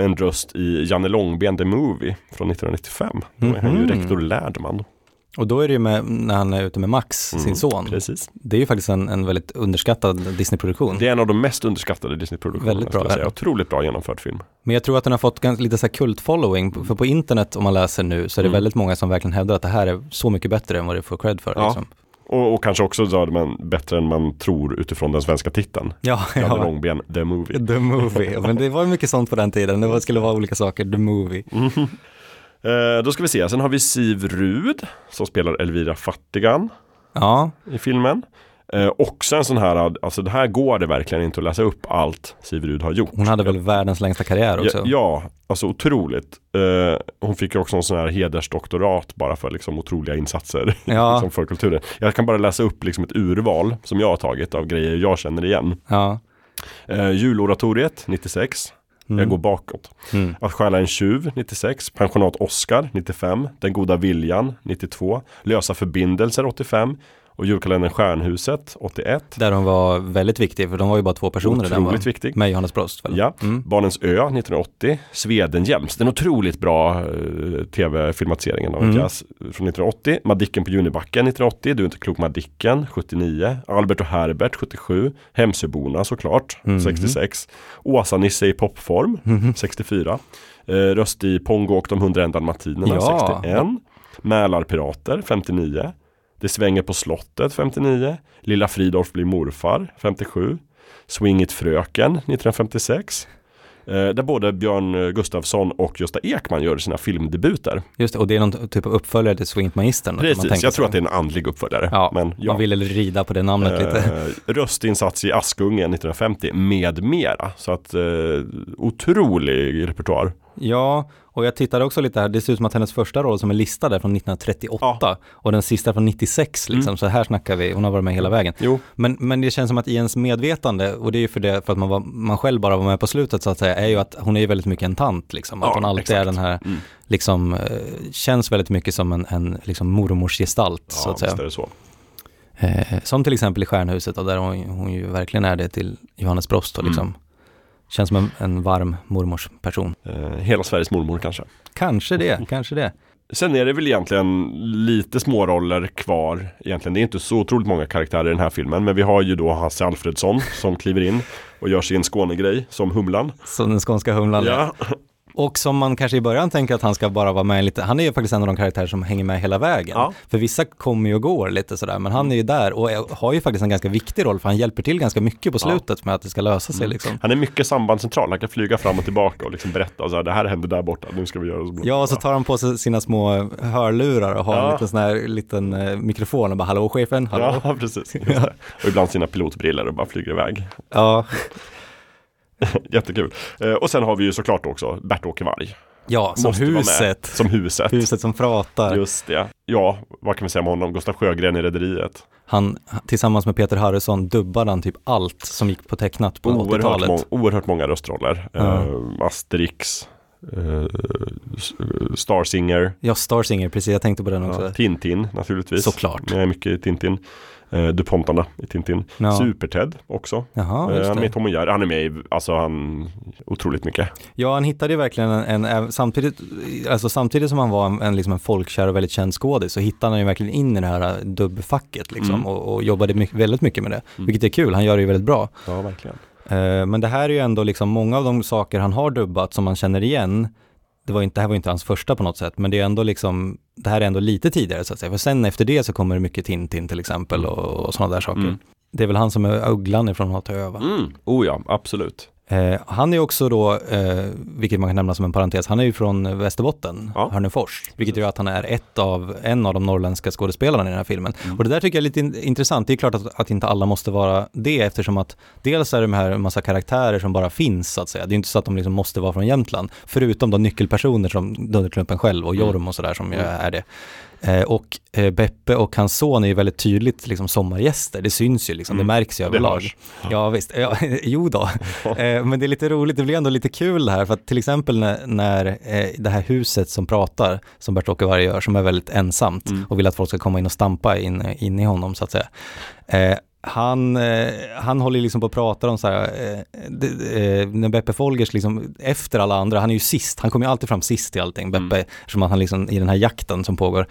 en röst i Janne Långben The Movie från 1995. Då är han ju Mhm. rektor Lärdman. Och då är det ju med, när han är ute med Max, Mm, sin son. Precis. Det är ju faktiskt en, en väldigt underskattad Disney-produktion. Det är en av de mest underskattade Disney-produktionerna. Väldigt bra, säga. Otroligt bra genomförd film. Men jag tror att den har fått ganska, lite så här kult-following, för på internet om man läser nu så är det Mm. väldigt många som verkligen hävdar att det här är så mycket bättre än vad det får cred för. Ja. Liksom. Och, och kanske också så man bättre än man tror utifrån den svenska titeln. Ja, ja. Långben The Movie. The Movie, men det var mycket sånt på den tiden, det skulle vara olika saker, The Movie. Eh, då ska vi se, sen har vi Siv Rud som spelar Elvira Fattigan Ja, i filmen. Eh, också en sån här, alltså det här går det verkligen inte att läsa upp allt Siv Rud har gjort. hon hade väl världens längsta karriär också. Ja, ja, alltså otroligt. Eh, hon fick ju också en sån här hedersdoktorat bara för liksom otroliga insatser Ja. liksom för kulturen. Jag kan bara läsa upp liksom ett urval som jag har tagit av grejer jag känner igen. Ja. Eh, juloratoriet 96. Mm. Jag går bakåt. Mm. Att stjäla en tjuv 96. Pensionat Oscar 95. Den goda viljan 92. Lösa förbindelser 85. Och julkalendern Stjärnhuset 81. Där hon var väldigt viktig, för de var ju bara två personer. Otroligt var, viktig. Med Johannes Brost. Väl? Ja, Mm. Barnens ö 1980, Swedenhjälms, den otroligt bra eh, tv-filmatiseringen av en Mm. pjäs från 1980. Madicken på Junibacken 1980, Du är inte klok Madicken 79, Albert och Herbert 77, Hemsöborna såklart Mhm. 66, Åsa-Nisse i popform Mhm. 64, eh, Röst i Pongo och de 101 dalmatinerna Ja. 61, Mälarpirater 59, Det svänger på slottet 59, Lilla Fridolf blir morfar 57, Swing it fröken 1956. Eh, där både Björn Gustafsson och Gösta Ekman gör sina filmdebuter. Just det, och det är någon typ av uppföljare till kan man Precis, jag tror att det är en andlig uppföljare. Ja, men, ja. man ville rida på det namnet lite. Eh, röstinsats i Askungen 1950 med mera. Så att eh, otrolig repertoar. Ja, och jag tittade också lite här, det ser ut som att hennes första roll som är listad är från 1938 och den sista från 96 liksom, så här snackar vi, hon har varit med hela vägen. Mm. Jo. Men, men det känns som att i ens medvetande, och det är ju för det för att man, var, man själv bara var med på slutet så att säga, är ju att hon är ju väldigt mycket en tant liksom, att Ja, hon alltid är exakt. den här, Mm. liksom, eh, känns väldigt mycket som en, en liksom så Ja, att säga. visst är det så. Eh, som till exempel i Stjärnhuset, och där hon, hon ju verkligen är det till Johannes Brost och liksom, Mm. Känns som en, en varm mormorsperson. Eh, hela Sveriges mormor kanske. Kanske det, kanske det. Sen är det väl egentligen lite småroller kvar. Egentligen, det är inte så otroligt många karaktärer i den här filmen. Men vi har ju då Hasse Alfredsson som kliver in och gör sin Skånegrej som Humlan. Som den skånska humlan. Ja, Och som man kanske i början tänker att han ska bara vara med lite, han är ju faktiskt en av de karaktärer som hänger med hela vägen. Ja. För vissa kommer ju och går lite sådär, men han är ju där och har ju faktiskt en ganska viktig roll, för han hjälper till ganska mycket på Ja. slutet med att det ska lösa sig Mm. liksom. Han är mycket sambandscentral. Han kan flyga fram och tillbaka och liksom berätta så här, det här hände där borta, nu ska vi göra så bra. Ja, och så tar han på sig sina små hörlurar och har en Ja. liten sån här liten eh, mikrofon och bara hallå chefen, hallå. Ja, precis. Och ibland sina pilotbriller och bara flyger iväg. Ja, Jättekul. Eh, och sen har vi ju såklart också Bert-Åke Varg. ja som Måste huset. Som huset. Huset som pratar. Just det. Ja, vad kan vi säga om honom? Gustav Sjögren i Rederiet. Han, tillsammans med Peter Harrison dubbade han typ allt som gick på tecknat på Oerhört, 80-talet. må- oerhört många röstroller. Ja. Eh, Asterix, S- Starsinger, Ja, Starsinger, precis, jag tänkte på den också. ja, Tintin naturligtvis. Såklart. Med mycket i Tintin. Eh, DuPontarna i Tintin. Ja. Super-Ted också. Jaha, Eh, han är med Tom och Jerry. Han är med i, alltså han, otroligt mycket. Ja, han hittade ju verkligen en, en samtidigt, alltså samtidigt som han var en, en, liksom en folkkär och väldigt känd skådis så hittade han ju verkligen in i det här äh, dubbfacket liksom Mm. och, och jobbade mycket, väldigt mycket med det, vilket är kul, han gör det ju väldigt bra. Ja, verkligen. Eh, men det här är ju ändå liksom många av de saker han har dubbat som man känner igen, det, var inte, det här var inte hans första på något sätt, men det är ändå liksom, det här är ändå lite tidigare så att säga, för sen efter det så kommer det mycket Tintin till exempel och, och sådana där saker. Mm. Det är väl han som är ugglan ifrån Hat och Öva. Mm. Oh ja, absolut. Eh, han är också då, eh, vilket man kan nämna som en parentes, han är ju från Västerbotten, Ja. Hörnefors, vilket gör att han är ett av, en av de norrländska skådespelarna i den här filmen. Mm. Och det där tycker jag är lite in, intressant, det är klart att, att inte alla måste vara det eftersom att dels är det de här massa karaktärer som bara finns så att säga, det är inte så att de liksom måste vara från Jämtland, förutom de nyckelpersoner som Dunderklumpen själv och Jorm och sådär som ju är det. Eh, och eh, Beppe och hans son är ju väldigt tydligt liksom sommargäster, det syns ju liksom, Mm. det märks ju överlag. hörs. Ja visst, ja, jo då. Eh, men det är lite roligt, det blir ändå lite kul det här, för att till exempel när, när det här huset som pratar, som Bert-Åke Varg gör, som är väldigt ensamt Mm. och vill att folk ska komma in och stampa in, in i honom så att säga. Han, eh, han håller liksom på att prata om så här, eh, eh, när Beppe Folgers liksom, efter alla andra, han är ju sist, han kommer ju alltid fram sist i allting, Beppe, Mm. eftersom han liksom, i den här jakten som pågår.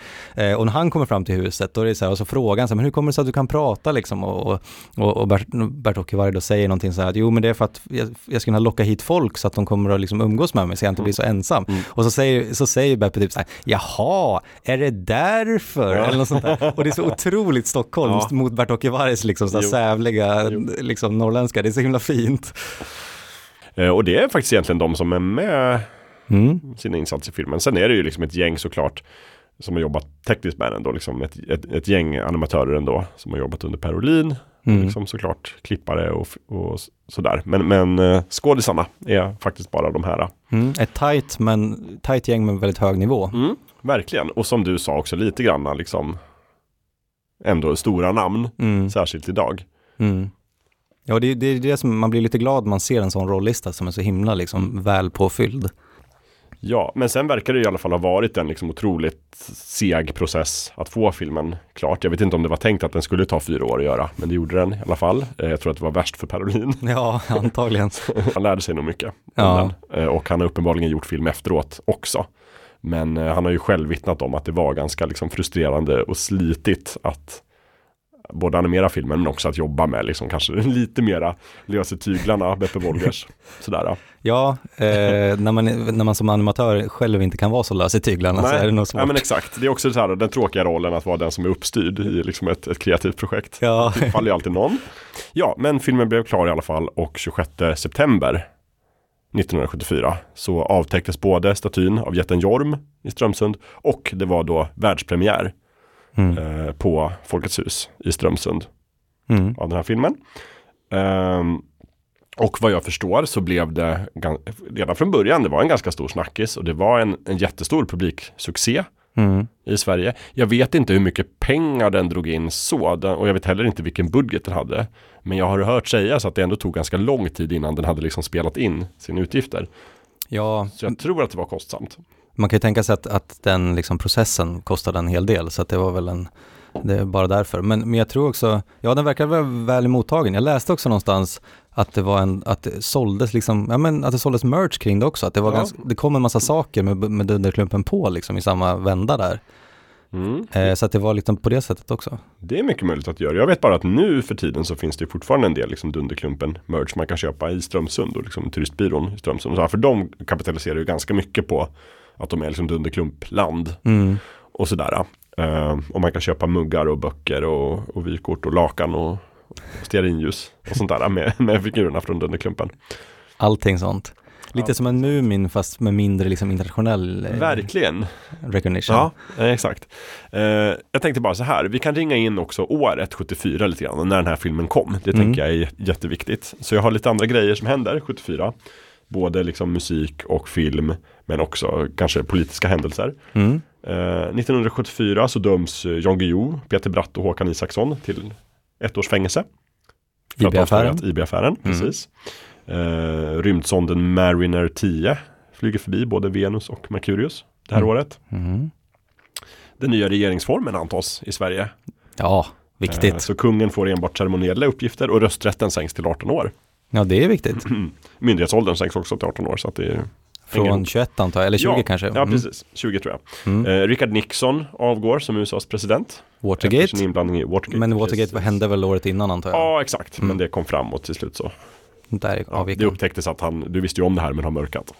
Och när han kommer fram till huset, då är det så här, och så frågar han så här, men hur kommer det sig att du kan prata liksom? Och, och, och, Bert, Bert-Åke Varg då säger någonting så här, att jo men det är för att jag, jag ska kunna locka hit folk så att de kommer att liksom umgås med mig så jag inte blir så ensam. Och så säger, så säger Beppe typ så här, jaha, är det därför? Ja. Eller något sånt där. Och det är så otroligt Stockholm Ja. mot Bert-Åke Vargs liksom så här Jo. sävliga, liksom norrländska, det är så himla fint. Eh, och det är faktiskt egentligen de som är med Mm. sina insatser i filmen. Sen är det ju liksom ett gäng såklart som har jobbat tekniskt med den då, liksom ett, ett, ett gäng animatörer ändå som har jobbat under Per Olin. Mm. Liksom såklart klippare och, och sådär. Men, men eh, skådisarna är faktiskt bara de här. Mm. Ett tajt, men, tajt gäng med väldigt hög nivå. Mm, verkligen. Och som du sa också lite granna liksom ändå stora namn, Mm. särskilt idag. Mm. Ja, det, det är det som man blir lite glad när man ser en sån rollista som är så himla liksom väl påfylld. Ja, men sen verkar det i alla fall ha varit en liksom otroligt seg process att få filmen klart. Jag vet inte om det var tänkt att den skulle ta fyra år att göra, men det gjorde den i alla fall. Eh, Jag tror att det var värst för Parolin. Ja, antagligen. han lärde sig nog mycket. Ja. Eh, Och han har uppenbarligen gjort film efteråt också. Men eh, han har ju själv vittnat om att det var ganska liksom frustrerande och slitigt att både animera filmen men också att jobba med liksom kanske lite mera lösa tyglarna, Beppe Wolgers. Sådär. Ja, eh, när, man, när man som animatör själv inte kan vara så lös i tyglarna så är det nog svårt. ja, men exakt. Det är också så här, den tråkiga rollen att vara den som är uppstyrd i liksom ett, ett kreativt projekt. Ja. Det faller ju alltid någon. Ja, men filmen blev klar i alla fall och 26 september 1974 så avtäcktes både statyn av jätten Jorm i Strömsund och det var då världspremiär Mm. eh, på Folkets hus i Strömsund Mm. av den här filmen. Ehm, och vad jag förstår så blev det redan från början, det var en ganska stor snackis och det var en, en jättestor publiksuccé Mm. i Sverige. Jag vet inte hur mycket pengar den drog in så och jag vet heller inte vilken budget den hade. Men jag har hört sägas att det ändå tog ganska lång tid innan den hade liksom spelat in sina utgifter. Ja, Så jag tror att det var kostsamt. man kan ju tänka sig att, att den liksom processen kostade en hel del, så att det var väl en, det är bara därför. Men, men jag tror också, ja den verkar väl väl mottagen. Jag läste också någonstans att det var en, att det såldes liksom, ja men att det såldes merch kring det också, att det var Ja. ganska, det kom en massa saker med, med Dunderklumpen på liksom i samma vända där. Mm. Eh, så att det var liksom på det sättet också. Det är mycket möjligt att göra. Jag vet bara att nu för tiden så finns det fortfarande en del liksom Dunderklumpen merch man kan köpa i Strömsund och liksom turistbyrån i Strömsund. Så här, för de kapitaliserar ju ganska mycket på att de är liksom Dunderklumpland Mm. och sådär. Eh, och man kan köpa muggar och böcker och, och vykort och lakan och, och stearinljus och sånt där med, med figurerna från Dunderklumpen. Allting sånt. Lite Ja. som en Mumin fast med mindre liksom internationell eh, Verkligen. recognition. Ja, eh, exakt. Eh, jag tänkte bara så här, vi kan ringa in också året 74 lite grann, när den här filmen kom. Det Mm. tänker jag är jätteviktigt. Så jag har lite andra grejer som händer 74. Både liksom musik och film, men också kanske politiska händelser. Mm. Eh, 1974 så döms Jan Guillou, Peter Bratt och Håkan Isaksson till ett års fängelse. För IB-affären. IB-affären, Mm. precis. Eh, rymdsonden Mariner 10 flyger förbi både Venus och Merkurius det här Mm. året. Mm. Den nya regeringsformen antas i Sverige. Ja, viktigt. Eh, Så kungen får enbart ceremoniella uppgifter och rösträtten sänks till 18 år. Ja, det är viktigt. Myndighetsåldern sänks också till 18 år. Så att det är Från ihop. 21 antar jag, eller 20 ja, kanske? Ja, Mm. precis. 20 tror jag. Mm. Eh, Richard Nixon avgår som USAs president. Watergate. inblandning i Watergate. Men Watergate precis. hände väl året innan antar jag? Ja, exakt. Mm. Men det kom framåt till slut så. Där Ja, det upptäcktes att han, du visste ju om det här men har mörkat.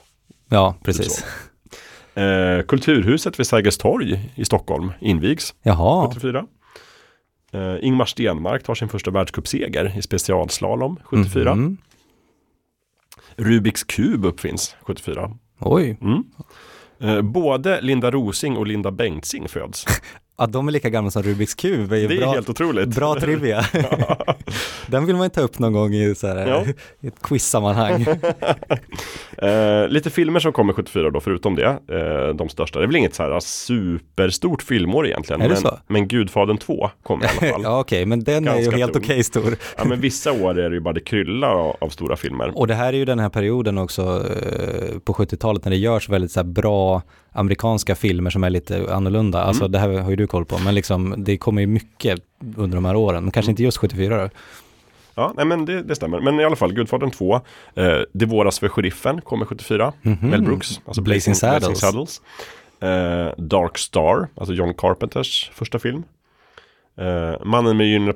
Ja, precis. Eh, kulturhuset vid Sergels torg i Stockholm invigs Jaha, 74. Eh, Ingmar Stenmark tar sin första världscupseger i specialslalom 74. Mhm. Rubiks kub uppfinns 74. Oj. Mm. Eh, både Linda Rosing och Linda Bengtzing föds. Ja, de är lika gamla som Rubiks kub. Det är, Det är bra, helt otroligt. Bra trivia. Den vill man ju ta upp någon gång i, så här, Ja. i ett quiz-sammanhang. Eh, lite filmer som kommer 74 då, förutom det. Eh, de största. Det är väl inget så här superstort filmår egentligen. Är men, så? men Gudfadern 2 kommer i alla fall. ja, okej, men den är ju Ganska helt okej stor. Ja, men vissa år är det ju bara det kryllar av, av stora filmer. Och det här är ju den här perioden också eh, på 70-talet när det görs väldigt så här bra amerikanska filmer som är lite annorlunda. Alltså Mm. det här har ju du koll på, men liksom det kommer ju mycket under de här åren, men kanske inte just 74 då. Ja, nej men det, det stämmer. Men i alla fall, Gudfadern 2. Eh, det våras för sheriffen kommer 74. Mhm. Mel Brooks, alltså Blazing Saddles. Blazing Saddles. Eh, Dark Star, alltså John Carpenters första film. Eh, Mannen, med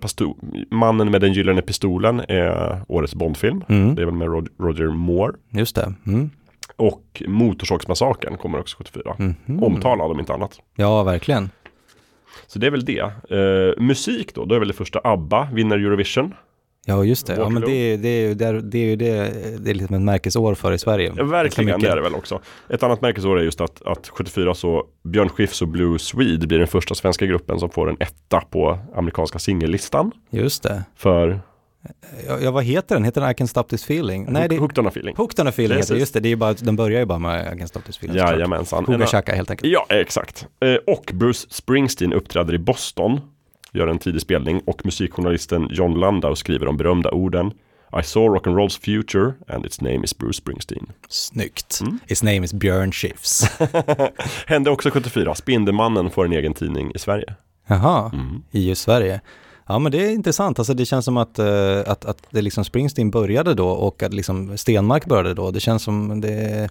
Mannen med den gyllene pistolen är årets Bondfilm. Mm. Det är väl med Roger Moore. Just det. Mm. Och Motorsågsmassakern kommer också 74. Mhm. Omtalad om inte annat. Ja, verkligen. Så det är väl det. Eh, musik då, då är väl det första ABBA vinner Eurovision. Ja, just det. Ja, men det, det, är ju- det, är- det är ju det, det är liksom ett märkesår för i Sverige. Ja, verkligen, mycket. det är det väl också. Ett annat märkesår är just att, att 74 så Björn Skifs och Blue Swede blir den första svenska gruppen som får en etta på amerikanska singellistan. Just det. För Ja, vad heter den? Heter den I can stop this feeling? Nej, det, Hooked on a feeling. Hooked on a feeling heter just det. det är bara, den börjar ju bara med I can stop this feeling. Jajamensan. En- tjacka helt enkelt. Ja, exakt. Eh, och Bruce Springsteen uppträder i Boston, gör en tidig spelning och musikjournalisten John Landau skriver de berömda orden I saw rock'n'roll's future and its name is Bruce Springsteen. Snyggt. Mm. His name is Björn Skifs. Hände också 74. Spindelmannen får en egen tidning i Sverige. Jaha, Mm. i just Sverige. Ja men det är intressant, alltså det känns som att, eh, att, att det liksom Springsteen började då och att liksom Stenmark började då. Det känns som det,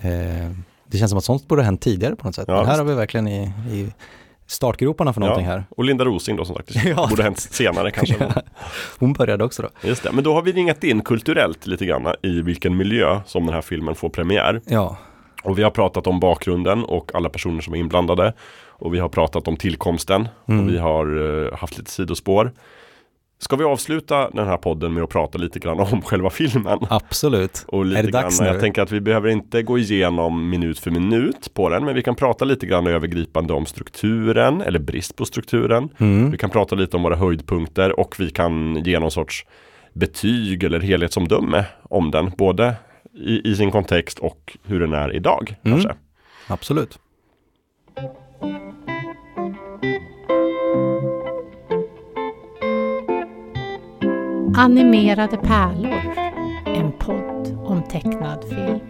eh, det känns som att sånt borde ha hänt tidigare på något sätt. Ja, men här har vi verkligen i, i startgroparna för någonting här. Och Linda Rosing då som sagt. Det Ja. borde hänt senare kanske. Ja. Hon började också då. Just det, men då har vi ringat in kulturellt lite grann i vilken miljö som den här filmen får premiär. Ja. Och vi har pratat om bakgrunden och alla personer som är inblandade. Och vi har pratat om tillkomsten Mm. och vi har eh, haft lite sidospår. Ska vi avsluta den här podden med att prata lite grann om själva filmen? Absolut. Och lite är det dags grann, nu? Jag tänker att vi behöver inte gå igenom minut för minut på den, men vi kan prata lite grann övergripande om strukturen eller brist på strukturen. Mm. Vi kan prata lite om våra höjdpunkter och vi kan ge någon sorts betyg eller helhetsomdöme om den, både i, i sin kontext och hur den är idag. Mm. Absolut. Animerade pärlor, en podd om tecknad film.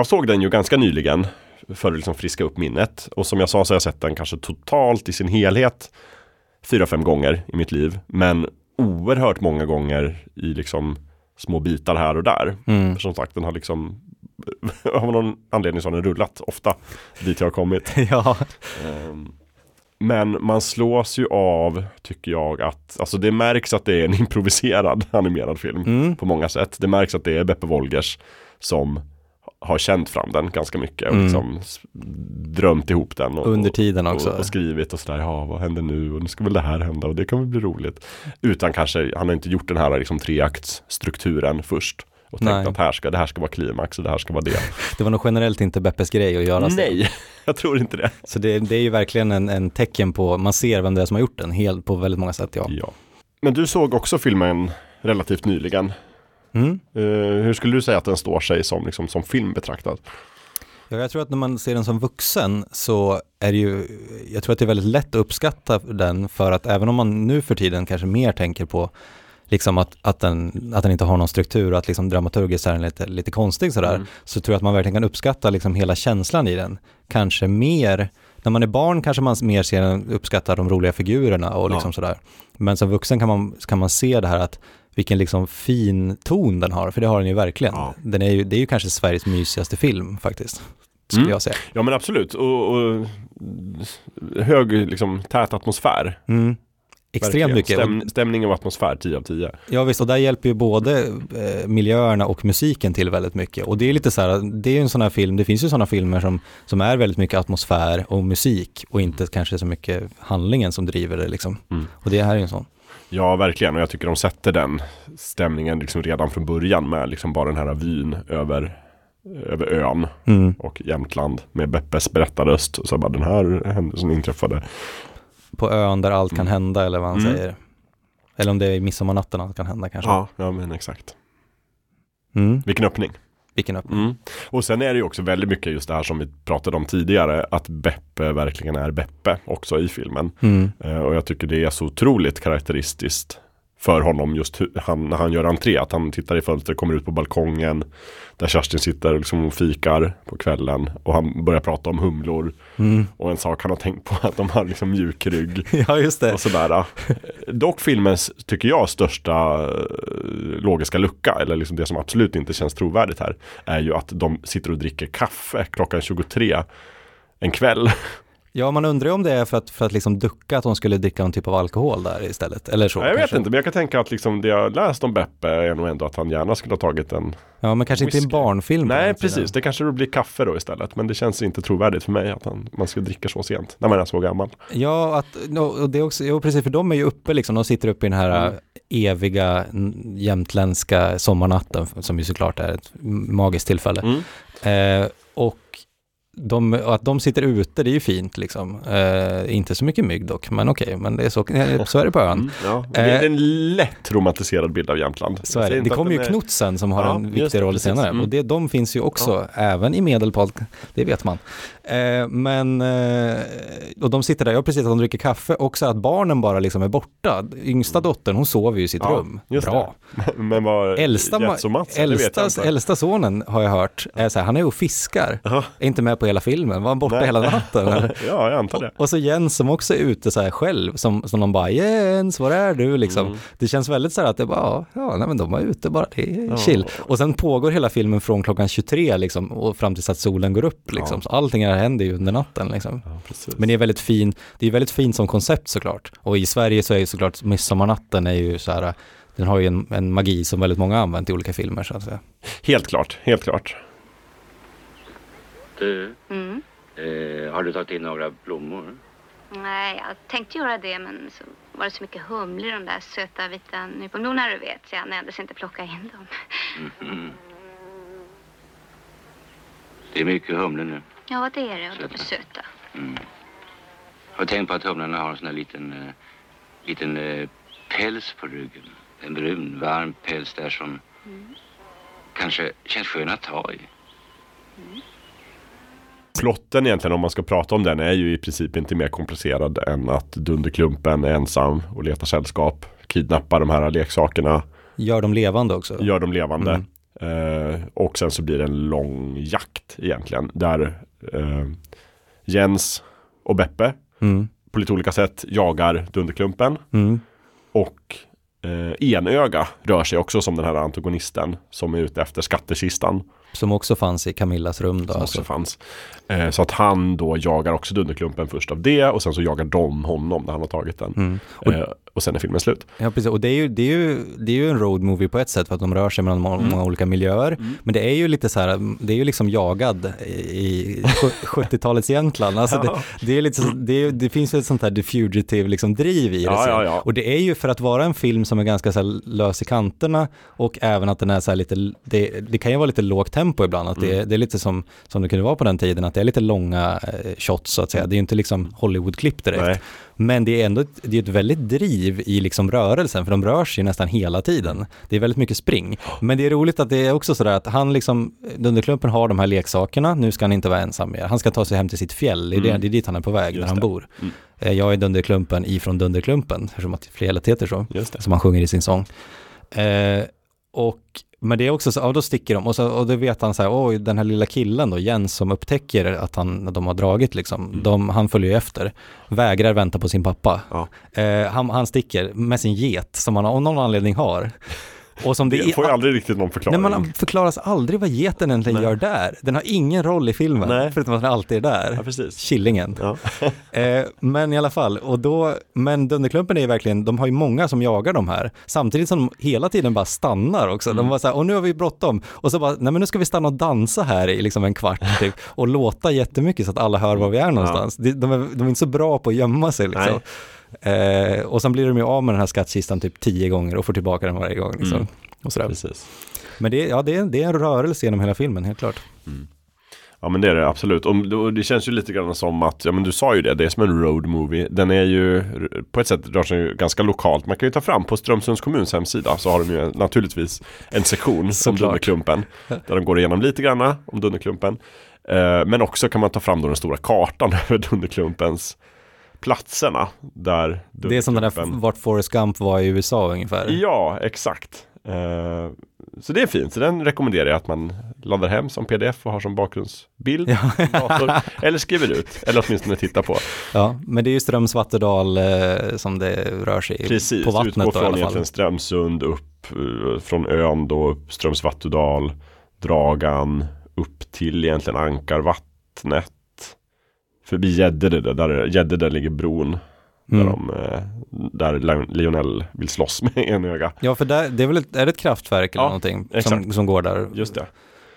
Jag såg den ju ganska nyligen för att liksom friska upp minnet. Och som jag sa så har jag sett den kanske totalt i sin helhet fyra, fem gånger i mitt liv. Men oerhört många gånger i liksom små bitar här och där. Mm. För som sagt, den har liksom av någon anledning så har den rullat ofta dit jag har kommit. ja. Ehm, Men man slås ju av, tycker jag, att alltså det märks att det är en improviserad animerad film Mm. på många sätt. Det märks att det är Beppe Wolgers som har känt fram den ganska mycket och Mm. liksom drömt ihop den. Och, Under tiden också. Och, och skrivit och sådär, ja vad händer nu och nu ska väl det här hända och det kan väl bli roligt. Utan kanske, han har inte gjort den här liksom treaktsstrukturen först. Och tänkt Nej. att här ska, det här ska vara klimax och det här ska vara det. Det var nog generellt inte Beppes grej att göra så. Nej, jag tror inte det. Så det, det är ju verkligen en, en tecken på, man ser vem det är som har gjort den, helt, på väldigt många sätt ja. Ja. Men du såg också filmen relativt nyligen. Mm. Eh, hur skulle du säga att den står sig som, liksom, som film betraktad? Ja, jag tror att när man ser den som vuxen så är det ju, jag tror att det är väldigt lätt att uppskatta den för att även om man nu för tiden kanske mer tänker på liksom att, att, den, att den inte har någon struktur och att liksom dramaturgiskt är den lite, lite konstig sådär, Mm. så tror jag att man verkligen kan uppskatta liksom hela känslan i den. Kanske mer, när man är barn kanske man mer ser den, uppskattar de roliga figurerna och liksom Ja. sådär. Men som vuxen kan man, kan man se det här att vilken liksom fin ton den har, för det har den ju verkligen. Den är ju, det är ju kanske Sveriges mysigaste film faktiskt, skulle Mm. jag säga. Ja men absolut. Och, och hög, liksom tät atmosfär. Mm. Extremt mycket. Stäm, stämning och atmosfär 10 av 10. Ja visst, och där hjälper ju både eh, miljöerna och musiken till väldigt mycket. Och det är lite så här, det är en sån här film, det finns ju sådana filmer som, som är väldigt mycket atmosfär och musik och inte kanske så mycket handlingen som driver det liksom. Mm. Och det här är ju en sån. Ja, verkligen. Och jag tycker de sätter den stämningen liksom redan från början med liksom bara den här vyn över, över ön Mm. och Jämtland med Beppes berättarröst. Och så bara den här händelsen inträffade. På ön där allt kan hända eller vad han Mm. säger. Eller om det är i midsommarnatten allt kan hända kanske. Ja, ja men exakt. Mm. Vilken öppning. Vilken öppning. Mm. Och sen är det ju också väldigt mycket just det här som vi pratade om tidigare, att Beppe verkligen är Beppe också i filmen. Mm. Eh, och jag tycker det är så otroligt karaktäristiskt för honom just hur, han, när han gör entré, att han tittar i fönstret, kommer ut på balkongen där Kerstin sitter liksom och fikar på kvällen och han börjar prata om humlor. Mm. Och en sak han har tänkt på att de har liksom mjuk rygg. Ja, just det. Och sådär. Dock filmens, tycker jag, största eh, logiska lucka, eller liksom det som absolut inte känns trovärdigt här, är ju att de sitter och dricker kaffe klockan 23 en kväll. Ja, man undrar ju om det är för att, för att liksom ducka att de skulle dricka någon typ av alkohol där istället. Eller så. jag vet kanske. inte, men jag kan tänka att liksom det jag läst om Beppe är nog ändå att han gärna skulle ha tagit en Ja, men kanske inte en whisky. barnfilm. Nej, den tiden. precis. Det kanske blir kaffe då istället. Men det känns inte trovärdigt för mig att han, man ska dricka så sent, när man är så gammal. Ja, att, och det också, jo, precis, för de är ju uppe liksom, de sitter uppe i den här Mm. eviga jämtländska sommarnatten, som ju såklart är ett magiskt tillfälle. Mm. Eh, och, de, att de sitter ute, det är ju fint liksom. Eh, inte så mycket mygg dock, men okej, men det är så, eh, så är det på ön. Mm, ja. Det är en lätt romantiserad bild av Jämtland. Så Jag är det. Det kommer ju är- Knutsen som har Ja, en viktig det, roll precis. senare. Mm. Och det, de finns ju också, även i Medelpad, det vet man. Eh, men, eh, och de sitter där, ja precis, att de dricker kaffe. Också att barnen bara liksom är borta. Yngsta dottern, hon sover ju i sitt Mm. Ja, rum. Bra. Men vad Äldsta, Jets och Mats, jag äldsta, äldsta sonen har jag hört, är så här, han är och fiskar. Är inte med på hela filmen, var han borta Nej. hela natten? ja, jag antar det. Och så Jens som också är ute så här själv, som, som de bara Jens, var är du liksom? Mm. Det känns väldigt så här att det bara, ja, ja nej men de var ute bara, det är Ja. chill. Och sen pågår hela filmen från klockan 23 liksom, och fram tills att solen går upp liksom. Ja. Så allting här händer ju under natten liksom. precis. Men det är väldigt fin, det är väldigt fint som koncept såklart. Och i Sverige så är ju såklart midsommarnatten är ju så här, den har ju en, en magi som väldigt många använt i olika filmer så att säga. Helt klart, helt klart. Du, Mm. eh, har du tagit in några blommor? Nej, jag tänkte göra det men så var det så mycket humlor i de där söta vita nyponblommorna du vet så jag nöddes inte plocka in dem. Mhm. Det är mycket humlor nu. Ja, det är det och de är Söta. söta. Mm. Har du tänkt på att humlorna har en sån här liten, eh, liten eh, päls på ryggen? En brun, varm päls där som kanske känns skön att ta i. Plotten egentligen om man ska prata om den är ju i princip inte mer komplicerad än att Dunderklumpen är ensam och letar sällskap, kidnappar de här leksakerna, Gör dem levande också. gör dem levande. Eh, och sen så blir det en lång jakt egentligen där eh, Jens och Beppe Mm. på lite olika sätt jagar Dunderklumpen. Mm. Och eh, Enöga rör sig också som den här antagonisten som är ute efter skattekistan. Som också fanns i Camillas rum då. Som alltså. också fanns. Eh, så att han då jagar också Dunderklumpen först av det och sen så jagar de honom när han har tagit den. Mm. Och- Eh, och sen är filmen slut. Ja, precis. Och det är, ju, det, är ju, det är ju en road movie på ett sätt för att de rör sig mellan må- många olika miljöer. Men det är ju lite så här, det är ju liksom jagad i i sju- 70-talets Jämtland. Alltså Ja. det, det, är lite, det, är, det finns ju ett sånt här The Fugitive liksom driv i det. Ja, ja, ja. Och det är ju för att vara en film som är ganska så lös i kanterna och även att den är så här lite, det, det kan ju vara lite lågt tempo ibland. Att det, är- det är lite som, som det kunde vara på den tiden, att det är lite långa eh, shots så att säga. Det är ju inte liksom Hollywood-klipp direkt. Nej. Men det är ändå ett, det är ett väldigt driv i liksom rörelsen, för de rör sig nästan hela tiden. Det är väldigt mycket spring. Men det är roligt att det är också sådär att han liksom, Dunderklumpen har de här leksakerna, nu ska han inte vara ensam mer. Han ska ta sig hem till sitt fjäll, det är, det, Mm. det är dit han är på väg, där Just han det. bor. Mm. Eh, Jag är Dunderklumpen ifrån Dunderklumpen, eftersom att fjället heter så, som han sjunger i sin sång. Eh, och, men det är också så, ja då sticker de och, så, och då vet han så här, oj den här lilla killen då, Jens som upptäcker att han, de har dragit liksom, Mm. de, han följer ju efter, vägrar vänta på sin pappa. Eh, han, han sticker med sin get som han av någon anledning har. Och som det, Det får ju aldrig riktigt någon förklaring. Nej, man förklaras aldrig vad geten egentligen gör där. Den har ingen roll i filmen, Nej. förutom att den alltid är där. Ja, precis. Killingen. eh, men i alla fall, och då, men Dunderklumpen är ju verkligen, de har ju många som jagar de här, samtidigt som de hela tiden bara stannar också. De var så här, och nu har vi bråttom, och så bara, nej men nu ska vi stanna och dansa här i liksom en kvart typ, och låta jättemycket så att alla hör var vi är någonstans. De, de, är, de är inte så bra på att gömma sig liksom. Eh, och sen blir de ju av med den här skattkistan typ tio gånger och får tillbaka den varje gång. Liksom. Mm. Och sådär. Precis. Men det, ja, det, är, det är en rörelse genom hela filmen, helt klart. Ja men det är det absolut. Och det känns ju lite grann som att, ja men du sa ju det, det är som en road movie. Den är ju, på ett sätt rör sig ganska lokalt. Man kan ju ta fram på Strömsunds kommuns hemsida så har de ju naturligtvis en sektion om Såklart. Dunderklumpen. Där de går igenom lite granna om Dunderklumpen. Eh, men också kan man ta fram då den stora kartan över Dunderklumpens platserna. Där Det är som den där, vart Forrest Gump var i USA ungefär. Ja, exakt. Eh, så det är fint, så den rekommenderar jag att man laddar hem som pdf och har som bakgrundsbild dator, eller skriver ut, eller åtminstone tittar på. Ja, men det är ju Strömsvatterdal eh, som det rör sig i- Precis, på vattnet utgå då, i från egentligen Strömsund upp eh, från ön då, Strömsvattudal, Dragan, upp till egentligen Ankarvattnet. Förbi Gäddede, där, Gäddede ligger bron. Där, Mm. de, eh, där Leon- Lionel vill slåss med en öga. Ja, för där, det är väl ett, är det ett kraftverk eller Ja, någonting som, exakt. som går där? Just det.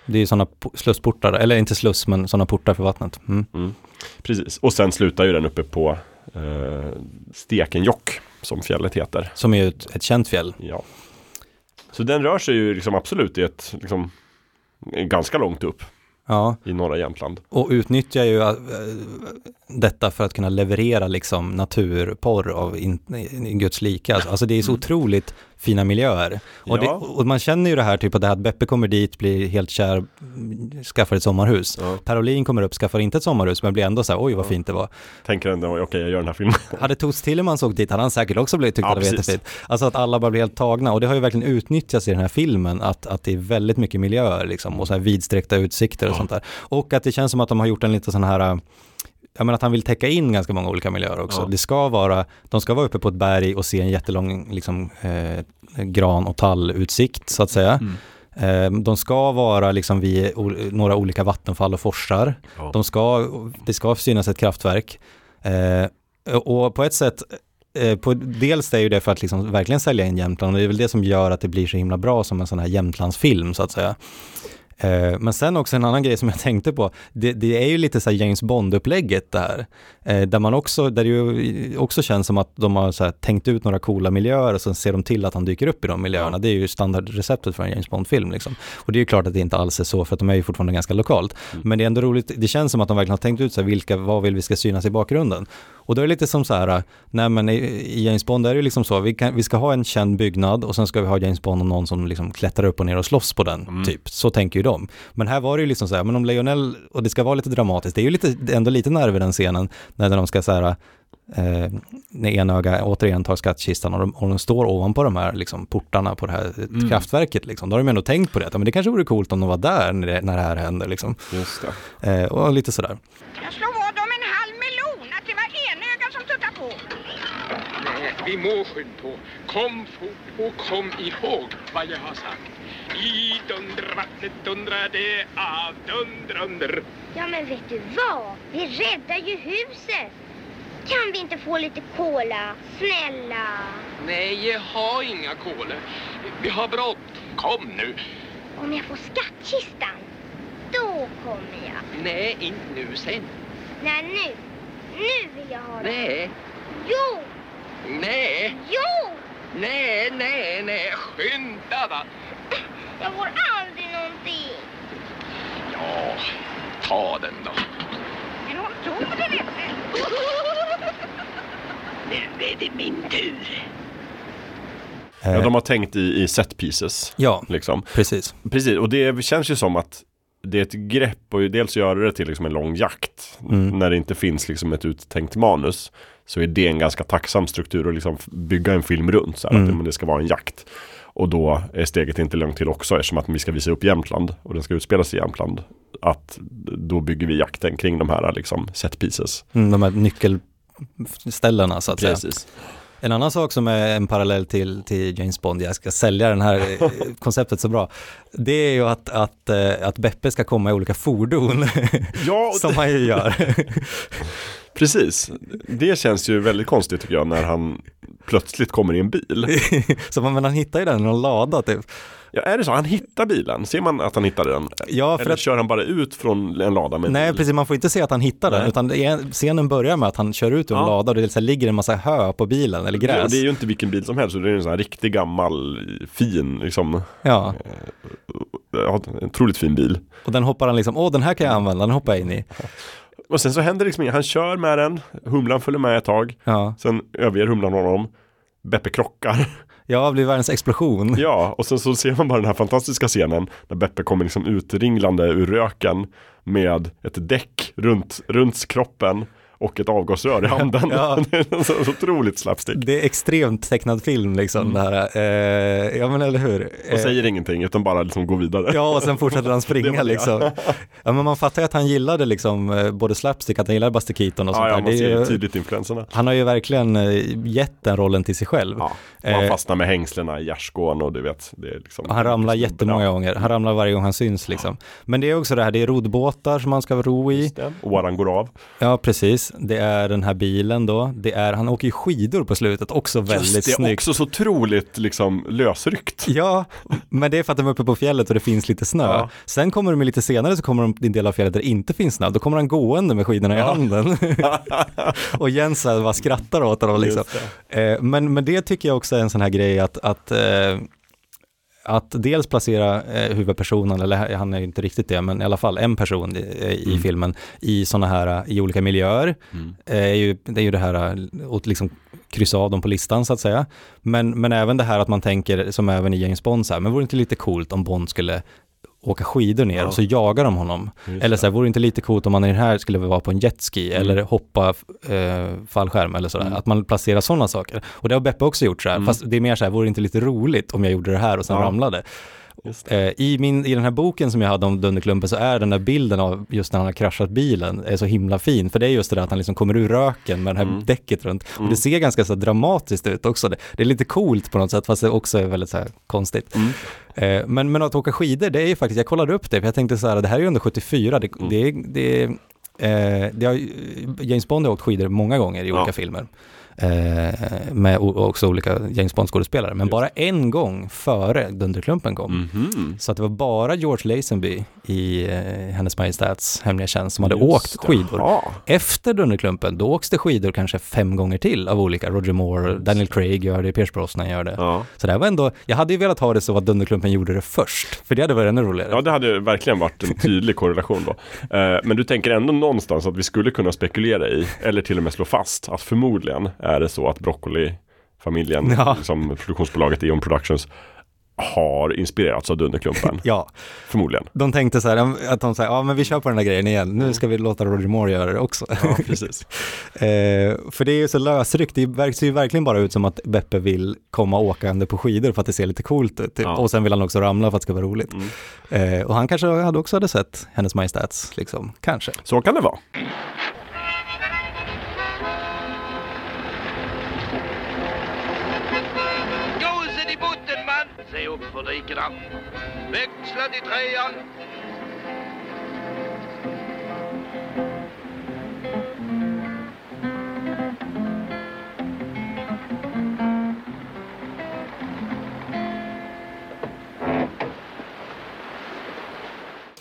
Det är sådana po- slussportar, eller inte sluss, men sådana portar för vattnet. Mm. Mm. Precis, och sen slutar ju den uppe på eh, Stekenjokk som fjället heter. Som är ett, ett känt fjäll. Ja. Så den rör sig ju liksom absolut i ett, liksom, ganska långt upp Ja. i norra Jämtland. Och utnyttjar ju äh, detta för att kunna leverera liksom naturporr av in, in, Guds lika. Alltså det är så otroligt fina miljöer. Och, det, Ja. och man känner ju det här typ att det här att Beppe kommer dit, blir helt kär, skaffar ett sommarhus. Parolin kommer upp, skaffar inte ett sommarhus, men blir ändå så här, oj vad fint det var. Tänker ändå, okej jag gör den här filmen. Hade Toots Tillemans åkt dit hade han säkert också blivit tyckt Ja, att det var jättefint. Alltså att alla bara blir helt tagna och det har ju verkligen utnyttjats i den här filmen att, att det är väldigt mycket miljöer liksom och så här vidsträckta utsikter och sånt där. Och att det känns som att de har gjort en lite sån här jag menar att han vill täcka in ganska många olika miljöer också. Ja. Det ska vara, de ska vara uppe på ett berg och se en jättelång liksom, eh, gran och tallutsikt så att säga. Eh, De ska vara liksom vid några olika vattenfall och forsar. Ja. De ska, det ska synas ett kraftverk. Eh, och på ett sätt, eh, på, dels är ju det för att liksom verkligen sälja in Jämtland och det är väl det som gör att det blir så himla bra som en sån här Jämtlandsfilm så att säga. Eh, Men sen också en annan grej som jag tänkte på, det, det är ju lite så James Bond-upplägget det här. Eh, Där man också, där det ju också känns som att de har tänkt ut några coola miljöer och sen ser de till att han dyker upp i de miljöerna. Det är ju standardreceptet för en James Bond-film liksom. Och det är ju klart att det inte alls är så för att de är ju fortfarande ganska lokalt. Men det är ändå roligt, det känns som att de verkligen har tänkt ut så här, vilka, vad vill vi ska synas i bakgrunden. Och då är det lite som så här, nej men i, James Bond är det ju liksom så, vi, kan, vi ska ha en känd byggnad och sen ska vi ha James Bond och någon som liksom klättrar upp och ner och slåss på den, typ. Så tänker ju de. Men här var det ju liksom så här, men om Lionel, och det ska vara lite dramatiskt, det är ju lite, ändå lite nerv i den scenen, när de ska så här, eh, när enöga återigen tar skattkistan och de, och de står ovanpå de här liksom, portarna på det här Mm. kraftverket. Liksom. Då har de ändå tänkt på det, men det kanske vore coolt om de var där när det, när det här händer. Liksom. Just det. Eh, och lite sådär. Jag slår vad om en halv melon att det var enöga som tuttade på. Nej, vi må skynda på. Kom fort och kom ihåg vad jag har sagt. I dundervattnet dundrar det av dunder under. Ja, men vet du vad? Vi räddar ju huset. Kan vi inte få lite cola? Snälla. Nej, jag har inga kolor. Vi har bråttom. Kom nu. Om jag får skattkistan, då kommer jag. Nej, inte nu. Sen. Nej, nu. Nu vill jag ha den. Nej. Jo! Nej. Jo! Nej, nej, nej. Skynda va. Jag får aldrig någonting. Ja, ta den då. Men hon tog den inte. Nu är det min tur. Ja, de har tänkt i, i set pieces. Ja, liksom. precis. Precis, och det känns ju som att det är ett grepp och dels göra det till liksom en lång jakt. Mm. När det inte finns liksom ett uttänkt manus. Så är det en ganska tacksam struktur att liksom bygga en film runt. Så Mm. att men det ska vara en jakt. Och då är steget inte långt till också eftersom att vi ska visa upp Jämtland och den ska utspelas i Jämtland. Att då bygger vi jakten kring de här liksom set pieces. Mm, de här nyckelställena så att Precis. säga. En annan sak som är en parallell till, till James Bond, jag ska sälja den här eh, konceptet så bra, det är ju att, att, eh, att Beppe ska komma i olika fordon, Ja, som han ju gör. Precis. Det känns ju väldigt konstigt tycker jag när han plötsligt kommer i en bil. så man, men han hittar ju den i någon lada typ. Ja, är det så? Han hittar bilen? Ser man att han hittar den? Ja, för Eller att- kör han bara ut från en lada med en Nej, bil? precis, man får inte se att han hittar den, Nej. utan är, scenen börjar med att han kör ut ur en Ja. lada och det så här, ligger en massa hö på bilen, eller gräs. det är ju inte vilken bil som helst, det är en sån här riktig gammal, fin, liksom. Ja. Ja, en otroligt fin bil. Och den hoppar han liksom, åh den här kan jag använda, den hoppar jag in i. Och sen så händer liksom inget, han kör med den, Humlan följer med ett tag, Ja, sen överger Humlan honom, Beppe krockar. ja det blir världens explosion. Ja, och sen så ser man bara den här fantastiska scenen när Beppe kommer liksom utringlande ur röken med ett däck runt, runt kroppen och ett avgasrör i handen. Ja. det är så, otroligt slapstick. Det är extremt tecknad film liksom det här. Eh, ja men eller hur. Mm. Och Eh, säger ingenting utan bara liksom går vidare. Ja, och sen fortsätter han springa liksom. Ja, men man fattar ju att han gillade liksom eh, både slapstick, att han gillade Buster Keaton och sånt Ja, där. man ser ju- tydligt influenserna. Han har ju verkligen eh, gett den rollen till sig själv. Ja, han Eh, fastnar med hängslena i gärdsgården och du vet, det är liksom han ramlar jättemånga gånger. Han ramlar varje gång han syns liksom. Men det är också det här, det är roddbåtar som han ska ro i. Och varann går av. Ja, precis. Det är den här bilen då. Det är, han åker ju skidor på slutet, också väldigt Just det, snyggt. också så otroligt liksom lösryckt. Ja, men det är för att de är uppe på fjället och det finns lite snö. Ja. Sen kommer de lite senare så kommer de till en del av fjället där det inte finns snö. Då kommer han gående med skidorna i handen. och Jens bara skrattar åt honom liksom. Eh, men, men det tycker jag också är en sån här grej att, att eh, att dels placera eh, huvudpersonen, eller han är inte riktigt det, men i alla fall en person i, i Mm. filmen i sådana här, i olika miljöer. Mm. Eh, är ju, det är ju det här eh, att liksom kryssa av dem på listan så att säga. Men, men även det här att man tänker, som även i James Bond, så här, men vore det inte lite coolt om Bond skulle åka skidor ner Ja. och så jagar de honom. Just Eller så här, vore det inte lite coolt om man i den här skulle vara på en jetski Mm. eller hoppa eh, fallskärm eller sådär. Att man placerar sådana saker. Och det har Beppe också gjort så här, Mm. fast det är mer så här, vore det inte lite roligt om jag gjorde det här och sen Ja. ramlade? Eh, I, min, I den här boken som jag hade om Dunderklumpen så är den där bilden av just när han har kraschat bilen är så himla fin. För det är just det där att han liksom kommer ur röken med det här Mm. däcket runt. Och Mm. det ser ganska så dramatiskt ut också. Det, det är lite coolt på något sätt fast det också är väldigt så här konstigt. Mm. Eh, men, men att åka skidor, det är ju faktiskt, jag kollade upp det, för jag tänkte så här, det här är ju under 74, det, Mm. det, det, eh, det har, James Bond har åkt skidor många gånger i Ja. olika filmer. Eh, med också olika James Bond-skådespelare, men bara en gång före Dunderklumpen kom. Mhm. Så att det var bara George Lazenby i eh, Hennes Majestäts hemliga tjänst som hade Just åkt skidor. Ja. Efter Dunderklumpen, då åks det skidor kanske fem gånger till av olika. Roger Moore, Daniel Craig gör det, Pierce Brosnan gör det. Ja. Så det här var ändå, jag hade ju velat ha det så att Dunderklumpen gjorde det först, för det hade varit ännu roligare. Ja, det hade verkligen varit en tydlig korrelation då. Eh, men du tänker ändå någonstans att vi skulle kunna spekulera i, eller till och med slå fast, att förmodligen är det så att Broccoli-familjen, Ja. liksom produktionsbolaget Eon Productions, har inspirerats av Dunderklumpen. Ja, Förmodligen. de tänkte så här, att de säger, ja men vi kör på den här grejen igen, nu ska vi låta Roger Moore göra det också. Ja, precis. eh, för det är ju så lösryckt, det ser ju verkligen bara ut som att Beppe vill komma åkande på skidor för att det ser lite coolt ut. typ. Ja. Och sen vill han också ramla för att det ska vara roligt. Mm. Eh, och han kanske hade också hade sett Hennes Majestäts, liksom, kanske. Så kan det vara. Dikena. Växla till trean.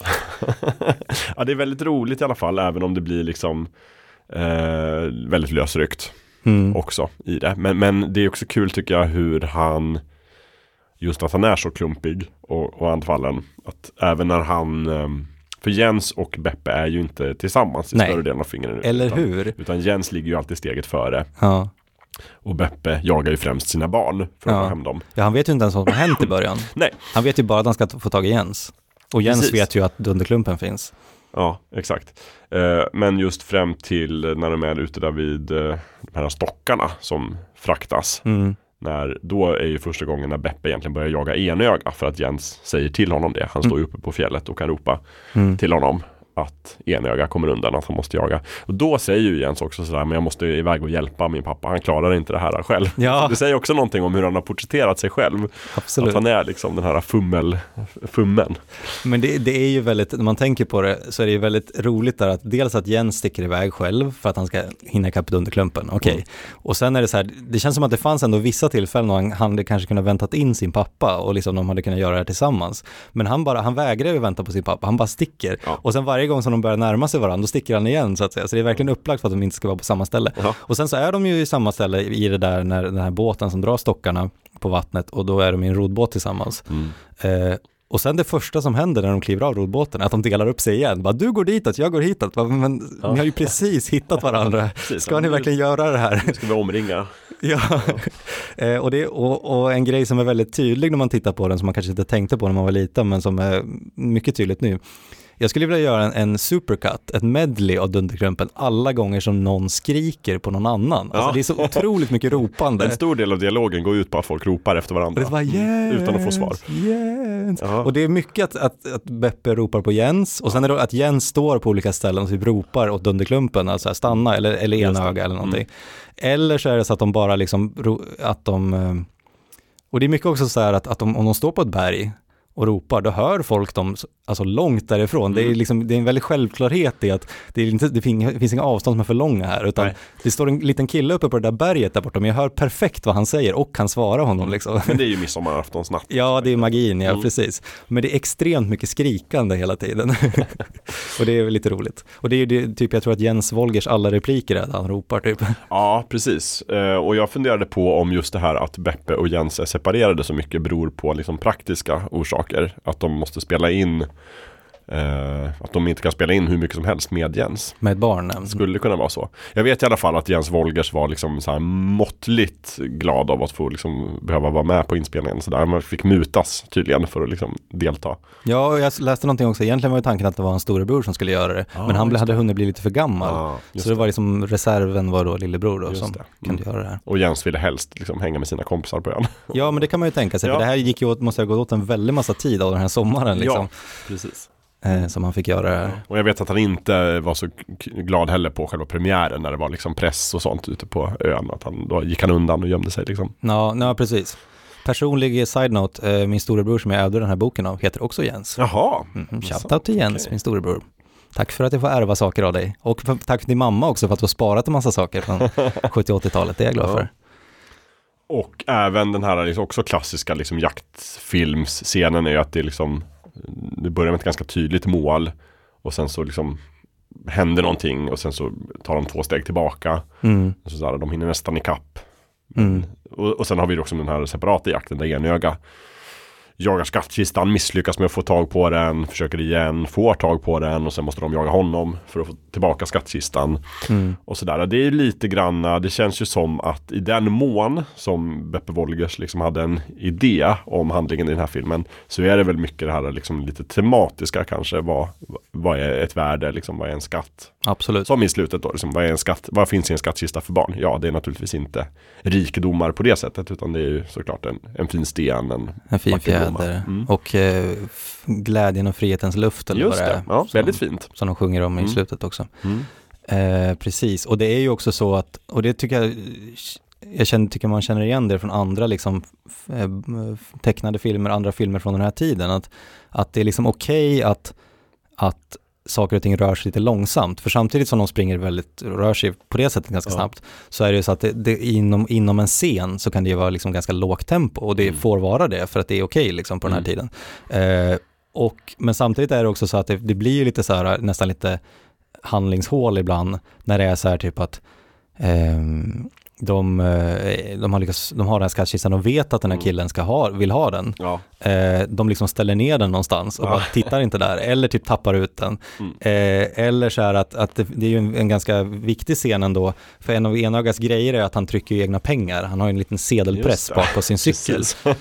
ja, det är väldigt roligt i alla fall, även om det blir liksom eh, väldigt lösryckt Mm. också i det. Men, men det är också kul tycker jag hur han, just att han är så klumpig och, och anfallen, att även när han eh, För Jens och Beppe är ju inte tillsammans i Nej. större delen av filmen. Eller utan, hur? Utan Jens ligger ju alltid steget före. Ja. Och Beppe jagar ju främst sina barn för att Ja. få hem dem. Ja, han vet ju inte ens vad som har hänt i början. Nej. Han vet ju bara att han ska få tag i Jens. Och Jens Precis. vet ju att Dunderklumpen finns. Ja, exakt. Eh, men just fram till när de är ute där vid eh, de här stockarna som fraktas. Mm. När, då är ju första gången när Beppe egentligen börjar jaga enöga för att Jens säger till honom det. Han står ju uppe på fjället och kan ropa Mm. till honom att enöga kommer undan, att han måste jaga. Och då säger ju Jens också sådär, men jag måste iväg och hjälpa min pappa, han klarar inte det här själv. Ja. Det säger också någonting om hur han har porträtterat sig själv. Absolut. Att han är liksom den här fummel, fummen. Men det, det är ju väldigt, när man tänker på det, så är det ju väldigt roligt där att dels att Jens sticker iväg själv för att han ska hinna ikapp Dunderklumpen, okej. Mm. Och sen är det så här, det känns som att det fanns ändå vissa tillfällen då han hade kanske kunnat väntat in sin pappa och liksom de hade kunnat göra det här tillsammans. Men han bara, han vägrar ju vänta på sin pappa, han bara sticker. Och sen varje gång som de börjar närma sig varandra, då sticker han igen så att säga. Så det är verkligen upplagt för att de inte ska vara på samma ställe. Och sen så är de ju i samma ställe i det där, när den här båten som drar stockarna på vattnet och då är de i en rodbåt tillsammans. Eh, och sen det första som händer när de kliver av rodbåten är att de delar upp sig igen. Bara, du går ditåt, jag går hitåt. Bara, Men ni har ju precis hittat varandra. Precis, Ska ja, ni verkligen göra det här? Nu ska vi omringa. Ja, eh, och, det, och, och en grej som är väldigt tydlig när man tittar på den, som man kanske inte tänkte på när man var liten, men som är mycket tydligt nu. Jag skulle vilja göra en, en supercut, ett medley av Dunderklumpen, alla gånger som någon skriker på någon annan. Alltså Ja. det är så otroligt mycket ropande. En stor del av dialogen går ut på att folk ropar efter varandra. Det var Jens, Utan att få svar. Ja. Och det är mycket att, att, att Beppe ropar på Jens och sen är det att Jens står på olika ställen och typ ropar åt Dunderklumpen, alltså här, stanna eller, eller. Mm. enöga eller någonting. Eller så är det så att de bara liksom, att de, eh, och det är mycket också så här att, att de, om de står på ett berg och ropar, då hör folk dem alltså långt därifrån. Det, är Mm. liksom, det är en väldig självklarhet i att det, är inte, det finns, inga avstånd som är för långa här, utan det står en liten kille uppe på det där berget där borta, men jag hör perfekt vad han säger och kan svara honom liksom. Men det är ju midsommaraftonsnatt. Ja, det är magin, ja Mm. precis. Men det är extremt mycket skrikande hela tiden. och det är lite roligt. Och det är ju det, typ, jag tror att Jens Wolgers alla repliker är att han ropar typ. Ja, precis. Eh, och jag funderade på om just det här att Beppe och Jens är separerade så mycket beror på liksom praktiska orsaker. Att de måste spela in eh, att de inte kan spela in hur mycket som helst med Jens. Med barnen. Skulle kunna vara så. Jag vet i alla fall att Jens Wolgers var liksom så här måttligt glad av att få liksom behöva vara med på inspelningen. Så där. Man fick mutas tydligen för att liksom delta. Ja, och jag läste någonting också. Egentligen var ju tanken att det var en storebror som skulle göra det. Ja, men han hade hunnit bli lite för gammal. Just så det var liksom reserven var då lillebror då som det. kunde Mm. göra det här. Och Jens ville helst liksom hänga med sina kompisar på ön. Ja, men det kan man ju tänka sig. Ja. För det här gick ju åt, måste ha gått åt en väldig massa tid av den här sommaren liksom. Ja, precis. Eh, som han fick göra. Och jag vet att han inte var så glad heller på själva premiären när det var liksom press och sånt ute på ön. Att han, då gick han undan och gömde sig liksom. Ja, ja precis. Personlig side-note, eh, min storebror som jag ärvde den här boken av heter också Jens. Jaha. Mm, Shoutout till Jens, min storebror. Tack för att jag får ärva saker av dig. Och för, tack till din mamma också för att du har sparat en massa saker från 70-80-talet. Det är jag glad Ja. för. Och även den här liksom också klassiska liksom jaktfilmsscenen är ju att det liksom Det börjar med ett ganska tydligt mål Och sen så liksom Händer någonting och sen så tar de två steg tillbaka Mm. och så där, De hinner nästan ikapp Mm. och, och sen har vi också den här separata jakten där enöga jagar skattkistan, misslyckas med att få tag på den, försöker igen, får tag på den och sen måste de jaga honom för att få tillbaka skattkistan. Mm. Och sådär. Det är lite granna, det känns ju som att i den mån som Beppe Wolgers liksom hade en idé om handlingen i den här filmen så är det väl mycket det här liksom lite tematiska kanske. Vad, vad är ett värde, liksom, vad är en skatt? Absolut. Som i slutet då, liksom, vad, är en skatt, vad finns i en skattkista för barn? Ja, det är naturligtvis inte rikedomar på det sättet utan det är ju såklart en, en fin sten, en, En fin vacker fjäder. Mm. Och eh, glädjen och frihetens luft eller Just vad det är. ja, som, väldigt fint. Som de sjunger om i Mm. slutet också. Mm. Eh, precis, och det är ju också så att, och det tycker jag, jag känner, tycker man känner igen det från andra liksom eh, tecknade filmer, andra filmer från den här tiden, att, att det är liksom okej att, att saker och ting rör sig lite långsamt, för samtidigt som de springer väldigt, rör sig på det sättet ganska Ja. snabbt, så är det ju så att det, det, inom, inom en scen så kan det ju vara liksom ganska lågt tempo, och det får vara det, för att det är okej liksom på den här Mm. tiden. Eh, och, men samtidigt är det också så att det, det blir ju lite så här, nästan lite handlingshål ibland när det är så här typ att ehm, de, eh, de, har lyckats, de har den här skattkistan och vet att den här Mm. killen ska ha, vill ha den. Eh, de liksom ställer ner den någonstans och Ja. bara tittar inte där, eller typ tappar ut den. Mm. Eh, eller så här att, att det, är ju en, en ganska viktig scen ändå, för en av Enögas grejer är att han trycker ju egna pengar. Han har ju en liten sedelpress bak på sin cykel.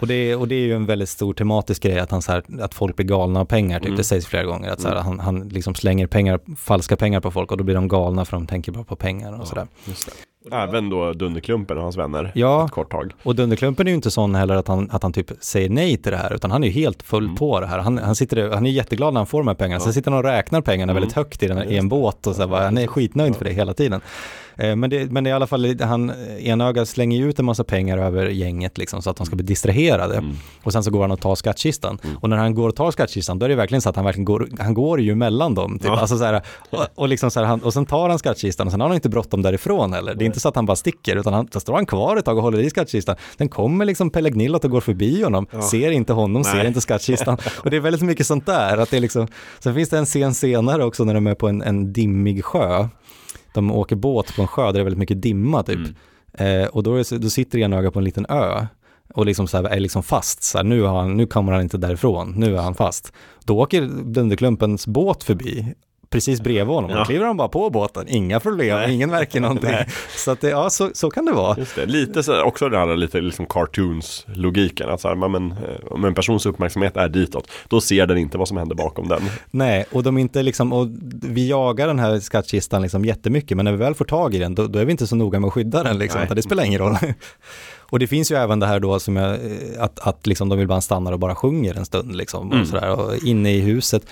Och, det, är- och det är ju en väldigt stor tematisk grej, att, han så här, att folk blir galna av pengar, typ. Mm. det sägs flera gånger. Att så här, Mm. han, han liksom slänger pengar, falska pengar på folk och då blir de galna för de tänker bara på pengar och Ja, sådär. Även då Dunderklumpen och hans vänner Ja. ett kort tag. Och Dunderklumpen är ju inte sån heller att han, att han typ säger nej till det här, utan han är ju helt full Mm. på det här. Han, han, sitter, han är jätteglad när han får de här pengarna, sen sitter han och räknar pengarna Mm. väldigt högt i, den, i en båt och så här, bara, han är skitnöjd för det hela tiden. Eh, Men det, men det är i alla fall, han, enöga slänger ju ut en massa pengar över gänget liksom, så att de ska bli distraherade. Mm. Och sen så går han och tar skattkistan. Och när han går och tar skattkistan, då är det verkligen så att han verkligen går, han går ju mellan dem. Typ. Ja. Alltså så här, och, och, liksom så här, han, och sen tar han skattkistan och sen har han inte bråttom därifrån heller. Det är inte så att han bara sticker, utan han, då står han kvar ett tag och håller i skattkistan. Den kommer liksom Pelle Gnillot och går förbi honom, Ja. ser inte honom, Nej. ser inte skattkistan. Och det är väldigt mycket sånt där. Att det är liksom, sen finns det en scen senare också när de är på en, en dimmig sjö. De åker båt på en sjö där det är väldigt mycket dimma typ. Mm. Eh, och då, är, då sitter enöga på en liten ö och liksom så här, är liksom fast. Så här, nu, har han, nu kommer han inte därifrån, nu är han fast. Då åker Dunderklumpens båt förbi precis bredvid honom. Ja. Då kliver han bara på båten, inga problem, Nej. ingen märker någonting. Så att det, ja, så, så kan det vara. Det. Lite så, också det här lite liksom cartoons-logiken. Att så här, men, men, eh, om en persons uppmärksamhet är ditåt, då ser den inte vad som händer bakom den. Nej, och de inte liksom, och vi jagar den här skattkistan liksom jättemycket, men när vi väl får tag i den, då, då är vi inte så noga med att skydda den liksom, det spelar ingen roll. Och det finns ju även det här då som jag, eh, att, att liksom de vill bara stanna och bara sjunger en stund liksom, Mm. och sådär, och inne i huset,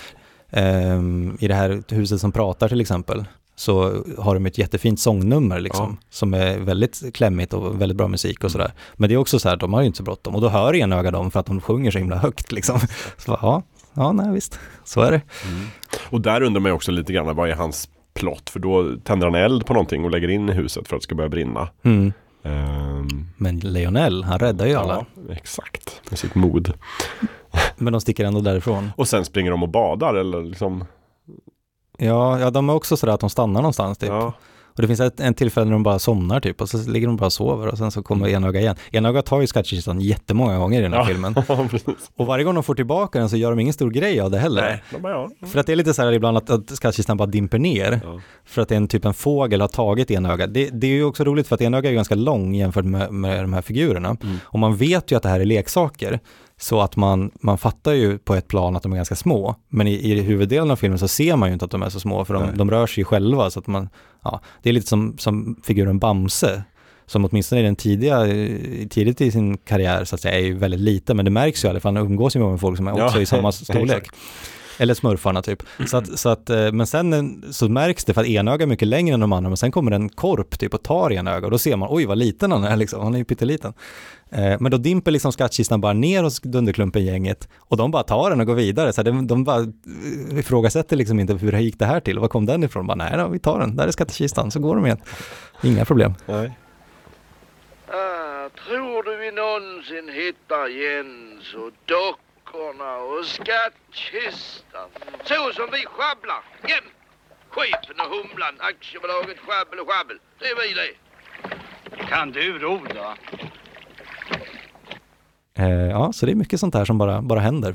i det här huset som pratar till exempel, så har de ett jättefint sångnummer liksom, som är väldigt klämmigt och väldigt bra musik och sådär. Men det är också så här, de har ju inte så bråttom, och då hör enöga dem för att de sjunger så himla högt liksom. Så, ja, ja, nej visst, så är det. Och där undrar man ju också lite grann, vad är hans plott? För då tänder han eld på någonting och lägger in i huset för att det ska börja brinna. Mm. Ehm, Men Leonel, han räddar ju alla. Ja, exakt. Med sitt mod. Men de sticker ändå därifrån. Och sen springer de och badar eller liksom. Ja, ja de är också sådär att de stannar någonstans typ. Ja. Och det finns ett, en tillfälle när de bara somnar typ och så ligger de bara och sover och sen så kommer enöga igen. Enöga tar ju skattkistan jättemånga gånger i den här Ja, filmen. Och varje gång de får tillbaka den så gör de ingen stor grej av det heller. Nej, de bara, ja. För att det är lite så här ibland att, att skattkistan bara dimper ner. För att en typ en fågel har tagit enöga. Det, det är ju också roligt för att enöga är ganska lång jämfört med, med de här figurerna. Och man vet ju att det här är leksaker. Så att man, man fattar ju på ett plan att de är ganska små. Men i, i huvuddelen av filmen så ser man ju inte att de är så små. För de, Nej. de rör sig ju själva. Så att man, ja, det är lite som, som figuren Bamse. Som åtminstone i den tidiga, tidigt i sin karriär så att säga är ju väldigt liten. Men det märks ju i alla fall, han umgås ju med folk som är Ja, också i samma storlek. Eller smurfarna typ. Så att, så att, eh, men sen eh, så märks det för att enöga är mycket längre än de andra, men sen kommer en korp typ och tar enöga och då ser man, oj vad liten han är liksom, han är ju pytteliten. Eh, Men då dimper liksom skattkistan bara ner hos Dunderklumpen-gänget och de bara tar den och går vidare. Så de, de bara ifrågasätter liksom inte hur gick det här till, var kom den ifrån? Bara, nej då, vi tar den, där är skattkistan, så går de igen. Inga problem. Nej. Ah, tror du vi någonsin hittar Jens och dockorna och skattkistan? Så som vi sjabblar jämt. Chefen och Humlan, aktiebolaget Sjabbel och Sjabbel. Det är vi det. Kan du roda? Eh, ja, så det är mycket sånt här som bara, bara händer.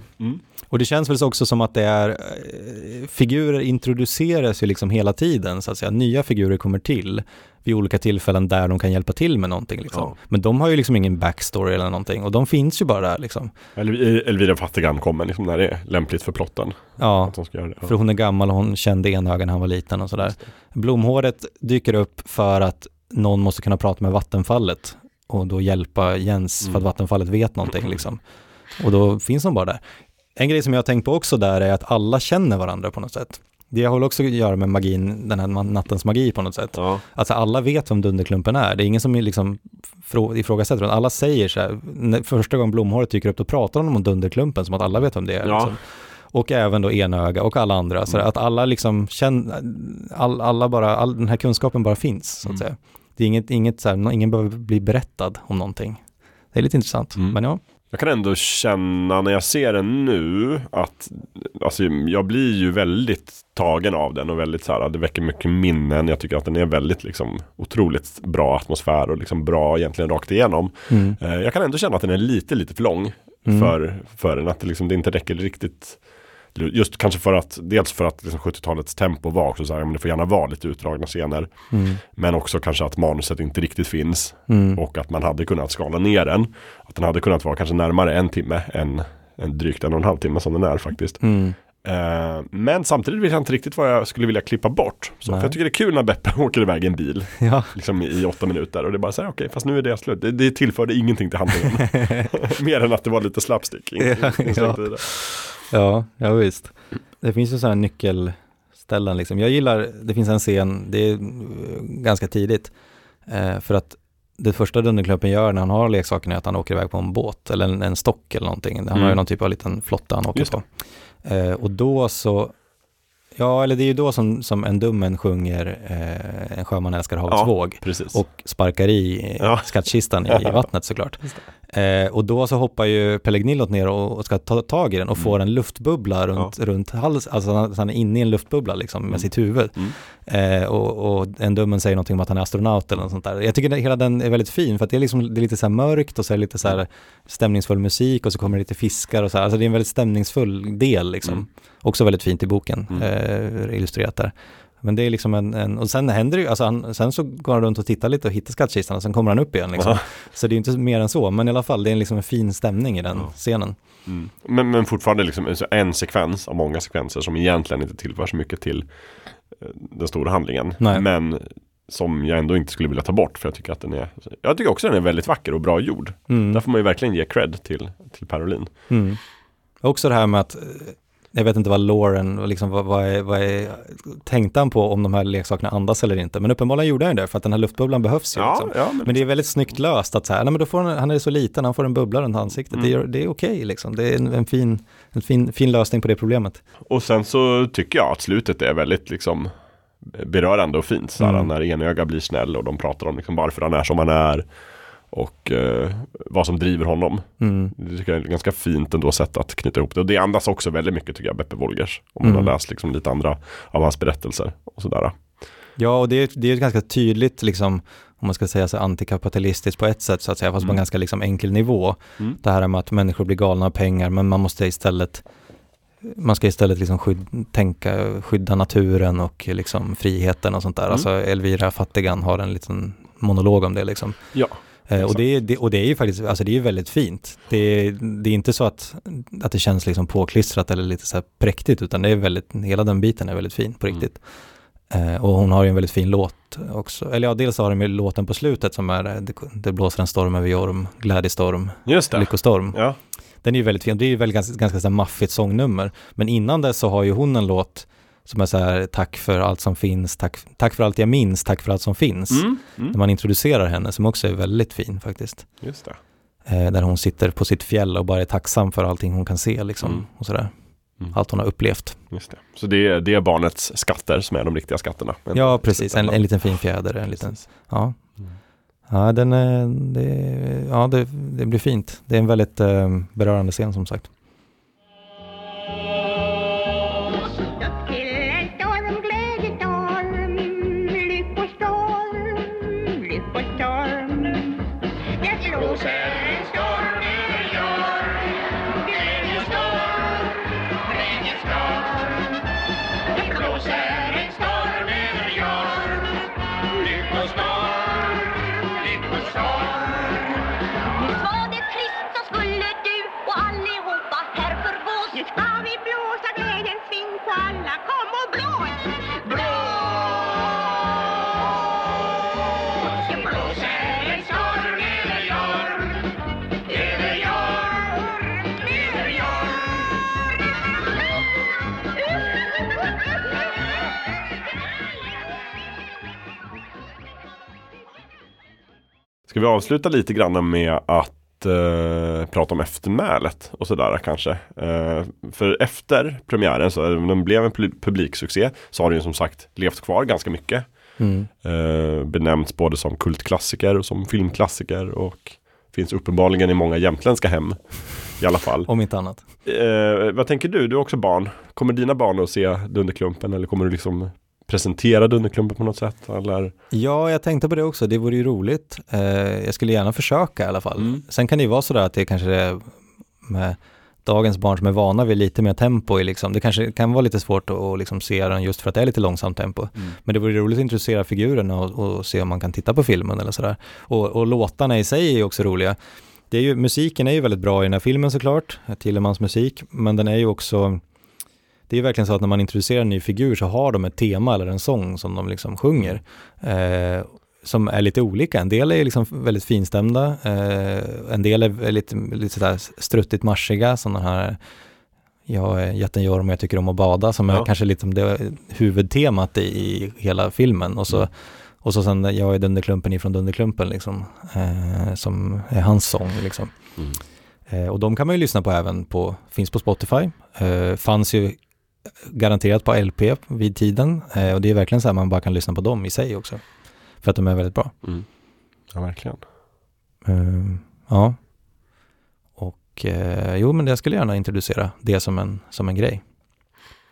Och det känns väl också som att det är, eh, figurer introduceras ju liksom hela tiden, så att säga. Nya figurer kommer till vid olika tillfällen där de kan hjälpa till med någonting. Liksom. Ja. Men de har ju liksom ingen backstory eller någonting och de finns ju bara där liksom. Elv- Elvira Fattigam kommer liksom när det är lämpligt för plotten. Ja, Att de ska göra det. för hon är gammal och hon kände enöga när han var liten och sådär. Blomhåret dyker upp för att någon måste kunna prata med vattenfallet och då hjälpa Jens för att Mm. vattenfallet vet någonting liksom. Och då finns de bara där. En grej som jag har tänkt på också där är att alla känner varandra på något sätt. Det har väl också att göra med magin, den här nattens magi på något sätt. Ja. Alltså alla vet vem Dunderklumpen är. Det är ingen som liksom frå- ifrågasätter det. Alla säger så här, första gången Blomhåret dyker upp, då pratar de om Dunderklumpen som att alla vet vem det är. Ja. Liksom. Och även då Enöga och alla andra. Så att alla liksom känner, all, alla bara, all den här kunskapen bara finns så att säga. Det är inget, inget så här, ingen behöver bli berättad om någonting. Det är lite intressant, men ja. Jag kan ändå känna när jag ser den nu att alltså, jag blir ju väldigt tagen av den och väldigt så här, det väcker mycket minnen. Jag tycker att den är väldigt liksom otroligt bra atmosfär och liksom bra egentligen rakt igenom. Mm. Eh, jag kan ändå känna att den är lite, lite för lång Mm. för, för den. Att det, liksom, det inte räcker riktigt Just kanske för att, dels för att liksom 70-talets tempo var också så här, men det får gärna vara lite utdragna scener. Mm. Men också kanske att manuset inte riktigt finns. Mm. Och att man hade kunnat skala ner den. Att den hade kunnat vara kanske närmare en timme än, än drygt en och en halv timme som den är faktiskt. Mm. Eh, men samtidigt vet jag inte riktigt vad jag skulle vilja klippa bort. Så för jag tycker det är kul när Beppe åker iväg i en bil. Ja. Liksom i, åtta minuter. Och det är bara så här, okej, fast nu är det slut. Det, det tillförde ingenting till handlingen. Mer än att det var lite slapstick. Ja, Inget ja. vidare. Ja, ja visst. Det finns ju sådana nyckelställen liksom. Jag gillar, det finns en scen, det är eh, ganska tidigt, eh, för att det första Dunderklumpen gör när han har leksaken är att han åker iväg på en båt eller en, en stock eller någonting. Han har ju Mm. någon typ av liten flotta han åker på. Eh, och då så, ja eller det är ju då som, som en dummen sjunger eh, En sjöman älskar havets Ja, våg precis. och sparkar i Ja. skattkistan i, i vattnet såklart. Eh, och då så hoppar ju Pellegnillot ner och, och ska ta tag i den och Mm. får en luftbubbla runt, runt halsen, alltså han, han är inne i en luftbubbla liksom med Mm. sitt huvud. Eh, och, och en dummen säger någonting om att han är astronaut eller något sånt där. Jag tycker att hela den är väldigt fin för att det är, liksom, det är lite så här mörkt och så är det lite så Mm. här stämningsfull musik och så kommer det lite fiskar och så här. Alltså det är en väldigt stämningsfull del liksom. Mm. Också väldigt fint i boken, eh, illustrerat där. Men det är liksom en, en och sen händer det ju, alltså han, sen så går han runt och tittar lite och hittar skattkistan och sen kommer han upp igen liksom. Ja. Så det är inte mer än så, men i alla fall det är liksom en fin stämning i den scenen. Mm. Men, men fortfarande liksom en- en sekvens av många sekvenser som egentligen inte tillför så mycket till eh, den stora handlingen. Nej. Men som jag ändå inte skulle vilja ta bort för jag tycker att den är Jag tycker också den är väldigt vacker och bra gjord. Mm. Där får man ju verkligen ge cred till, till Parolin. Mm. Också det här med att, eh, jag vet inte vad Lauren, liksom vad, vad, är, vad är, tänkte han på om de här leksakerna andas eller inte? Men uppenbarligen gjorde han det, för att den här luftbubblan behövs ju. Ja, liksom. ja, men- men... det är väldigt snyggt löst att så här, nej men då får han, han är så liten, han får en bubbla runt ansiktet. Mm. Det, är, det är okej liksom, det är en, en, fin, en fin, fin lösning på det problemet. Och sen så tycker jag att slutet är väldigt liksom berörande och fint. Så här, Mm. När enöga blir snäll och de pratar om liksom varför han är som han är. Och eh, vad som driver honom. Mm. Det tycker jag är ett ganska fint ändå sätt att knyta ihop det. Och det andas också väldigt mycket tycker jag, Beppe Wolgers. Om man Mm. har läst liksom lite andra av hans berättelser och sådär. Ja, och det är, det är ett ganska tydligt, liksom, om man ska säga så antikapitalistiskt på ett sätt, så att säga, fast på en Mm. ganska liksom enkel nivå. Mm. Det här med att människor blir galna av pengar, men man måste istället man ska istället liksom skydd, tänka, skydda naturen och liksom friheten och sånt där. Mm. Alltså Elvira Fattigan har en liten monolog om det liksom. Ja. Eh, och, det, är- det, och det är ju faktiskt, alltså det är ju väldigt fint. Det, är- det är inte så att, att det känns liksom påklistrat eller lite så här präktigt, utan det är väldigt, hela den biten är väldigt fin på Mm. riktigt. Eh, och hon har ju en väldigt fin låt också. Eller ja, dels har de ju låten på slutet som är eh, Det, det blåser en storm över Jorm, Glädjestorm. Lyckostorm. Ja. Den är ju väldigt fin, det är ju väldigt ganska, ganska så här maffigt sångnummer. Men innan det så har ju hon en låt som är så här, tack för allt som finns, tack, tack för allt jag minns, tack för allt som finns. Mm, mm. När man introducerar henne, som också är väldigt fin faktiskt. Just det. Eh, där hon sitter på sitt fjäll och bara är tacksam för allting hon kan se liksom. Mm. Och sådär. Mm. Allt hon har upplevt. Just det. Så det är, det är barnets skatter som är de riktiga skatterna. Ja, precis. En, en liten fin fjäder. En liten, ja. Ja, den det, ja det, det blir fint. Det är en väldigt eh, berörande scen som sagt. Ska vi avsluta lite grann med att eh, prata om eftermälet och sådär kanske. Eh, för efter premiären, så den blev en pub- publiksuccé, så har den som sagt levt kvar ganska mycket. Mm. Eh, benämnts både som kultklassiker och som filmklassiker och finns uppenbarligen i många jämtländska hem. I alla fall. Om inte annat. Eh, vad tänker du? Du är också barn. Kommer dina barn att se Dunderklumpen eller kommer du liksom presentera Dunderklumpen på något sätt? Eller? Ja, jag tänkte på det också. Det vore ju roligt. Eh, jag skulle gärna försöka i alla fall. Mm. Sen kan det ju vara sådär att det kanske är med dagens barn som är vana vid lite mer tempo i liksom. Det kanske kan vara lite svårt att, att liksom se den just för att det är lite långsamt tempo. Mm. Men det vore roligt att introducera figurerna och, och se om man kan titta på filmen eller sådär. Och, och låtarna i sig är ju också roliga. Det är ju, musiken är ju väldigt bra i den här filmen såklart, Tillemans musik, men den är ju också det är verkligen så att när man introducerar en ny figur så har de ett tema eller en sång som de liksom sjunger. Eh, som är lite olika. En del är liksom väldigt finstämda, eh, en del är lite, lite sådär struttigt marschiga, som den här Jag är jättenjorm och jag tycker om att bada, som Ja. är kanske lite det huvudtemat i, i hela filmen. Och så, Mm. och så sen Jag är Dunderklumpen ifrån Dunderklumpen, liksom, eh, som är hans sång. Liksom. Mm. Eh, och de kan man ju lyssna på även på, finns på Spotify, eh, fanns ju garanterat på LP vid tiden eh, och det är verkligen så här man bara kan lyssna på dem i sig också. För att de är väldigt bra. Mm. Ja, verkligen. Eh, ja. Och eh, jo, men jag skulle gärna introducera det som en, som en grej.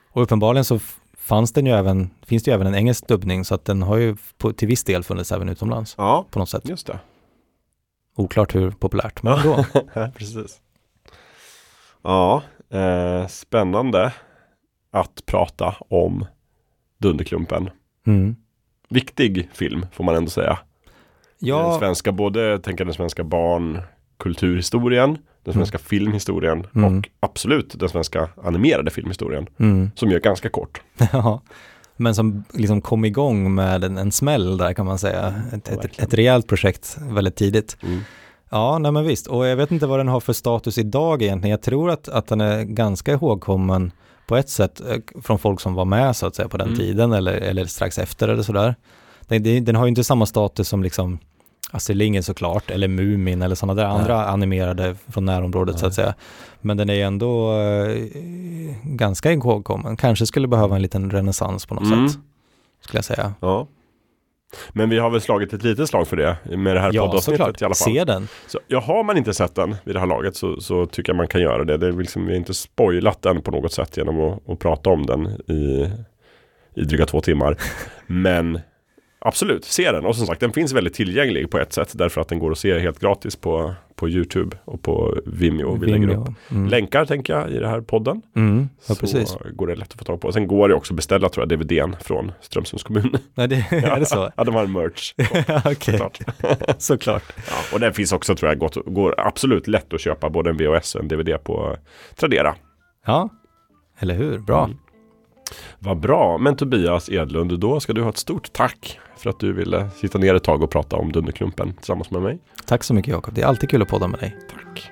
Och uppenbarligen så fanns den ju även, finns det ju även en engelsk dubbning så att den har ju på, till viss del funnits även utomlands. Ja, på något sätt. just det. Oklart hur populärt, men. Ja, precis. Ja, eh, spännande att prata om Dunderklumpen. Mm. Viktig film får man ändå säga. Ja. Den svenska, både tänker den svenska barnkulturhistorien, den svenska filmhistorien Mm. och absolut den svenska animerade filmhistorien. Mm. Som ju är ganska kort. Ja, men som liksom kom igång med en, en smäll där kan man säga. Ett, ett, ett rejält projekt väldigt tidigt. Mm. Ja, nej men visst. Och jag vet inte vad den har för status idag egentligen. Jag tror att, att den är ganska ihågkommen på ett sätt eh, från folk som var med så att säga på den Mm. tiden eller, eller strax efter eller sådär. Den, den, har ju inte samma status som liksom Astrid Lindgren såklart, eller Mumin eller sådana där Nej. andra animerade från närområdet så att säga. Men den är ju ändå eh, ganska ihågkommen. Kanske skulle behöva en liten renässans på något Mm. sätt. Skulle jag säga. Ja. Men vi har väl slagit ett litet slag för det med det här Ja, poddavsnittet såklart. i alla fall. Se den. Så, ja, har man inte sett den vid det här laget så, så tycker jag man kan göra det. det är liksom, vi har inte spoilat den på något sätt genom att, att prata om den i, i dryga två timmar. Men absolut, se den. Och som sagt, den finns väldigt tillgänglig på ett sätt därför att den går att se helt gratis på, på YouTube och på Vimeo. Vi lägger Vimeo, upp mm. länkar tänker jag i den här podden. Mm, ja, så precis. går det lätt att få tag på. Sen går det också att beställa tror jag DVDn från Strömsunds kommun. Nej, det, är det så? Ja, de har en merch. Okej, såklart. Ja, och den finns också tror jag gott, går absolut lätt att köpa både en VHS och en DVD på Tradera. Ja, eller hur? Bra. Mm. Vad bra, men Tobias Edlund, då ska du ha ett stort tack för att du ville sitta ner ett tag och prata om Dunderklumpen tillsammans med mig. Tack så mycket Jakob. Det är alltid kul att podda med dig. Tack.